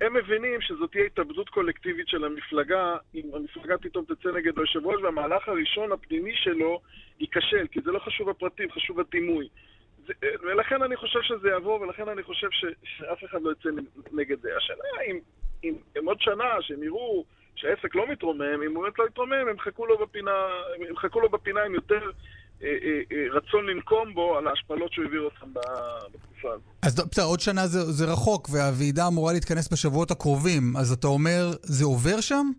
Speaker 26: הם מבינים שזאת תהיה התאבדות קולקטיבית של המפלגה, אם המפלגה פתאום תצא נגד היושב ראש, והמהלך הראשון הפנימי שלו ייכשל, כי זה לא חשוב הפרטים, חשוב הדימוי. ולכן אני חושב שזה יעבור, ולכן אני חושב ש, שאף אחד לא יצא נגד זה. השאלה אם, אם, אם עוד שנה, שהם יראו שהעסק לא מתרומם, אם הוא באמת לא יתרומם, הם יחכו לו בפינה, הם יחכו לו בפינה עם יותר רצון לנקום בו על ההשפלות שהוא העביר אותם בתקופה הזאת.
Speaker 2: אז בסדר, עוד שנה זה, זה רחוק, והוועידה אמורה להתכנס בשבועות הקרובים, אז אתה אומר, זה עובר שם?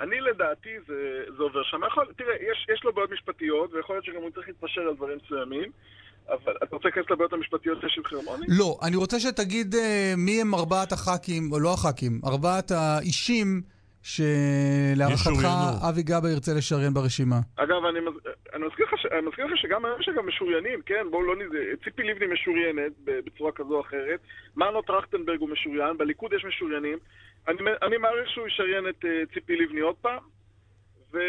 Speaker 26: אני לדעתי זה, זה עובר שם. יכול, תראה, יש, יש לו בעיות משפטיות, ויכול להיות שגם הוא צריך להתפשר על דברים מסוימים, אבל אתה רוצה להיכנס לבעיות המשפטיות של חרמוני?
Speaker 2: לא, אני רוצה שתגיד אה, מי הם ארבעת הח"כים, או לא הח"כים, ארבעת האישים שלהערכתך. אבי גבאי ירצה לשריין ברשימה.
Speaker 26: אגב, אני, מז... אני מזכיר לך, ש... אני מזכיר לך שגם היום יש גם משוריינים, כן? בואו לא נזה... ציפי לבני משוריינת בצורה כזו או אחרת, מנו טרכטנברג הוא משוריין, בליכוד יש משוריינים. אני, אני מעריך שהוא ישריין את uh, ציפי לבני עוד פעם. אה.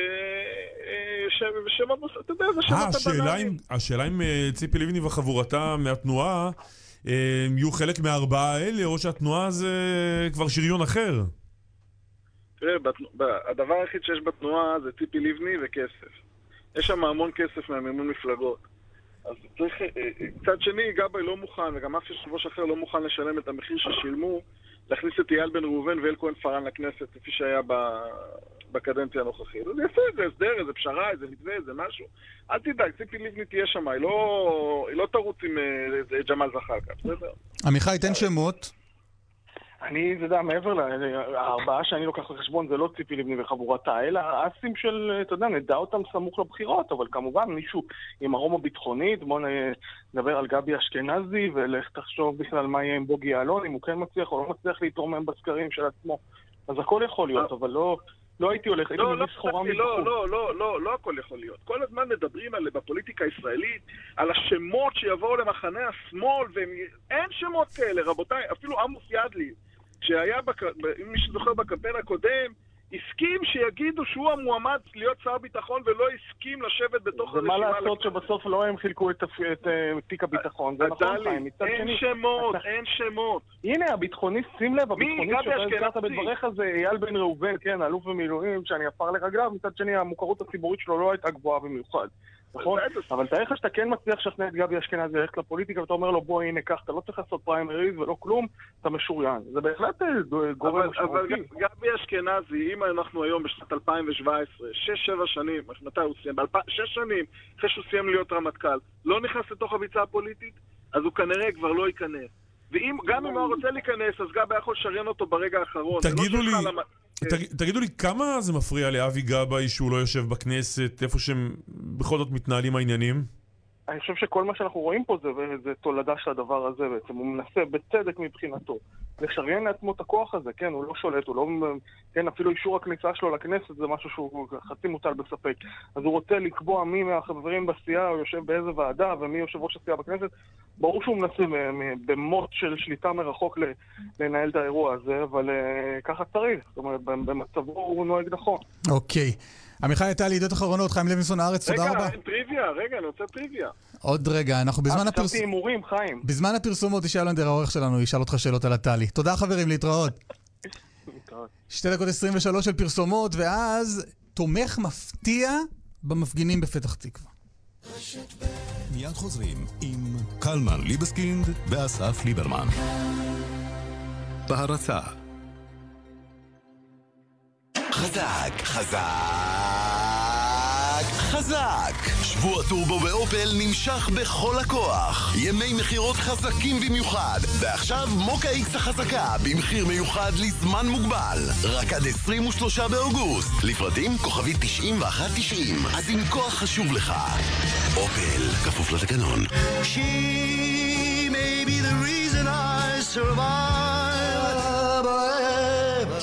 Speaker 26: ושמות, אתה יודע, זה שמות
Speaker 3: אה, השאלה
Speaker 26: הבנאליים.
Speaker 3: אם- השאלה אם ציפי לבני וחבורתה מהתנועה יהיו חלק מהארבעה האלה, או שהתנועה זה כבר שריון אחר.
Speaker 26: תראה, בתנוע... ב- הדבר היחיד שיש בתנועה זה ציפי לבני וכסף. יש שם המון כסף מהמימון מפלגות. אז צריך... אה, אה, מצד שני, גבאי לא מוכן, וגם אף יושב ראש אחר לא מוכן לשלם את המחיר ששילמו, להכניס את אייל בן ראובן ואל כהן פארן לכנסת, כפי שהיה ב... בקדנציה הנוכחית. אז יעשו איזה הסדר, איזה פשרה, איזה מתווה, איזה משהו. אל תדאג, ציפי לבני תהיה שם, היא לא, היא לא תרוץ עם אה, ג'מאל זחאלקה, בסדר?
Speaker 2: עמיחי, תן שמות.
Speaker 27: אני, אתה יודע, מעבר לארבעה שאני לוקח בחשבון, זה לא ציפי לבני וחבורתה, אלא האסים של, אתה יודע, נדע אותם סמוך לבחירות, אבל כמובן מישהו עם ארומה ביטחונית, בואו נדבר על גבי אשכנזי, ולך תחשוב בכלל מה יהיה עם בוגי יעלון, אם הוא כן מצליח או לא מצליח להתרומם בסקרים של עצמו. אז הכל יכול להיות, אבל לא... לא הייתי הולך, הייתי
Speaker 26: לא,
Speaker 27: מביא
Speaker 26: לא,
Speaker 27: סחורה
Speaker 26: חשבתי, לא,
Speaker 27: מבחוץ.
Speaker 26: לא, לא, לא, לא הכל יכול להיות. כל הזמן מדברים על, בפוליטיקה הישראלית על השמות שיבואו למחנה השמאל, ואין שמות כאלה, רבותיי. אפילו עמוס ידלין, שהיה, בק... אם מי שזוכר בקמפיין הקודם, הסכים שיגידו שהוא המועמד להיות שר ביטחון ולא הסכים לשבת בתוך
Speaker 27: ומה
Speaker 26: הרשימה.
Speaker 27: לעשות שבסוף לא הם חילקו את הפ- את אה, תיק הביטחון, זה נכון חיים,
Speaker 26: אין
Speaker 27: שני...
Speaker 26: שמות,
Speaker 27: אתה-
Speaker 26: אין שמות.
Speaker 27: הנה, הביטחוניסט, שים לב, הביטחוניסט שאתה הזכרת? בדבריך זה אייל בן ראובן, כן, האלוף במילואים, שאני עפר לרגליו, מצד שני המוכרות הציבורית שלו לא הייתה גבוהה במיוחד. נכון? אבל תאר לך שאתה כן מצליח לשכנע את גבי אשכנזי ללכת לפוליטיקה ואתה אומר לו בוא הנה קח, אתה לא צריך לעשות פריימריז ולא כלום, אתה משוריין. זה בהחלט אה, גורם
Speaker 26: אבל, אבל
Speaker 27: משמעותי.
Speaker 26: ג- גבי אשכנזי, אם אנחנו היום בשנת 2017, 6-7 שנים, מתי הוא סיים? שש שנים אחרי שהוא סיים להיות רמטכ"ל, לא נכנס לתוך הביצה הפוליטית, אז הוא כנראה כבר לא ייכנס. ואם, גם אם הוא רוצה להיכנס, אז גבי היה יכול לשריין אותו ברגע האחרון. לא
Speaker 3: תגידו לי, תג- תגידו לי, כמה זה מפריע לאבי גבאי שהוא לא יושב בכנסת, איפה שהם בכל זאת מתנהלים העניינים?
Speaker 27: אני חושב שכל מה שאנחנו רואים פה זה, זה תולדה של הדבר הזה בעצם. הוא מנסה, בצדק מבחינתו, לשריין לעצמו את הכוח הזה, כן, הוא לא שולט, הוא לא... כן, אפילו אישור הכניסה שלו לכנסת זה משהו שהוא חצי מוטל בספק. אז הוא רוצה לקבוע מי מהחברים בסיעה הוא יושב באיזה ועדה ומי יושב ראש הסיעה בכנסת. ברור שהוא מנסה במוט של שליטה מרחוק לנהל את האירוע הזה, אבל uh, ככה צריך. זאת אומרת, במצבו הוא נוהג נכון.
Speaker 2: אוקיי. עמיחי טלי, ידיעות אחרונות, חיים לוינסון הארץ, תודה רבה.
Speaker 26: רגע, טריוויה, רגע, אני רוצה טריוויה.
Speaker 2: עוד רגע, אנחנו בזמן הפרסומות...
Speaker 27: חשבתי הימורים, חיים.
Speaker 2: בזמן הפרסומות ישי אלנדר, העורך שלנו, ישאל אותך שאלות על הטלי. תודה חברים, להתראות. שתי דקות 23 של פרסומות, ואז תומך מפתיע במפגינים בפתח תקווה.
Speaker 20: מיד חוזרים עם קלמן ליבסקינד ואסף ליברמן. בהרצה
Speaker 24: חזק, חזק, חזק! שבוע טורבו באופל נמשך בכל הכוח. ימי מכירות חזקים במיוחד. ועכשיו מוקה איקס החזקה במחיר מיוחד לזמן מוגבל. רק עד 23 באוגוסט. לפרטים כוכבי 9190. אז אם כוח חשוב לך. אופל, כפוף לתקנון.
Speaker 28: She may be the reason I survive.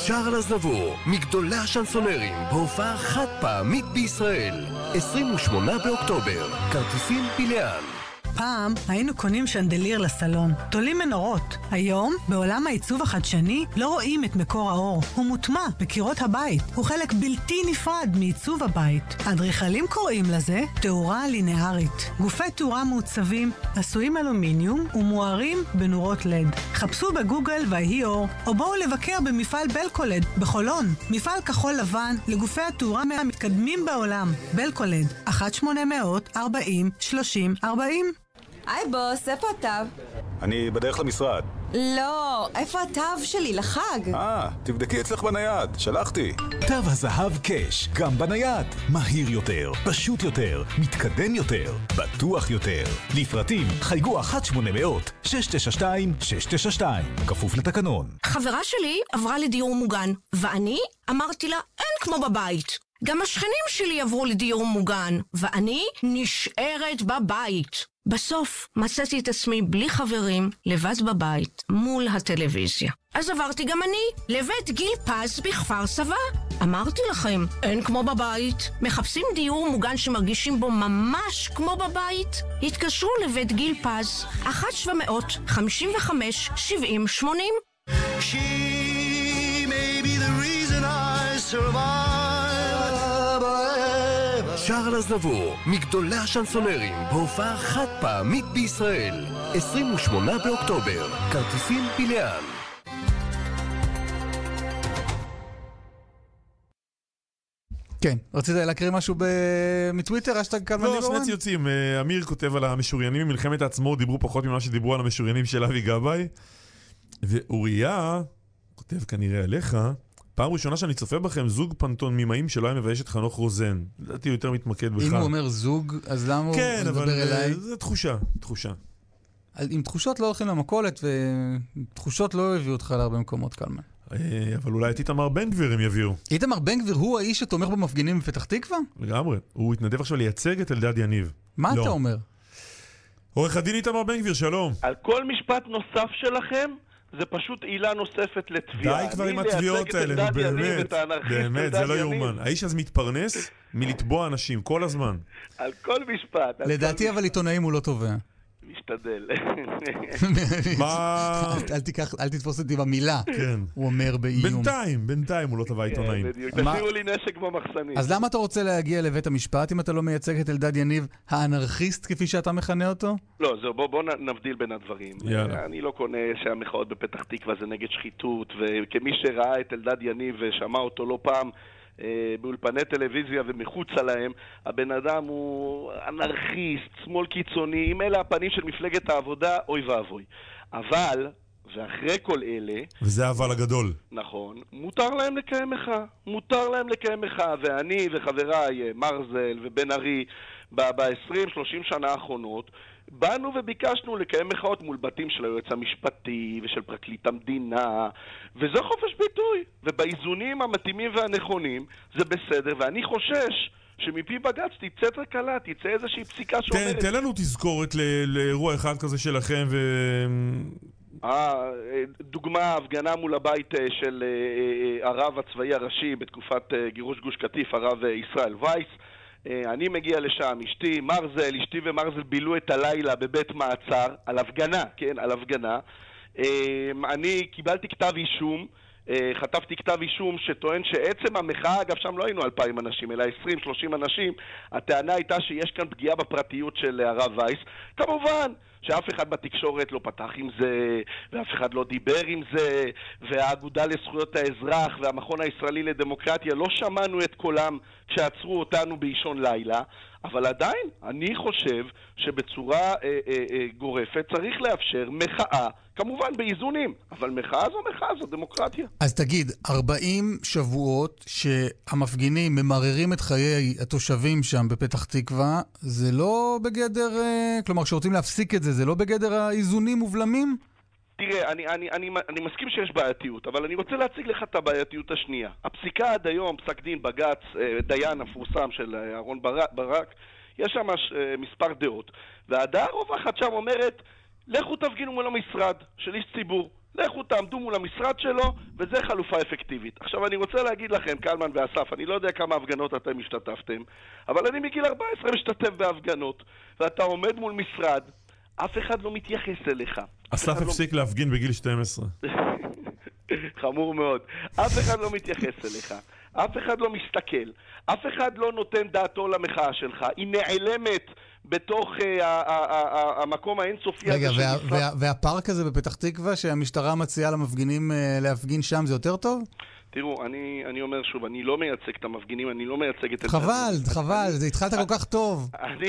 Speaker 10: שער לזבור, מגדולי השנסונרים, בהופעה חד פעמית בישראל. 28 באוקטובר, כרטיסים פיליאן.
Speaker 15: פעם היינו קונים שנדליר לסלון, תולים מנורות. היום, בעולם העיצוב החדשני, לא רואים את מקור האור. הוא מוטמע בקירות הבית. הוא חלק בלתי נפרד מעיצוב הבית. אדריכלים קוראים לזה תאורה לינארית. גופי תאורה מעוצבים, עשויים אלומיניום ומוארים בנורות לד. חפשו בגוגל ויהי אור, או בואו לבקר במפעל בלקולד בחולון. מפעל כחול לבן לגופי התאורה מהמתקדמים בעולם. בלקולד, 1-800-40-30-40
Speaker 19: היי בוס, איפה התו?
Speaker 20: אני בדרך למשרד.
Speaker 19: לא, איפה התו שלי לחג?
Speaker 20: אה, תבדקי אצלך בנייד, שלחתי. תו הזהב קאש, גם בנייד. מהיר יותר, פשוט יותר, מתקדם יותר, בטוח יותר. לפרטים חייגו 1-800-692-692, כפוף לתקנון.
Speaker 29: חברה שלי עברה לדיור מוגן, ואני אמרתי לה, אין כמו בבית. גם השכנים שלי עברו לדיור מוגן, ואני נשארת בבית. בסוף מצאתי את עצמי בלי חברים, לבד בבית, מול הטלוויזיה. אז עברתי גם אני לבית גיל פז בכפר סבא. אמרתי לכם, אין כמו בבית. מחפשים דיור מוגן שמרגישים בו ממש כמו בבית? התקשרו לבית גיל פז, 1-755-70-80.
Speaker 28: She may be the reason I survive.
Speaker 10: שער לזבור, מגדולי השנסונרים, בהופעה חד פעמית בישראל. 28 באוקטובר, כרטיסים פיליאן.
Speaker 2: כן, רצית להקריא משהו ב- מטוויטר, אשטג קלמן
Speaker 3: לא,
Speaker 2: ליברמן?
Speaker 3: שני ציוצים. אה, אמיר כותב על המשוריינים ממלחמת העצמאות, דיברו פחות ממה שדיברו על המשוריינים של אבי גבאי. ואוריה, כותב כנראה עליך, פעם ראשונה שאני צופה בכם, זוג פנטון ממאים שלא היה מבייש את חנוך רוזן. לדעתי הוא יותר מתמקד בך.
Speaker 2: אם הוא אומר זוג, אז למה
Speaker 3: כן,
Speaker 2: הוא
Speaker 3: אבל
Speaker 2: מדבר אליי?
Speaker 3: אה, זה תחושה, תחושה.
Speaker 2: על- עם תחושות לא הולכים למכולת, ותחושות לא הביאו אותך להרבה מקומות, קלמן.
Speaker 3: אה, אבל אולי את איתמר בן גביר הם יביאו.
Speaker 2: איתמר בן גביר הוא האיש שתומך במפגינים בפתח תקווה?
Speaker 3: לגמרי. הוא התנדב עכשיו לייצג את אלדד יניב.
Speaker 2: מה
Speaker 3: לא.
Speaker 2: אתה אומר?
Speaker 3: עורך הדין איתמר בן גביר, שלום.
Speaker 30: על כל משפט נוסף שלכם,
Speaker 7: זה פשוט עילה נוספת לתביעה.
Speaker 3: די כבר עם התביעות האלה, נו באמת, באמת, זה לא. יאומן. האיש הזה מתפרנס מלתבוע אנשים כל הזמן.
Speaker 7: על כל משפט.
Speaker 2: לדעתי אבל עיתונאים הוא לא תובע.
Speaker 7: משתדל.
Speaker 3: מה...
Speaker 2: אל- תיקח, אל תתפוס אותי במילה.
Speaker 3: כן.
Speaker 2: הוא אומר באיום.
Speaker 3: בינתיים, בינתיים הוא לא תבע עיתונאים.
Speaker 7: כן, בדיוק.
Speaker 2: מה-
Speaker 7: תשאירו לי נשק במחסנית.
Speaker 2: אז למה אתה רוצה להגיע לבית המשפט אם אתה לא מייצג את אלדד יניב, האנרכיסט כפי שאתה מכנה אותו?
Speaker 7: לא, זהו, בוא, בוא נ- נבדיל בין הדברים.
Speaker 3: יאללה.
Speaker 7: אני לא קונה שהמחאות בפתח תקווה זה נגד שחיתות, וכמי שראה את אלדד יניב ושמע אותו לא פעם באולפני טלוויזיה ומחוצה להם, הבן אדם הוא אנרכיסט, שמאל קיצוני, אם אלה הפנים של מפלגת העבודה, אוי ואבוי. אבל, ואחרי כל אלה,
Speaker 3: וזה האבל הגדול.
Speaker 7: נכון, מותר להם לקיים מחאה. מותר להם לקיים מחאה, ואני וחבריי, אה, מרזל ובן ארי, ב-20-30 שנה האחרונות, באנו וביקשנו לקיים מחאות מול בתים של היועץ המשפטי ושל פרקליט המדינה, וזה חופש ביטוי. ובאיזונים המתאימים והנכונים זה בסדר, ואני חושש שמפי בג"ץ תצא תקלה, תצא איזושהי פסיקה שאומרת...
Speaker 3: תן לנו תזכורת ל- לאירוע אחד כזה שלכם, ו...
Speaker 7: אה, דוגמה, הפגנה מול הבית אה, של אה, אה, הרב הצבאי הראשי בתקופת אה, גירוש גוש קטיף, הרב אה, ישראל וייס. אה, אני מגיע לשם, אשתי, מרזל, אשתי ומרזל בילו את הלילה בבית מעצר, על הפגנה, כן, על הפגנה. אה, אני קיבלתי כתב אישום, חטפתי כתב אישום שטוען שעצם המחאה, אגב שם לא היינו אלפיים אנשים, אלא עשרים, שלושים אנשים, הטענה הייתה שיש כאן פגיעה בפרטיות של אה, הרב וייס. כמובן שאף אחד בתקשורת לא פתח עם זה, ואף אחד לא דיבר עם זה, והאגודה לזכויות האזרח והמכון הישראלי לדמוקרטיה לא שמענו את קולם כשעצרו אותנו באישון לילה, אבל עדיין, אני חושב שבצורה אה, אה, אה, גורפת צריך לאפשר מחאה, כמובן באיזונים, אבל מחאה זו מחאה, זו דמוקרטיה.
Speaker 2: אז תגיד, 40 שבועות שהמפגינים ממררים את חיי התושבים שם בפתח תקווה, זה לא בגדר, אה, כלומר, כשרוצים להפסיק את זה, זה לא בגדר האיזונים ובלמים?
Speaker 7: תראה, אני, אני, אני, אני מסכים שיש בעייתיות, אבל אני רוצה להציג לך את הבעייתיות השנייה. הפסיקה עד היום, פסק דין בג"ץ, אה, דיין המפורסם של אה, אהרן ברק, יש שם מספר דעות. והדעה הרווחת שם אומרת, לכו תפגינו מול המשרד של איש ציבור. לכו תעמדו מול המשרד שלו, וזו חלופה אפקטיבית. עכשיו, אני רוצה להגיד לכם, קלמן ואסף, אני לא יודע כמה הפגנות אתם השתתפתם, אבל אני מגיל 14 משתתף בהפגנות, ואתה עומד מול משרד, אף אחד לא מתייחס אליך.
Speaker 3: אסף
Speaker 7: לא-
Speaker 3: הפסיק להפגין בגיל 12.
Speaker 7: חמור מאוד. אף אחד לא מתייחס אליך, אף אחד לא מסתכל, אף אחד לא נותן דעתו למחאה שלך, היא נעלמת בתוך ה- ה- ה- ה- המקום האינסופי
Speaker 2: רגע,
Speaker 7: הזה של
Speaker 2: וה, וה, והפארק הזה בפתח תקווה שהמשטרה מציעה למפגינים אה, להפגין שם, זה יותר טוב?
Speaker 7: תראו, אני, אני אומר שוב, אני לא מייצג את המפגינים, אני לא מייצג את...
Speaker 2: חבל, חבל, זה התחלת כל כך טוב.
Speaker 7: אני,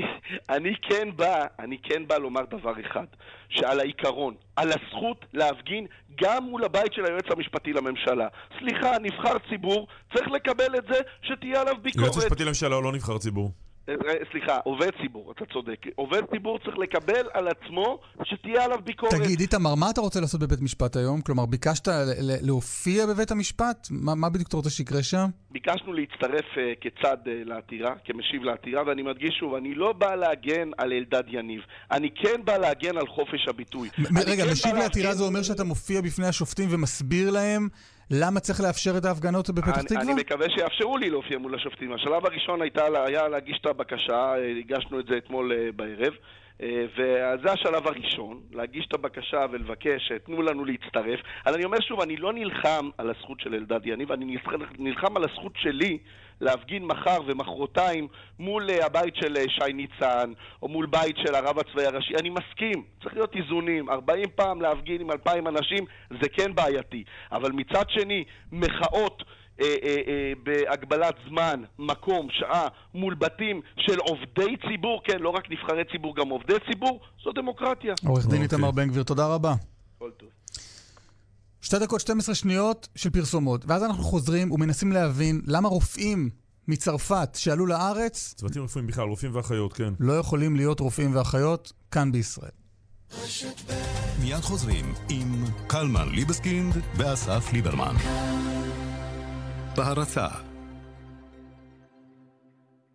Speaker 7: אני כן בא, אני כן בא לומר דבר אחד, שעל העיקרון, על הזכות להפגין גם מול הבית של היועץ המשפטי לממשלה. סליחה, נבחר ציבור, צריך לקבל את זה שתהיה עליו ביקורת.
Speaker 3: יועץ משפטי לממשלה הוא לא נבחר ציבור.
Speaker 7: אה, סליחה, עובד ציבור, אתה צודק. עובד ציבור צריך לקבל על עצמו שתהיה עליו ביקורת.
Speaker 2: תגיד, איתמר, מה אתה רוצה לעשות בבית משפט היום? כלומר, ביקשת להופיע בבית המשפט? מה, מה בדיוק אתה רוצה שיקרה שם?
Speaker 7: ביקשנו להצטרף uh, כצד uh, לעתירה, כמשיב לעתירה, ואני מדגיש שוב, אני לא בא להגן על אלדד יניב. אני כן בא להגן על חופש הביטוי.
Speaker 2: רגע,
Speaker 7: כן
Speaker 2: משיב לעתירה
Speaker 7: להגן-
Speaker 2: זה אומר שאתה מופיע בפני השופטים ומסביר להם למה צריך לאפשר את ההפגנות בפתח תקווה?
Speaker 7: אני מקווה שיאפשרו לי להופיע מול השופטים. השלב הראשון הייתה, היה להגיש את הבקשה, הגשנו את זה אתמול אה, בערב, אה, וזה השלב הראשון, להגיש את הבקשה ולבקש, אה, תנו לנו להצטרף. אבל אני אומר שוב, אני לא נלחם על הזכות של אלדד יניב, אני נלחם על הזכות שלי להפגין מחר ומחרתיים מול אה, הבית של אה, שי ניצן, או מול בית של הרב הצבאי הראשי. אני מסכים, צריך להיות איזונים. 40 פעם להפגין עם 2,000 אנשים זה כן בעייתי. אבל מצד שני, מחאות אה, אה, אה, בהגבלת זמן, מקום, שעה, מול בתים של עובדי ציבור, כן, לא רק נבחרי ציבור, גם עובדי ציבור, זו דמוקרטיה.
Speaker 2: עורך דין
Speaker 3: אוקיי.
Speaker 2: איתמר בן גביר, תודה רבה.
Speaker 7: כל טוב.
Speaker 2: שתי דקות 12 שניות של פרסומות, ואז אנחנו חוזרים ומנסים להבין למה רופאים מצרפת שעלו לארץ
Speaker 3: צוותים רפואיים בכלל, רופאים ואחיות, כן.
Speaker 2: לא יכולים להיות רופאים ואחיות כאן בישראל.
Speaker 20: מיד חוזרים עם קלמן ליבסקינד ואסף ליברמן.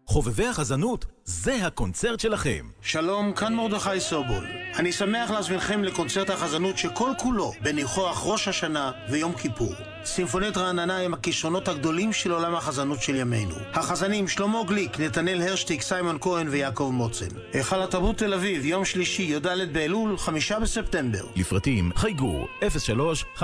Speaker 23: חובבי החזנות, זה הקונצרט שלכם.
Speaker 31: שלום, כאן מרדכי סובול. אני שמח להזמינכם לקונצרט החזנות שכל כולו בניחוח ראש השנה ויום כיפור. סימפונית רעננה עם הכישרונות הגדולים של עולם החזנות של ימינו. החזנים שלמה גליק, נתנאל הרשטיק, סיימון כהן ויעקב מוצן. היכל התרבות תל אביב, יום שלישי, י"ד באלול, חמישה בספטמבר.
Speaker 23: לפרטים חייגו 03-570-7479.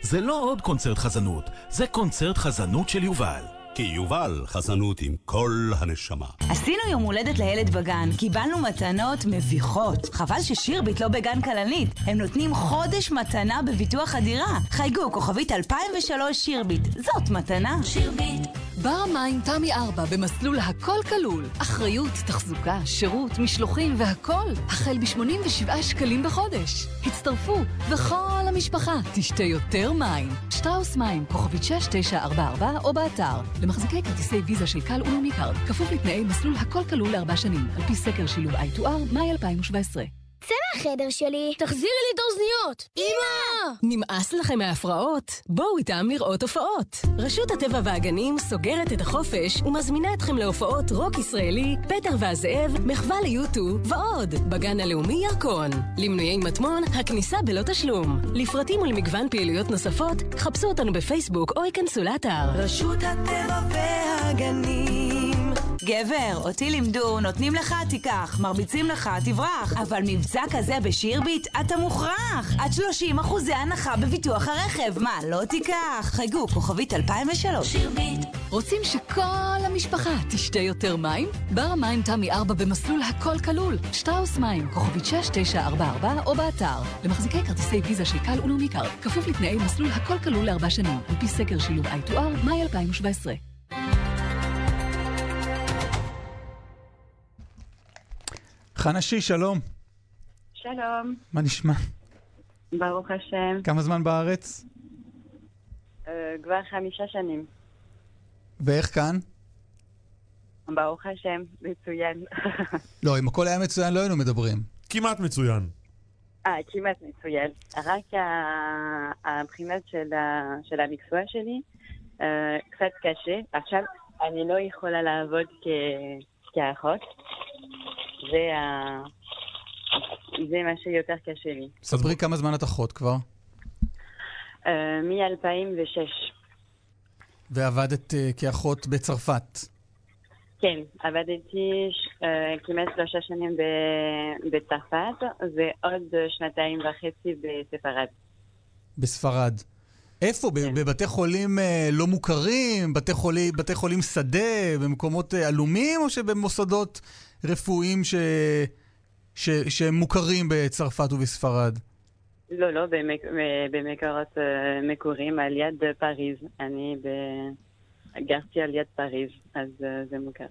Speaker 23: זה לא עוד קונצרט חזנות, זה קונצרט חזנות של יובל.
Speaker 20: כי יובל חזנות עם כל הנשמה.
Speaker 16: עשינו יום הולדת לילד בגן, קיבלנו מתנות מביכות. חבל ששירביט לא בגן כלנית. הם נותנים חודש מתנה בביטוח הדירה. חייגו, כוכבית 2003 שירביט. זאת מתנה. שירביט.
Speaker 9: בר מים תמי 4 במסלול הכל כלול. אחריות, תחזוקה, שירות, משלוחים והכל. החל ב-87 שקלים בחודש. הצטרפו, וכל המשפחה תשתה יותר מים. שטראוס מים, כוכבית 6944 או באתר. למחזיקי כרטיסי ויזה של קל ולאומי קארד, כפוף לתנאי מסלול הכל כלול לארבע שנים, על פי סקר שילוב I2R, מאי 2017.
Speaker 32: צא מהחדר שלי, תחזירי לי את האוזניות! אמא!
Speaker 4: נמאס לכם מההפרעות? בואו איתם לראות הופעות. רשות הטבע והגנים סוגרת את החופש ומזמינה אתכם להופעות רוק ישראלי, פטר והזאב, מחווה ל U2 ועוד, בגן הלאומי ירקון. למנויי מטמון, הכניסה בלא תשלום. לפרטים ולמגוון פעילויות נוספות, חפשו אותנו בפייסבוק או ייכנסו לאתר.
Speaker 16: רשות הטבע והגנים. גבר, אותי לימדו, נותנים לך, תיקח, מרביצים לך, תברח. אבל מבצע כזה בשירביט, אתה מוכרח. עד 30 אחוזי הנחה בביטוח הרכב. מה, לא תיקח? חייגו, כוכבית 2003. שירביט.
Speaker 9: רוצים שכל המשפחה תשתה יותר מים? בר המים תמי 4 במסלול הכל כלול. שטראוס מים, כוכבית 6944 או באתר. למחזיקי כרטיסי ויזה של קל ולאומי קארד, כפוף לתנאי מסלול הכל כלול לארבע שנים, על פי סקר שילוב I2R, מאי 2017.
Speaker 2: חנה שיש, שלום.
Speaker 33: שלום,
Speaker 2: מה נשמע?
Speaker 33: ברוך השם.
Speaker 2: כמה זמן בארץ?
Speaker 33: אה, כבר חמישה שנים.
Speaker 2: ואיך כאן?
Speaker 33: ברוך השם, מצוין.
Speaker 2: לא, אם הכל היה מצוין לא היינו מדברים.
Speaker 3: כמעט מצוין.
Speaker 33: אה, כמעט מצוין. רק הבחינות של, ה- של המקצוע שלי אה, קצת קשה. עכשיו, אני לא יכולה לעבוד כ- כאחות. זה, ה... זה מה שיותר קשה לי.
Speaker 2: ספרי כמה זמן את אחות כבר.
Speaker 33: אה, מ-2006.
Speaker 2: ועבדת אה, כאחות בצרפת.
Speaker 33: כן, עבדתי אה, כמעט שלושה שנים בצרפת ועוד שנתיים וחצי בספרד.
Speaker 2: בספרד. איפה?
Speaker 33: כן.
Speaker 2: בבתי חולים לא מוכרים? בתי חולים, בתי חולים שדה? במקומות עלומים? או שבמוסדות רפואיים ש... ש... שהם מוכרים בצרפת ובספרד?
Speaker 33: לא, לא, במק... במקורות אה, מקורים על יד פריז. אני ב... גרתי על יד פריז, אז אה, זה מוכר.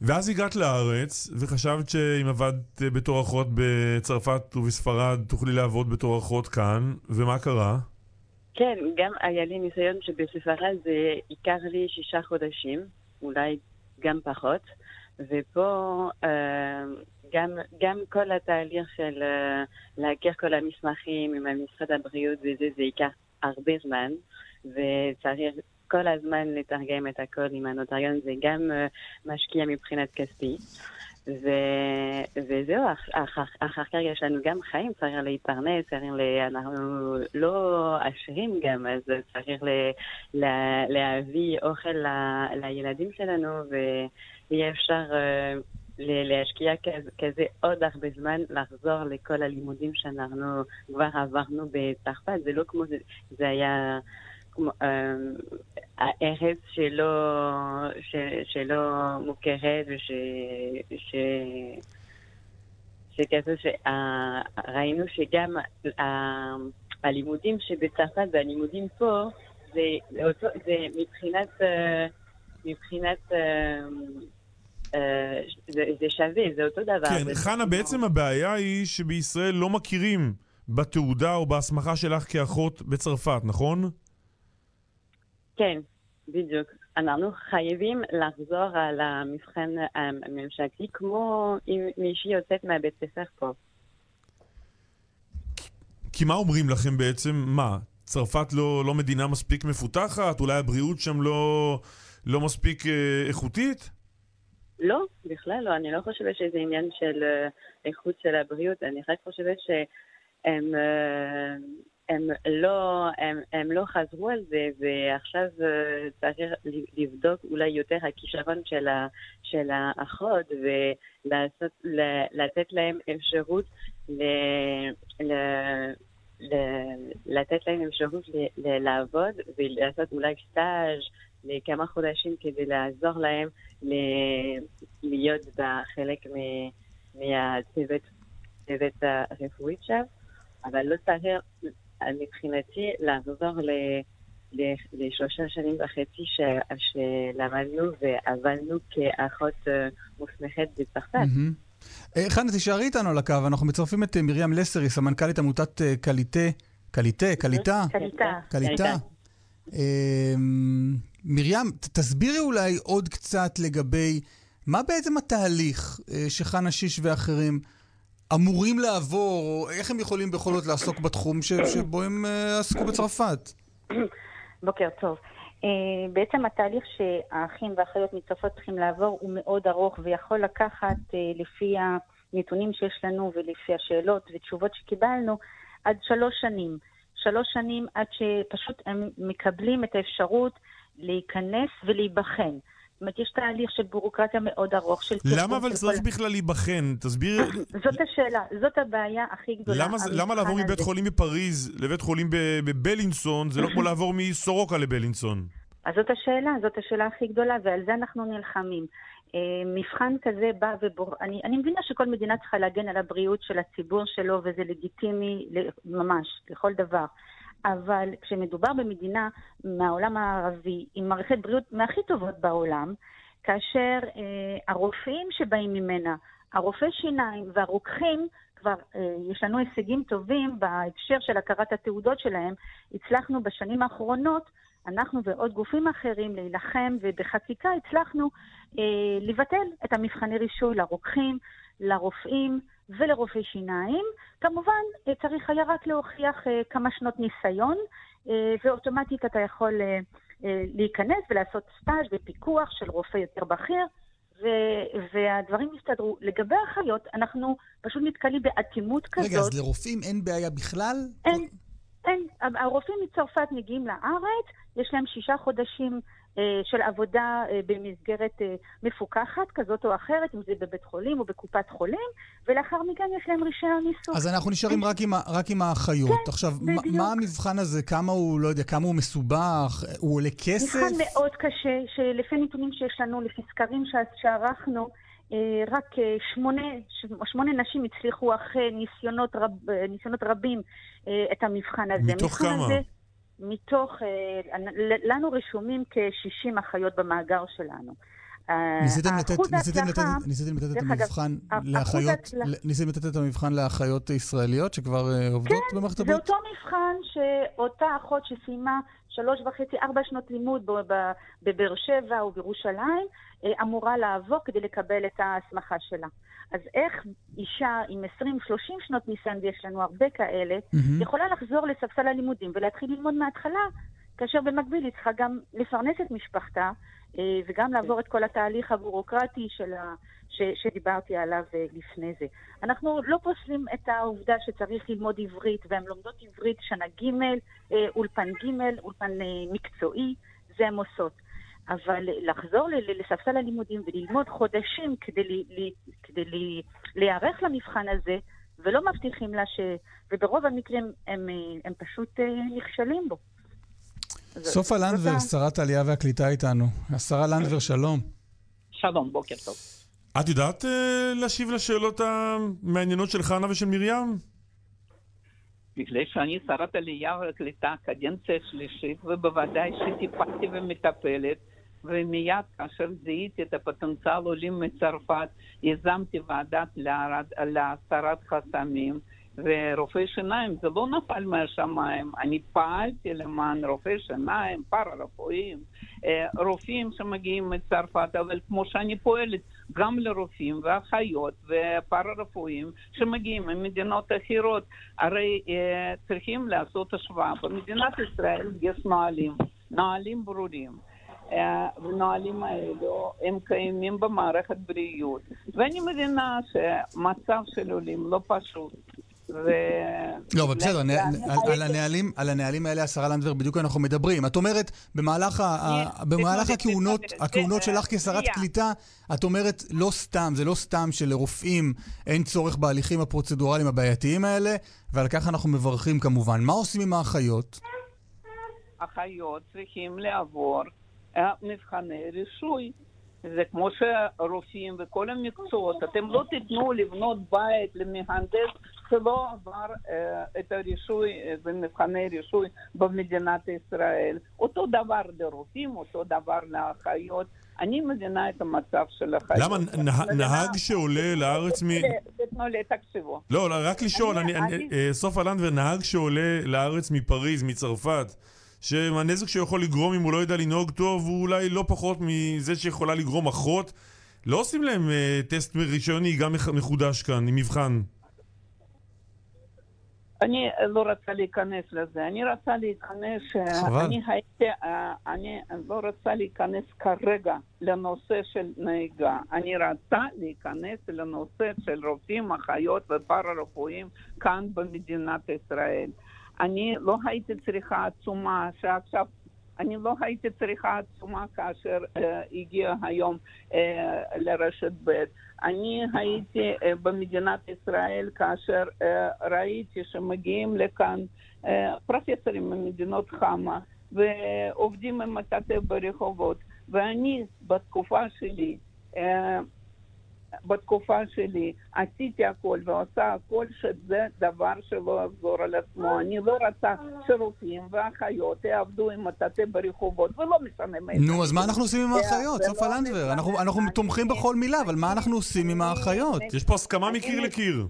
Speaker 3: ואז הגעת לארץ, וחשבת שאם עבדת אה, בתור אחות בצרפת ובספרד, תוכלי לעבוד בתור אחות כאן, ומה קרה?
Speaker 33: כן, גם היה לי ניסיון שבספרד זה ייקח לי שישה חודשים, אולי גם פחות, ופה אה, גם, גם כל התהליך של אה, להכיר כל המסמכים עם משרד הבריאות וזה, זה ייקח הרבה זמן, וצריך כל הזמן לתרגם את הכל עם הנוטריון, זה גם אה, משקיע מבחינת כספי. ו... וזהו, אח- אחר, אחר כך יש לנו גם חיים, צריך להתפרנס, צריך ל... אנחנו לא עשירים גם, אז צריך ל... ל... להביא אוכל ל... לילדים שלנו, ויהיה אפשר אה. להשקיע כזה, עוד הרבה זמן, לחזור לכל הלימודים שאנחנו כבר עברנו בצרפת, זה לא כמו זה, זה היה... כמו, אה, הארץ שלא, ש, שלא מוכרת וש... ש, שכזה שראינו שגם הלימודים שבצרפת והלימודים פה זה, זה, מבחינת, אה, מבחינת זה, זה שווה, זה אותו דבר.
Speaker 3: כן, חנה, בעצם הבעיה היא שבישראל לא מכירים בתעודה או בהסמכה שלך כאחות בצרפת, נכון?
Speaker 33: כן, בדיוק. אנחנו חייבים לחזור על המבחן הממשלתי כמו אם מישהי יוצאת מהבית ספר פה.
Speaker 3: כי מה אומרים לכם בעצם? מה? צרפת לא, לא מדינה מספיק מפותחת? אולי הבריאות שם לא, לא מספיק אה, איכותית?
Speaker 33: לא, בכלל לא. אני לא חושבת שזה עניין של אה, איכות של הבריאות. אני רק חושבת שהם אה, הם לא, הם, הם לא חזרו על זה, ועכשיו אה, צריך לבדוק אולי יותר הכישרון של, ה, של האחות, ולתת להם אפשרות ל... ל ל, לתת להם אפשרות ל, לעבוד ולעשות אולי סטאז' לכמה חודשים כדי לעזור להם ל, להיות בחלק מ, מהצוות הרפואי שם, אבל לא צריך מבחינתי לעזור ל... לשלושה שנים וחצי ש... שלמדנו ועבדנו כאחות אה, מוסמכת בצרפת.
Speaker 2: אה, חנה, תישארי איתנו על הקו, אנחנו מצרפים את אה, מרים לסרי, סמנכ"לית עמותת קליטה, קליטה, קליטה?
Speaker 33: קליטה.
Speaker 2: מרים, תסבירי אולי עוד קצת לגבי מה בעצם התהליך שחנה שיש ואחרים אמורים לעבור, או איך הם יכולים בכל זאת לעסוק בתחום ש, שבו הם uh, עסקו בצרפת?
Speaker 5: בוקר טוב. Uh, בעצם התהליך שהאחים והאחיות מצרפת צריכים לעבור הוא מאוד ארוך ויכול לקחת, לפי הנתונים שיש לנו ולפי השאלות ותשובות שקיבלנו, עד שלוש שנים. שלוש שנים עד שפשוט הם מקבלים את האפשרות להיכנס ולהיבחן. זאת אומרת, יש תהליך של ביורוקרטיה מאוד ארוך, של...
Speaker 3: למה אבל צריך כל... בכלל להיבחן? תסביר...
Speaker 5: זאת השאלה, זאת הבעיה הכי גדולה.
Speaker 3: למה, למה לעבור הזה. מבית חולים בפריז לבית חולים בבלינסון, זה לא כמו לעבור מסורוקה לבלינסון?
Speaker 5: אז זאת השאלה, זאת השאלה הכי גדולה, ועל זה אנחנו נלחמים. אה, מבחן כזה בא ובור... אני, אני מבינה שכל מדינה צריכה להגן על הבריאות של הציבור שלו, וזה לגיטימי ממש, לכל דבר. אבל כשמדובר במדינה מהעולם הערבי, עם מערכת בריאות מהכי טובות בעולם, כאשר אה, הרופאים שבאים ממנה, הרופאי שיניים והרוקחים, כבר אה, יש לנו הישגים טובים בהקשר של הכרת התעודות שלהם. הצלחנו בשנים האחרונות, אנחנו ועוד גופים אחרים, להילחם, ובחקיקה הצלחנו אה, לבטל את המבחני רישוי לרוקחים, לרופאים, ולרופאי שיניים. כמובן, אה, צריך היה רק להוכיח אה, כמה שנות ניסיון, אה, ואוטומטית אתה יכול להיכנס ולעשות סטאז' בפיקוח של רופא יותר בכיר, ו- והדברים הסתדרו. לגבי אחיות, אנחנו פשוט נתקלים באטימות כזאת.
Speaker 2: רגע, אז לרופאים אין בעיה בכלל?
Speaker 5: אין, אין. הרופאים מצרפת מגיעים לארץ, יש להם שישה חודשים של עבודה אה, במסגרת אה, מפוקחת כזאת או אחרת, אם זה בבית חולים או בקופת חולים, ולאחר מכן יש להם רישיון ניסוי.
Speaker 2: אז אנחנו נשארים רק עם, רק עם האחיות.
Speaker 5: כן,
Speaker 2: עכשיו,
Speaker 5: בדיוק.
Speaker 2: מה המבחן הזה? כמה הוא, לא יודע, כמה הוא מסובך? הוא עולה כסף?
Speaker 5: מבחן מאוד קשה, שלפי נתונים שיש לנו, לפי סקרים שערכנו, רק שמונה, שמונה נשים הצליחו אחרי ניסיונות, רב, ניסיונות רבים את המבחן הזה.
Speaker 3: מתוך כמה? הזה,
Speaker 5: מתוך, אה, לנו רשומים כ-60 אחיות במאגר שלנו.
Speaker 2: ניסיתם לתת, ניסיתם לתת, ניסיתם לתת את המבחן לאחיות, ניסיתם לתת את המבחן לאחיות ישראליות שכבר אה, עובדות
Speaker 5: כן,
Speaker 2: במערכת הבריאות?
Speaker 5: כן, זה אותו מבחן שאותה אחות שסיימה שלוש וחצי, ארבע שנות לימוד בבאר שבע או בירושלים, אה, אמורה לעבור כדי לקבל את ההסמכה שלה. אז איך אישה עם 20-30 שנות ניסיון, ויש לנו הרבה כאלה, mm-hmm. יכולה לחזור לספסל הלימודים ולהתחיל ללמוד מההתחלה, כאשר במקביל היא צריכה גם לפרנס את משפחתה, אה, וגם לעבור את כל התהליך הביורוקרטי של ה... ש, שדיברתי עליו אה, לפני זה. אנחנו לא פוסלים את העובדה שצריך ללמוד עברית, והן לומדות עברית שנה ג', אולפן ג', אולפן מקצועי, זה הן עושות. אבל לחזור לספסל הלימודים וללמוד חודשים כדי, לי, לי, כדי לי, להיערך למבחן הזה, ולא מבטיחים לה ש... וברוב המקרים הם, הם פשוט אה, נכשלים בו.
Speaker 2: סופה לנדבר, שרת העלייה והקליטה איתנו. השרה לנדבר, שלום.
Speaker 34: שלום, בוקר טוב.
Speaker 3: את יודעת uh, להשיב לשאלות המעניינות של חנה ושל מרים?
Speaker 34: בגלל שאני שרת עלייה והקליטה קדנציה שלישית, ובוודאי שטיפלתי ומטפלת ומיד כאשר זיהיתי את הפוטנציאל עולים מצרפת, יזמתי ועדת להסרת חסמים, ורופאי שיניים זה לא נפל מהשמיים. אני פעלתי למען רופאי שיניים, פארה-רפואיים, אה, רופאים שמגיעים מצרפת, אבל כמו שאני פועלת גם לרופאים ואחיות ופארה-רפואיים שמגיעים ממדינות אחרות, הרי אה, צריכים לעשות השוואה. במדינת ישראל יש נהלים, נהלים ברורים. הנהלים האלו הם קיימים במערכת בריאות. ואני מבינה שמצב של עולים לא פשוט. ו...
Speaker 2: לא, אבל בסדר, על- על הנהלים- על הנהלים האלה, השרה לנדבר, בדיוק אנחנו מדברים. את אומרת, במהלך ה- במהלך הכהונות הכהונות שלך כשרת קליטה, את אומרת, לא סתם, זה לא סתם שלרופאים אין צורך בהליכים הפרוצדורליים הבעייתיים האלה, ועל כך אנחנו מברכים כמובן. מה עושים עם האחיות?
Speaker 34: אחיות צריכים לעבור אה, מבחני רישוי. זה כמו שרופאים וכל המקצועות, אתם לא תיתנו לבנות בית למהנדס שלא עבר אה, את הרישוי ומבחני רישוי במדינת ישראל. אותו דבר לרופאים, אותו דבר לאחיות. אני מבינה את המצב של אחיות.
Speaker 3: למה נה- נהג שעולה לארץ מ...
Speaker 34: תתנו לי, תקשיבו.
Speaker 3: לא, רק לשאול, סופה לנדבר, נהג שעולה לארץ מפריז, מצרפת, שהנזק שיכול לגרום אם הוא לא יודע לנהוג טוב הוא אולי לא פחות מזה שיכולה לגרום אחות, לא עושים להם אה, טסט רישיון נהיגה מח- מחודש כאן, עם מבחן.
Speaker 34: אני לא רוצה להיכנס לזה, אני רוצה להיכנס, אה,
Speaker 3: חבל.
Speaker 34: אני הייתי, אה, אני לא רוצה להיכנס כרגע לנושא של נהיגה, אני רוצה להיכנס לנושא של רופאים, אחיות ופארה-רפואיים כאן במדינת ישראל. אני לא הייתי צריכה עצומה שעכשיו אני לא הייתי צריכה עצומה כאשר אה, הגיע היום אה, לרשת ב'. אני הייתי אה, במדינת ישראל כאשר אה, ראיתי שמגיעים לכאן אה, פרופסורים ממדינות חמה ועובדים עם מטאטא ברחובות. ואני בתקופה שלי אה, בתקופה שלי עשיתי הכל ועושה הכל שזה דבר שלא יחזור על עצמו. אני לא רוצה שרופאים ואחיות יעבדו עם מטאטא ברחובות, ולא משנה מאיזה...
Speaker 2: נו, אז מה אנחנו עושים עם האחיות,
Speaker 34: זה
Speaker 2: סופה
Speaker 34: לא
Speaker 2: לנדבר? אנחנו- אנחנו תומכים בכל מילה, אבל מה אנחנו עושים עם האחיות?
Speaker 3: יש פה הסכמה מקיר לקיר.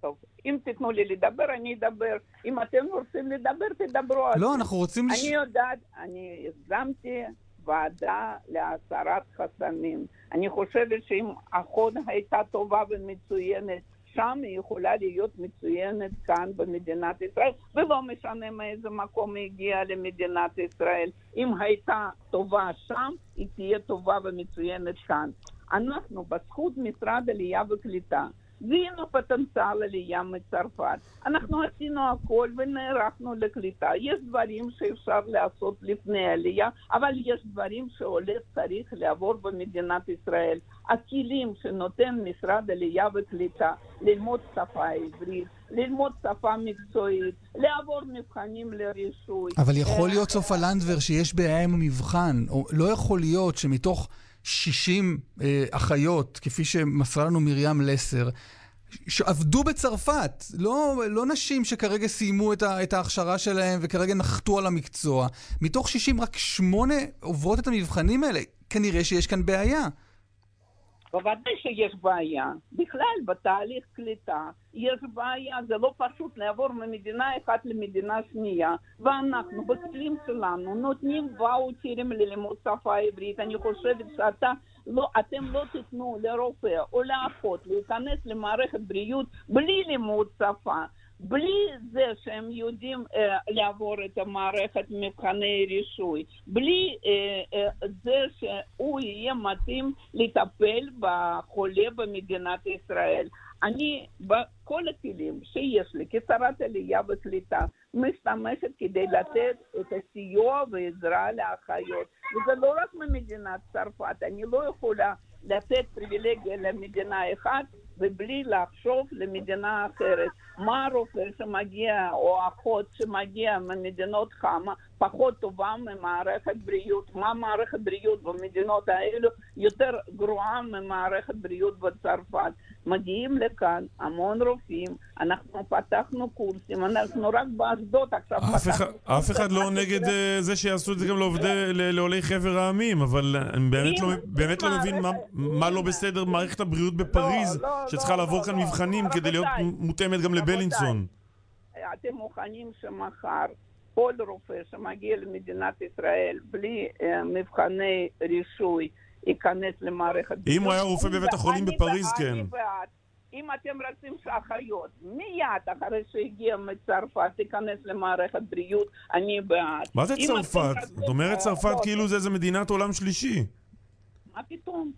Speaker 34: טוב, אם תיתנו לי לדבר, אני אדבר. אם אתם רוצים לדבר, תדברו על
Speaker 2: לא,
Speaker 34: זה.
Speaker 2: אנחנו רוצים
Speaker 34: אני יודעת, אני יזמתי ועדה להסרת חסמים. אני חושבת שאם אחות הייתה טובה ומצוינת שם, היא יכולה להיות מצוינת כאן במדינת ישראל, ולא משנה מאיזה מקום היא הגיעה למדינת ישראל. אם הייתה טובה שם, היא תהיה טובה ומצוינת כאן. אנחנו, בזכות משרד עלייה וקליטה, זיהינו פוטנציאל עלייה מצרפת. אנחנו עשינו הכל ונערכנו לקליטה. יש דברים שאפשר לעשות לפני העלייה, אבל יש דברים שעולה צריך לעבור במדינת ישראל. הכלים שנותן משרד עלייה וקליטה, ללמוד שפה עברית, ללמוד שפה מקצועית, לעבור מבחנים לרישוי.
Speaker 2: אבל יכול להיות, סופה לנדבר, שיש בעיה עם המבחן. לא יכול להיות שמתוך 60 אה, אחיות, כפי שמסרה לנו מרים לסר, שעבדו בצרפת, לא, לא נשים שכרגע סיימו את, ה, את ההכשרה שלהם וכרגע נחתו על המקצוע. מתוך 60, רק שמונה עוברות את המבחנים האלה. כנראה שיש כאן בעיה.
Speaker 34: בוודאי שיש בעיה. בכלל, בתהליך קליטה יש בעיה, זה לא פשוט לעבור ממדינה אחת למדינה שנייה, ואנחנו בכלים שלנו נותנים ואוצ'רים ללימוד שפה עברית. אני חושבת שאתה, לא, אתם לא תיתנו לרופא או לאחות להיכנס למערכת בריאות בלי לימוד שפה. בלי זה שהם יודעים אה, לעבור את המערכת מבחני רישוי, בלי אה, אה, זה שהוא יהיה מתאים לטפל בחולה במדינת ישראל. אני בכל הכלים שיש לי כשרת עלייה וקליטה משתמשת כדי לתת את הסיוע ועזרה לאחיות. וזה לא רק ממדינת צרפת, אני לא יכולה לתת פריבילגיה למדינה אחת ובלי לחשוב למדינה אחרת. מה הרופא שמגיע או אחות שמגיע ממדינות חמה פחות טובה ממערכת בריאות. מה מערכת בריאות במדינות האלו יותר גרועה ממערכת בריאות בצרפת. מגיעים לכאן המון רופאים, אנחנו פתחנו קורסים, אנחנו רק באשדוד עכשיו
Speaker 3: אף אחד-
Speaker 34: פתחנו...
Speaker 3: אף אחד לא נגד אה, זה שיעשו את זה גם לעובדי, לעולי חבר העמים, אבל אני באמת לא- באמת לא מבין מה- מה לא בסדר במערכת הבריאות בפריז,
Speaker 34: לא,
Speaker 3: שצריכה
Speaker 34: לא,
Speaker 3: לעבור
Speaker 34: לא,
Speaker 3: כאן
Speaker 34: לא.
Speaker 3: מבחנים כדי להיות
Speaker 34: רבותיי,
Speaker 3: מותאמת גם לבלינסון.
Speaker 34: אתם מוכנים שמחר כל רופא שמגיע למדינת ישראל בלי אה, מבחני רישוי ייכנס למערכת...
Speaker 3: אם הוא היה רופא בבית החולים בפריז, כן.
Speaker 34: אני בעד. אם אתם רוצים שאחיות מיד אחרי שהגיע מצרפת תיכנס למערכת בריאות, אני בעד.
Speaker 3: מה זה צרפת? את אומרת צרפת כאילו זה איזה מדינת עולם שלישי.
Speaker 34: מה פתאום?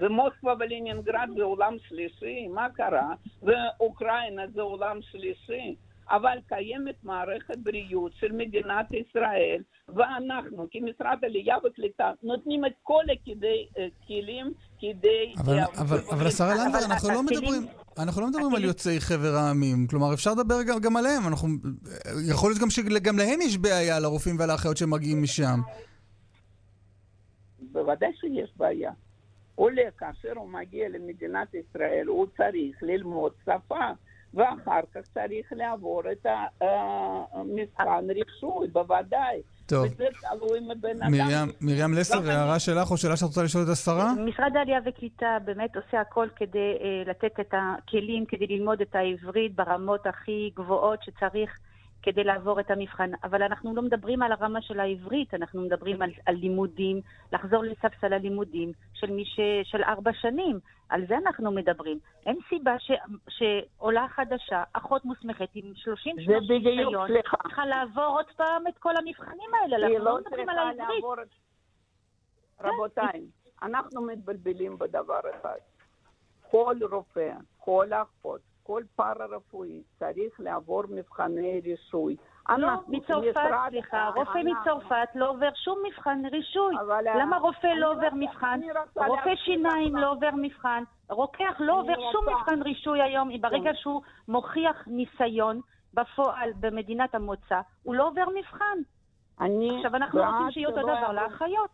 Speaker 34: ומוסקבה ולנינגרד זה עולם שלישי, מה קרה? ואוקראינה זה עולם שלישי. אבל קיימת מערכת בריאות של מדינת ישראל, ואנחנו כמשרד עלייה וקליטה נותנים את כל הכלים כדי...
Speaker 2: אבל,
Speaker 34: אה,
Speaker 2: אבל, אבל השרה לנדבר, אנחנו לא מדברים, אנחנו לא מדברים על יוצאי חבר העמים. כלומר, אפשר לדבר גם, גם עליהם. אנחנו, יכול להיות גם שגם להם יש בעיה, לרופאים ולאחיות שמגיעים משם.
Speaker 34: בוודאי שיש בעיה. עולה, כאשר הוא מגיע למדינת ישראל, הוא צריך ללמוד שפה, ואחר כך צריך לעבור את המבחן רישוי, בוודאי.
Speaker 2: טוב.
Speaker 34: וזה תלוי מבן אדם.
Speaker 2: מרים, מרים לסר,
Speaker 34: גם
Speaker 2: הערה שלך או שאלה שאת רוצה לשאול את השרה?
Speaker 5: משרד העלייה וקליטה באמת עושה הכל כדי אה, לתת את הכלים, כדי ללמוד את העברית ברמות הכי גבוהות שצריך כדי לעבור את המבחן. אבל אנחנו לא מדברים על הרמה של העברית, אנחנו מדברים על, על לימודים, לחזור לספסל הלימודים של מי ש... של ארבע שנים. על זה אנחנו מדברים. אין סיבה ש... שעולה חדשה, אחות מוסמכת עם 30
Speaker 34: זה
Speaker 5: שנות
Speaker 34: בדיוק,
Speaker 5: ניסיון. צריכה לעבור עוד פעם את כל המבחנים האלה. אנחנו
Speaker 34: לא
Speaker 5: לא מדברים על העברית.
Speaker 34: לעבור את... רבותיי, אנחנו מתבלבלים בדבר אחד. כל רופא, כל אחות, כל פארה-רפואי צריך לעבור מבחני רישוי.
Speaker 5: לא,
Speaker 34: אנחנו,
Speaker 5: מצרפת, סליחה, רופא מצרפת לא עובר שום מבחן רישוי.
Speaker 34: אבל,
Speaker 5: למה
Speaker 34: אה,
Speaker 5: רופא לא עובר מבחן? רופא שיניים. לא עובר מבחן. רוקח לא עובר שום מבחן רישוי היום. ברגע
Speaker 34: כן.
Speaker 5: שהוא מוכיח ניסיון בפועל במדינת המוצא, הוא לא עובר מבחן. עכשיו אנחנו רוצים שיהיה אותו דבר לאחיות.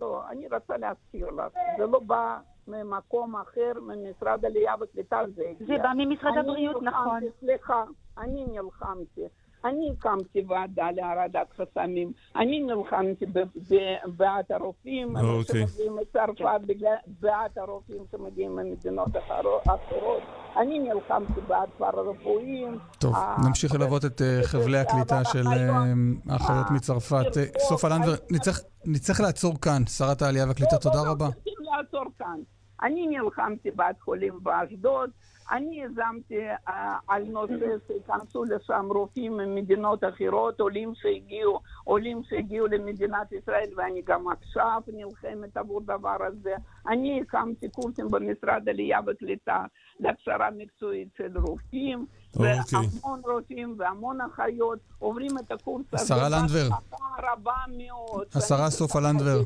Speaker 34: לא, אני רוצה להזכיר לך, זה לא בא ממקום אחר, ממשרד העלייה וקליטה זה הגיע.
Speaker 5: זה בא ממשרד
Speaker 34: אני
Speaker 5: הבריאות, נכון.
Speaker 34: סליחה, אני נלחמתי. אני הקמתי ועדה להורדת חסמים. אני נלחמתי ב- ב- בעד הרופאים
Speaker 3: אוקיי.
Speaker 34: שמגיעים מצרפת, בגלל- בעד הרופאים שמגיעים ממדינות אחרו- אחרות. אני נלחמתי בעד פארה-רפואיים.
Speaker 2: טוב, נמשיך ללוות את אה, חבלי הקליטה של אה, האחיות מצרפת. אה, סופה לנדבר, נצטרך- נצטרך לעצור כאן, שרת העלייה והקליטה, תודה רבה.
Speaker 34: צריכים לעצור כאן. אני נלחמתי בעד חולים באשדוד, אני יזמתי אה, על נושא שייכנסו לשם רופאים ממדינות אחרות, עולים שהגיעו, עולים שהגיעו למדינת ישראל, ואני גם עכשיו נלחמת עבור דבר הזה. אני הקמתי קורסים במשרד עלייה וקליטה להכשרה מקצועית של רופאים,
Speaker 2: אוקיי.
Speaker 34: והמון רופאים והמון אחיות עוברים את הקורס הזה.
Speaker 2: השרה לנדבר.
Speaker 34: בהצלחה רבה מאוד.
Speaker 2: השרה סופה לנדבר,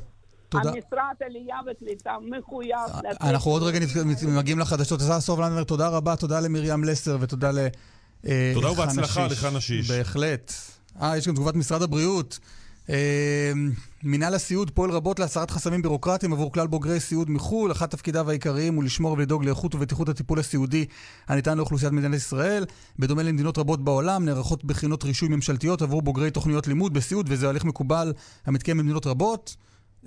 Speaker 2: תודה.
Speaker 34: המשרד עלייה וקליטה מחויב לתת...
Speaker 2: אנחנו עוד רגע מגיעים לחדשות. השרה סופה לנדבר, תודה רבה, תודה למרים לסר ותודה ל... אה,
Speaker 3: תודה ובהצלחה. לחנה שיש.
Speaker 2: בהחלט. אה, יש גם תגובת משרד הבריאות. אה, מינהל הסיעוד פועל רבות להסרת חסמים בירוקרטיים עבור כלל בוגרי סיעוד מחו"ל. אחד תפקידיו העיקריים הוא לשמור ולדאוג לאיכות ובטיחות הטיפול הסיעודי הניתן לאוכלוסיית מדינת ישראל. בדומה למדינות רבות בעולם, נערכות בחינות רישוי ממשלתיות עבור בוגרי תוכניות לימוד בסיעוד, וזה הליך מקובל המתקיים במדינות רבות.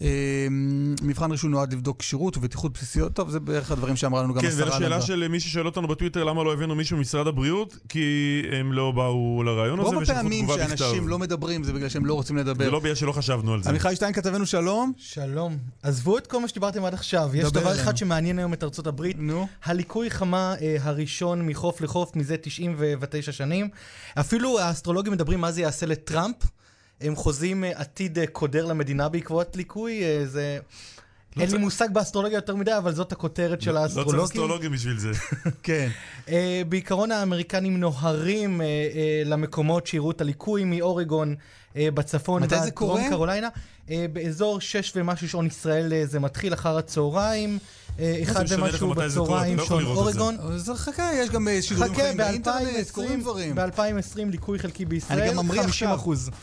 Speaker 2: אה, מבחן רישוי נועד לבדוק כשירות ובטיחות בסיסיות. טוב, זה בערך הדברים שאמרה לנו גם
Speaker 3: כן,
Speaker 2: השרה.
Speaker 3: ולשאלה
Speaker 2: לנדבר.
Speaker 3: של מי ששואל אותנו בטוויטר למה לא הבאנו מישהו ממשרד הבריאות, כי הם לא באו לרעיון הזה
Speaker 2: רוב
Speaker 3: ושלחו
Speaker 2: הפעמים
Speaker 3: תגובה בכתב.
Speaker 2: שאנשים לא מדברים זה בגלל שהם לא רוצים לדבר.
Speaker 3: זה לא בגלל שלא חשבנו על זה.
Speaker 2: עמיחי שטיין כתבנו שלום.
Speaker 35: שלום. עזבו את כל מה שדיברתם עד עכשיו. יש
Speaker 2: דבר.
Speaker 35: אחד שמעניין היום את ארצות הברית.
Speaker 2: נו.
Speaker 35: הליקוי חמה אה, הראשון מחוף לחוף מזה 99 שנים. אפילו האסטרולוגים מדברים מה זה יעשה לטראמפ. הם חוזים אה, עתיד אה, קודר למדינה בעקבות ליקוי. אה, זה...
Speaker 3: לא
Speaker 35: אין לי
Speaker 3: צריך-
Speaker 35: מושג באסטרולוגיה יותר מדי, אבל זאת הכותרת של
Speaker 3: לא
Speaker 35: האסטרולוגים.
Speaker 3: צריך אסטרולוגים בשביל זה.
Speaker 2: כן.
Speaker 35: Uh, בעיקרון האמריקנים נוהרים uh, uh, למקומות שיראו את הליקוי מאורגון uh, בצפון
Speaker 2: מתי זה
Speaker 35: ועד
Speaker 2: קורה?
Speaker 35: דרום קרוליינה. אה, באזור 6 ומשהו שעון ישראל אה, זה מתחיל אחר הצהריים. אה, אחד ומשהו בצהריים
Speaker 3: לא
Speaker 35: שעון. אורגון.
Speaker 2: אז חכה, יש גם אה, שידורים חיים באינטרנט, קורים
Speaker 35: ב-2020
Speaker 2: דברים.
Speaker 35: ב-2020 ליקוי חלקי בישראל,
Speaker 2: אני גם ממריא
Speaker 35: 50%.
Speaker 2: עכשיו.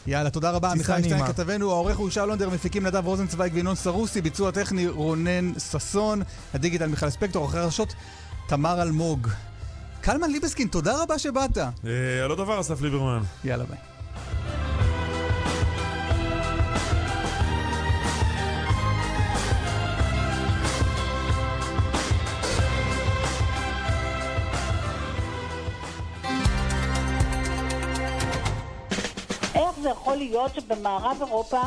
Speaker 2: יאללה, תודה רבה. מיכאל שטיין. כתבנו, העורך הוא ישי לונדר, מפיקים נדב רוזנצוויג וינון סרוסי, ביצוע טכני רונן ששון, הדיגיטל מיכאל ספקטור, אחרי הרשות תמר אלמוג. קלמן ליבסקין, תודה רבה שבאת.
Speaker 3: אה, על עוד דבר, אסף ליברמן.
Speaker 2: יאללה ביי.
Speaker 36: זה יכול להיות שבמערב אירופה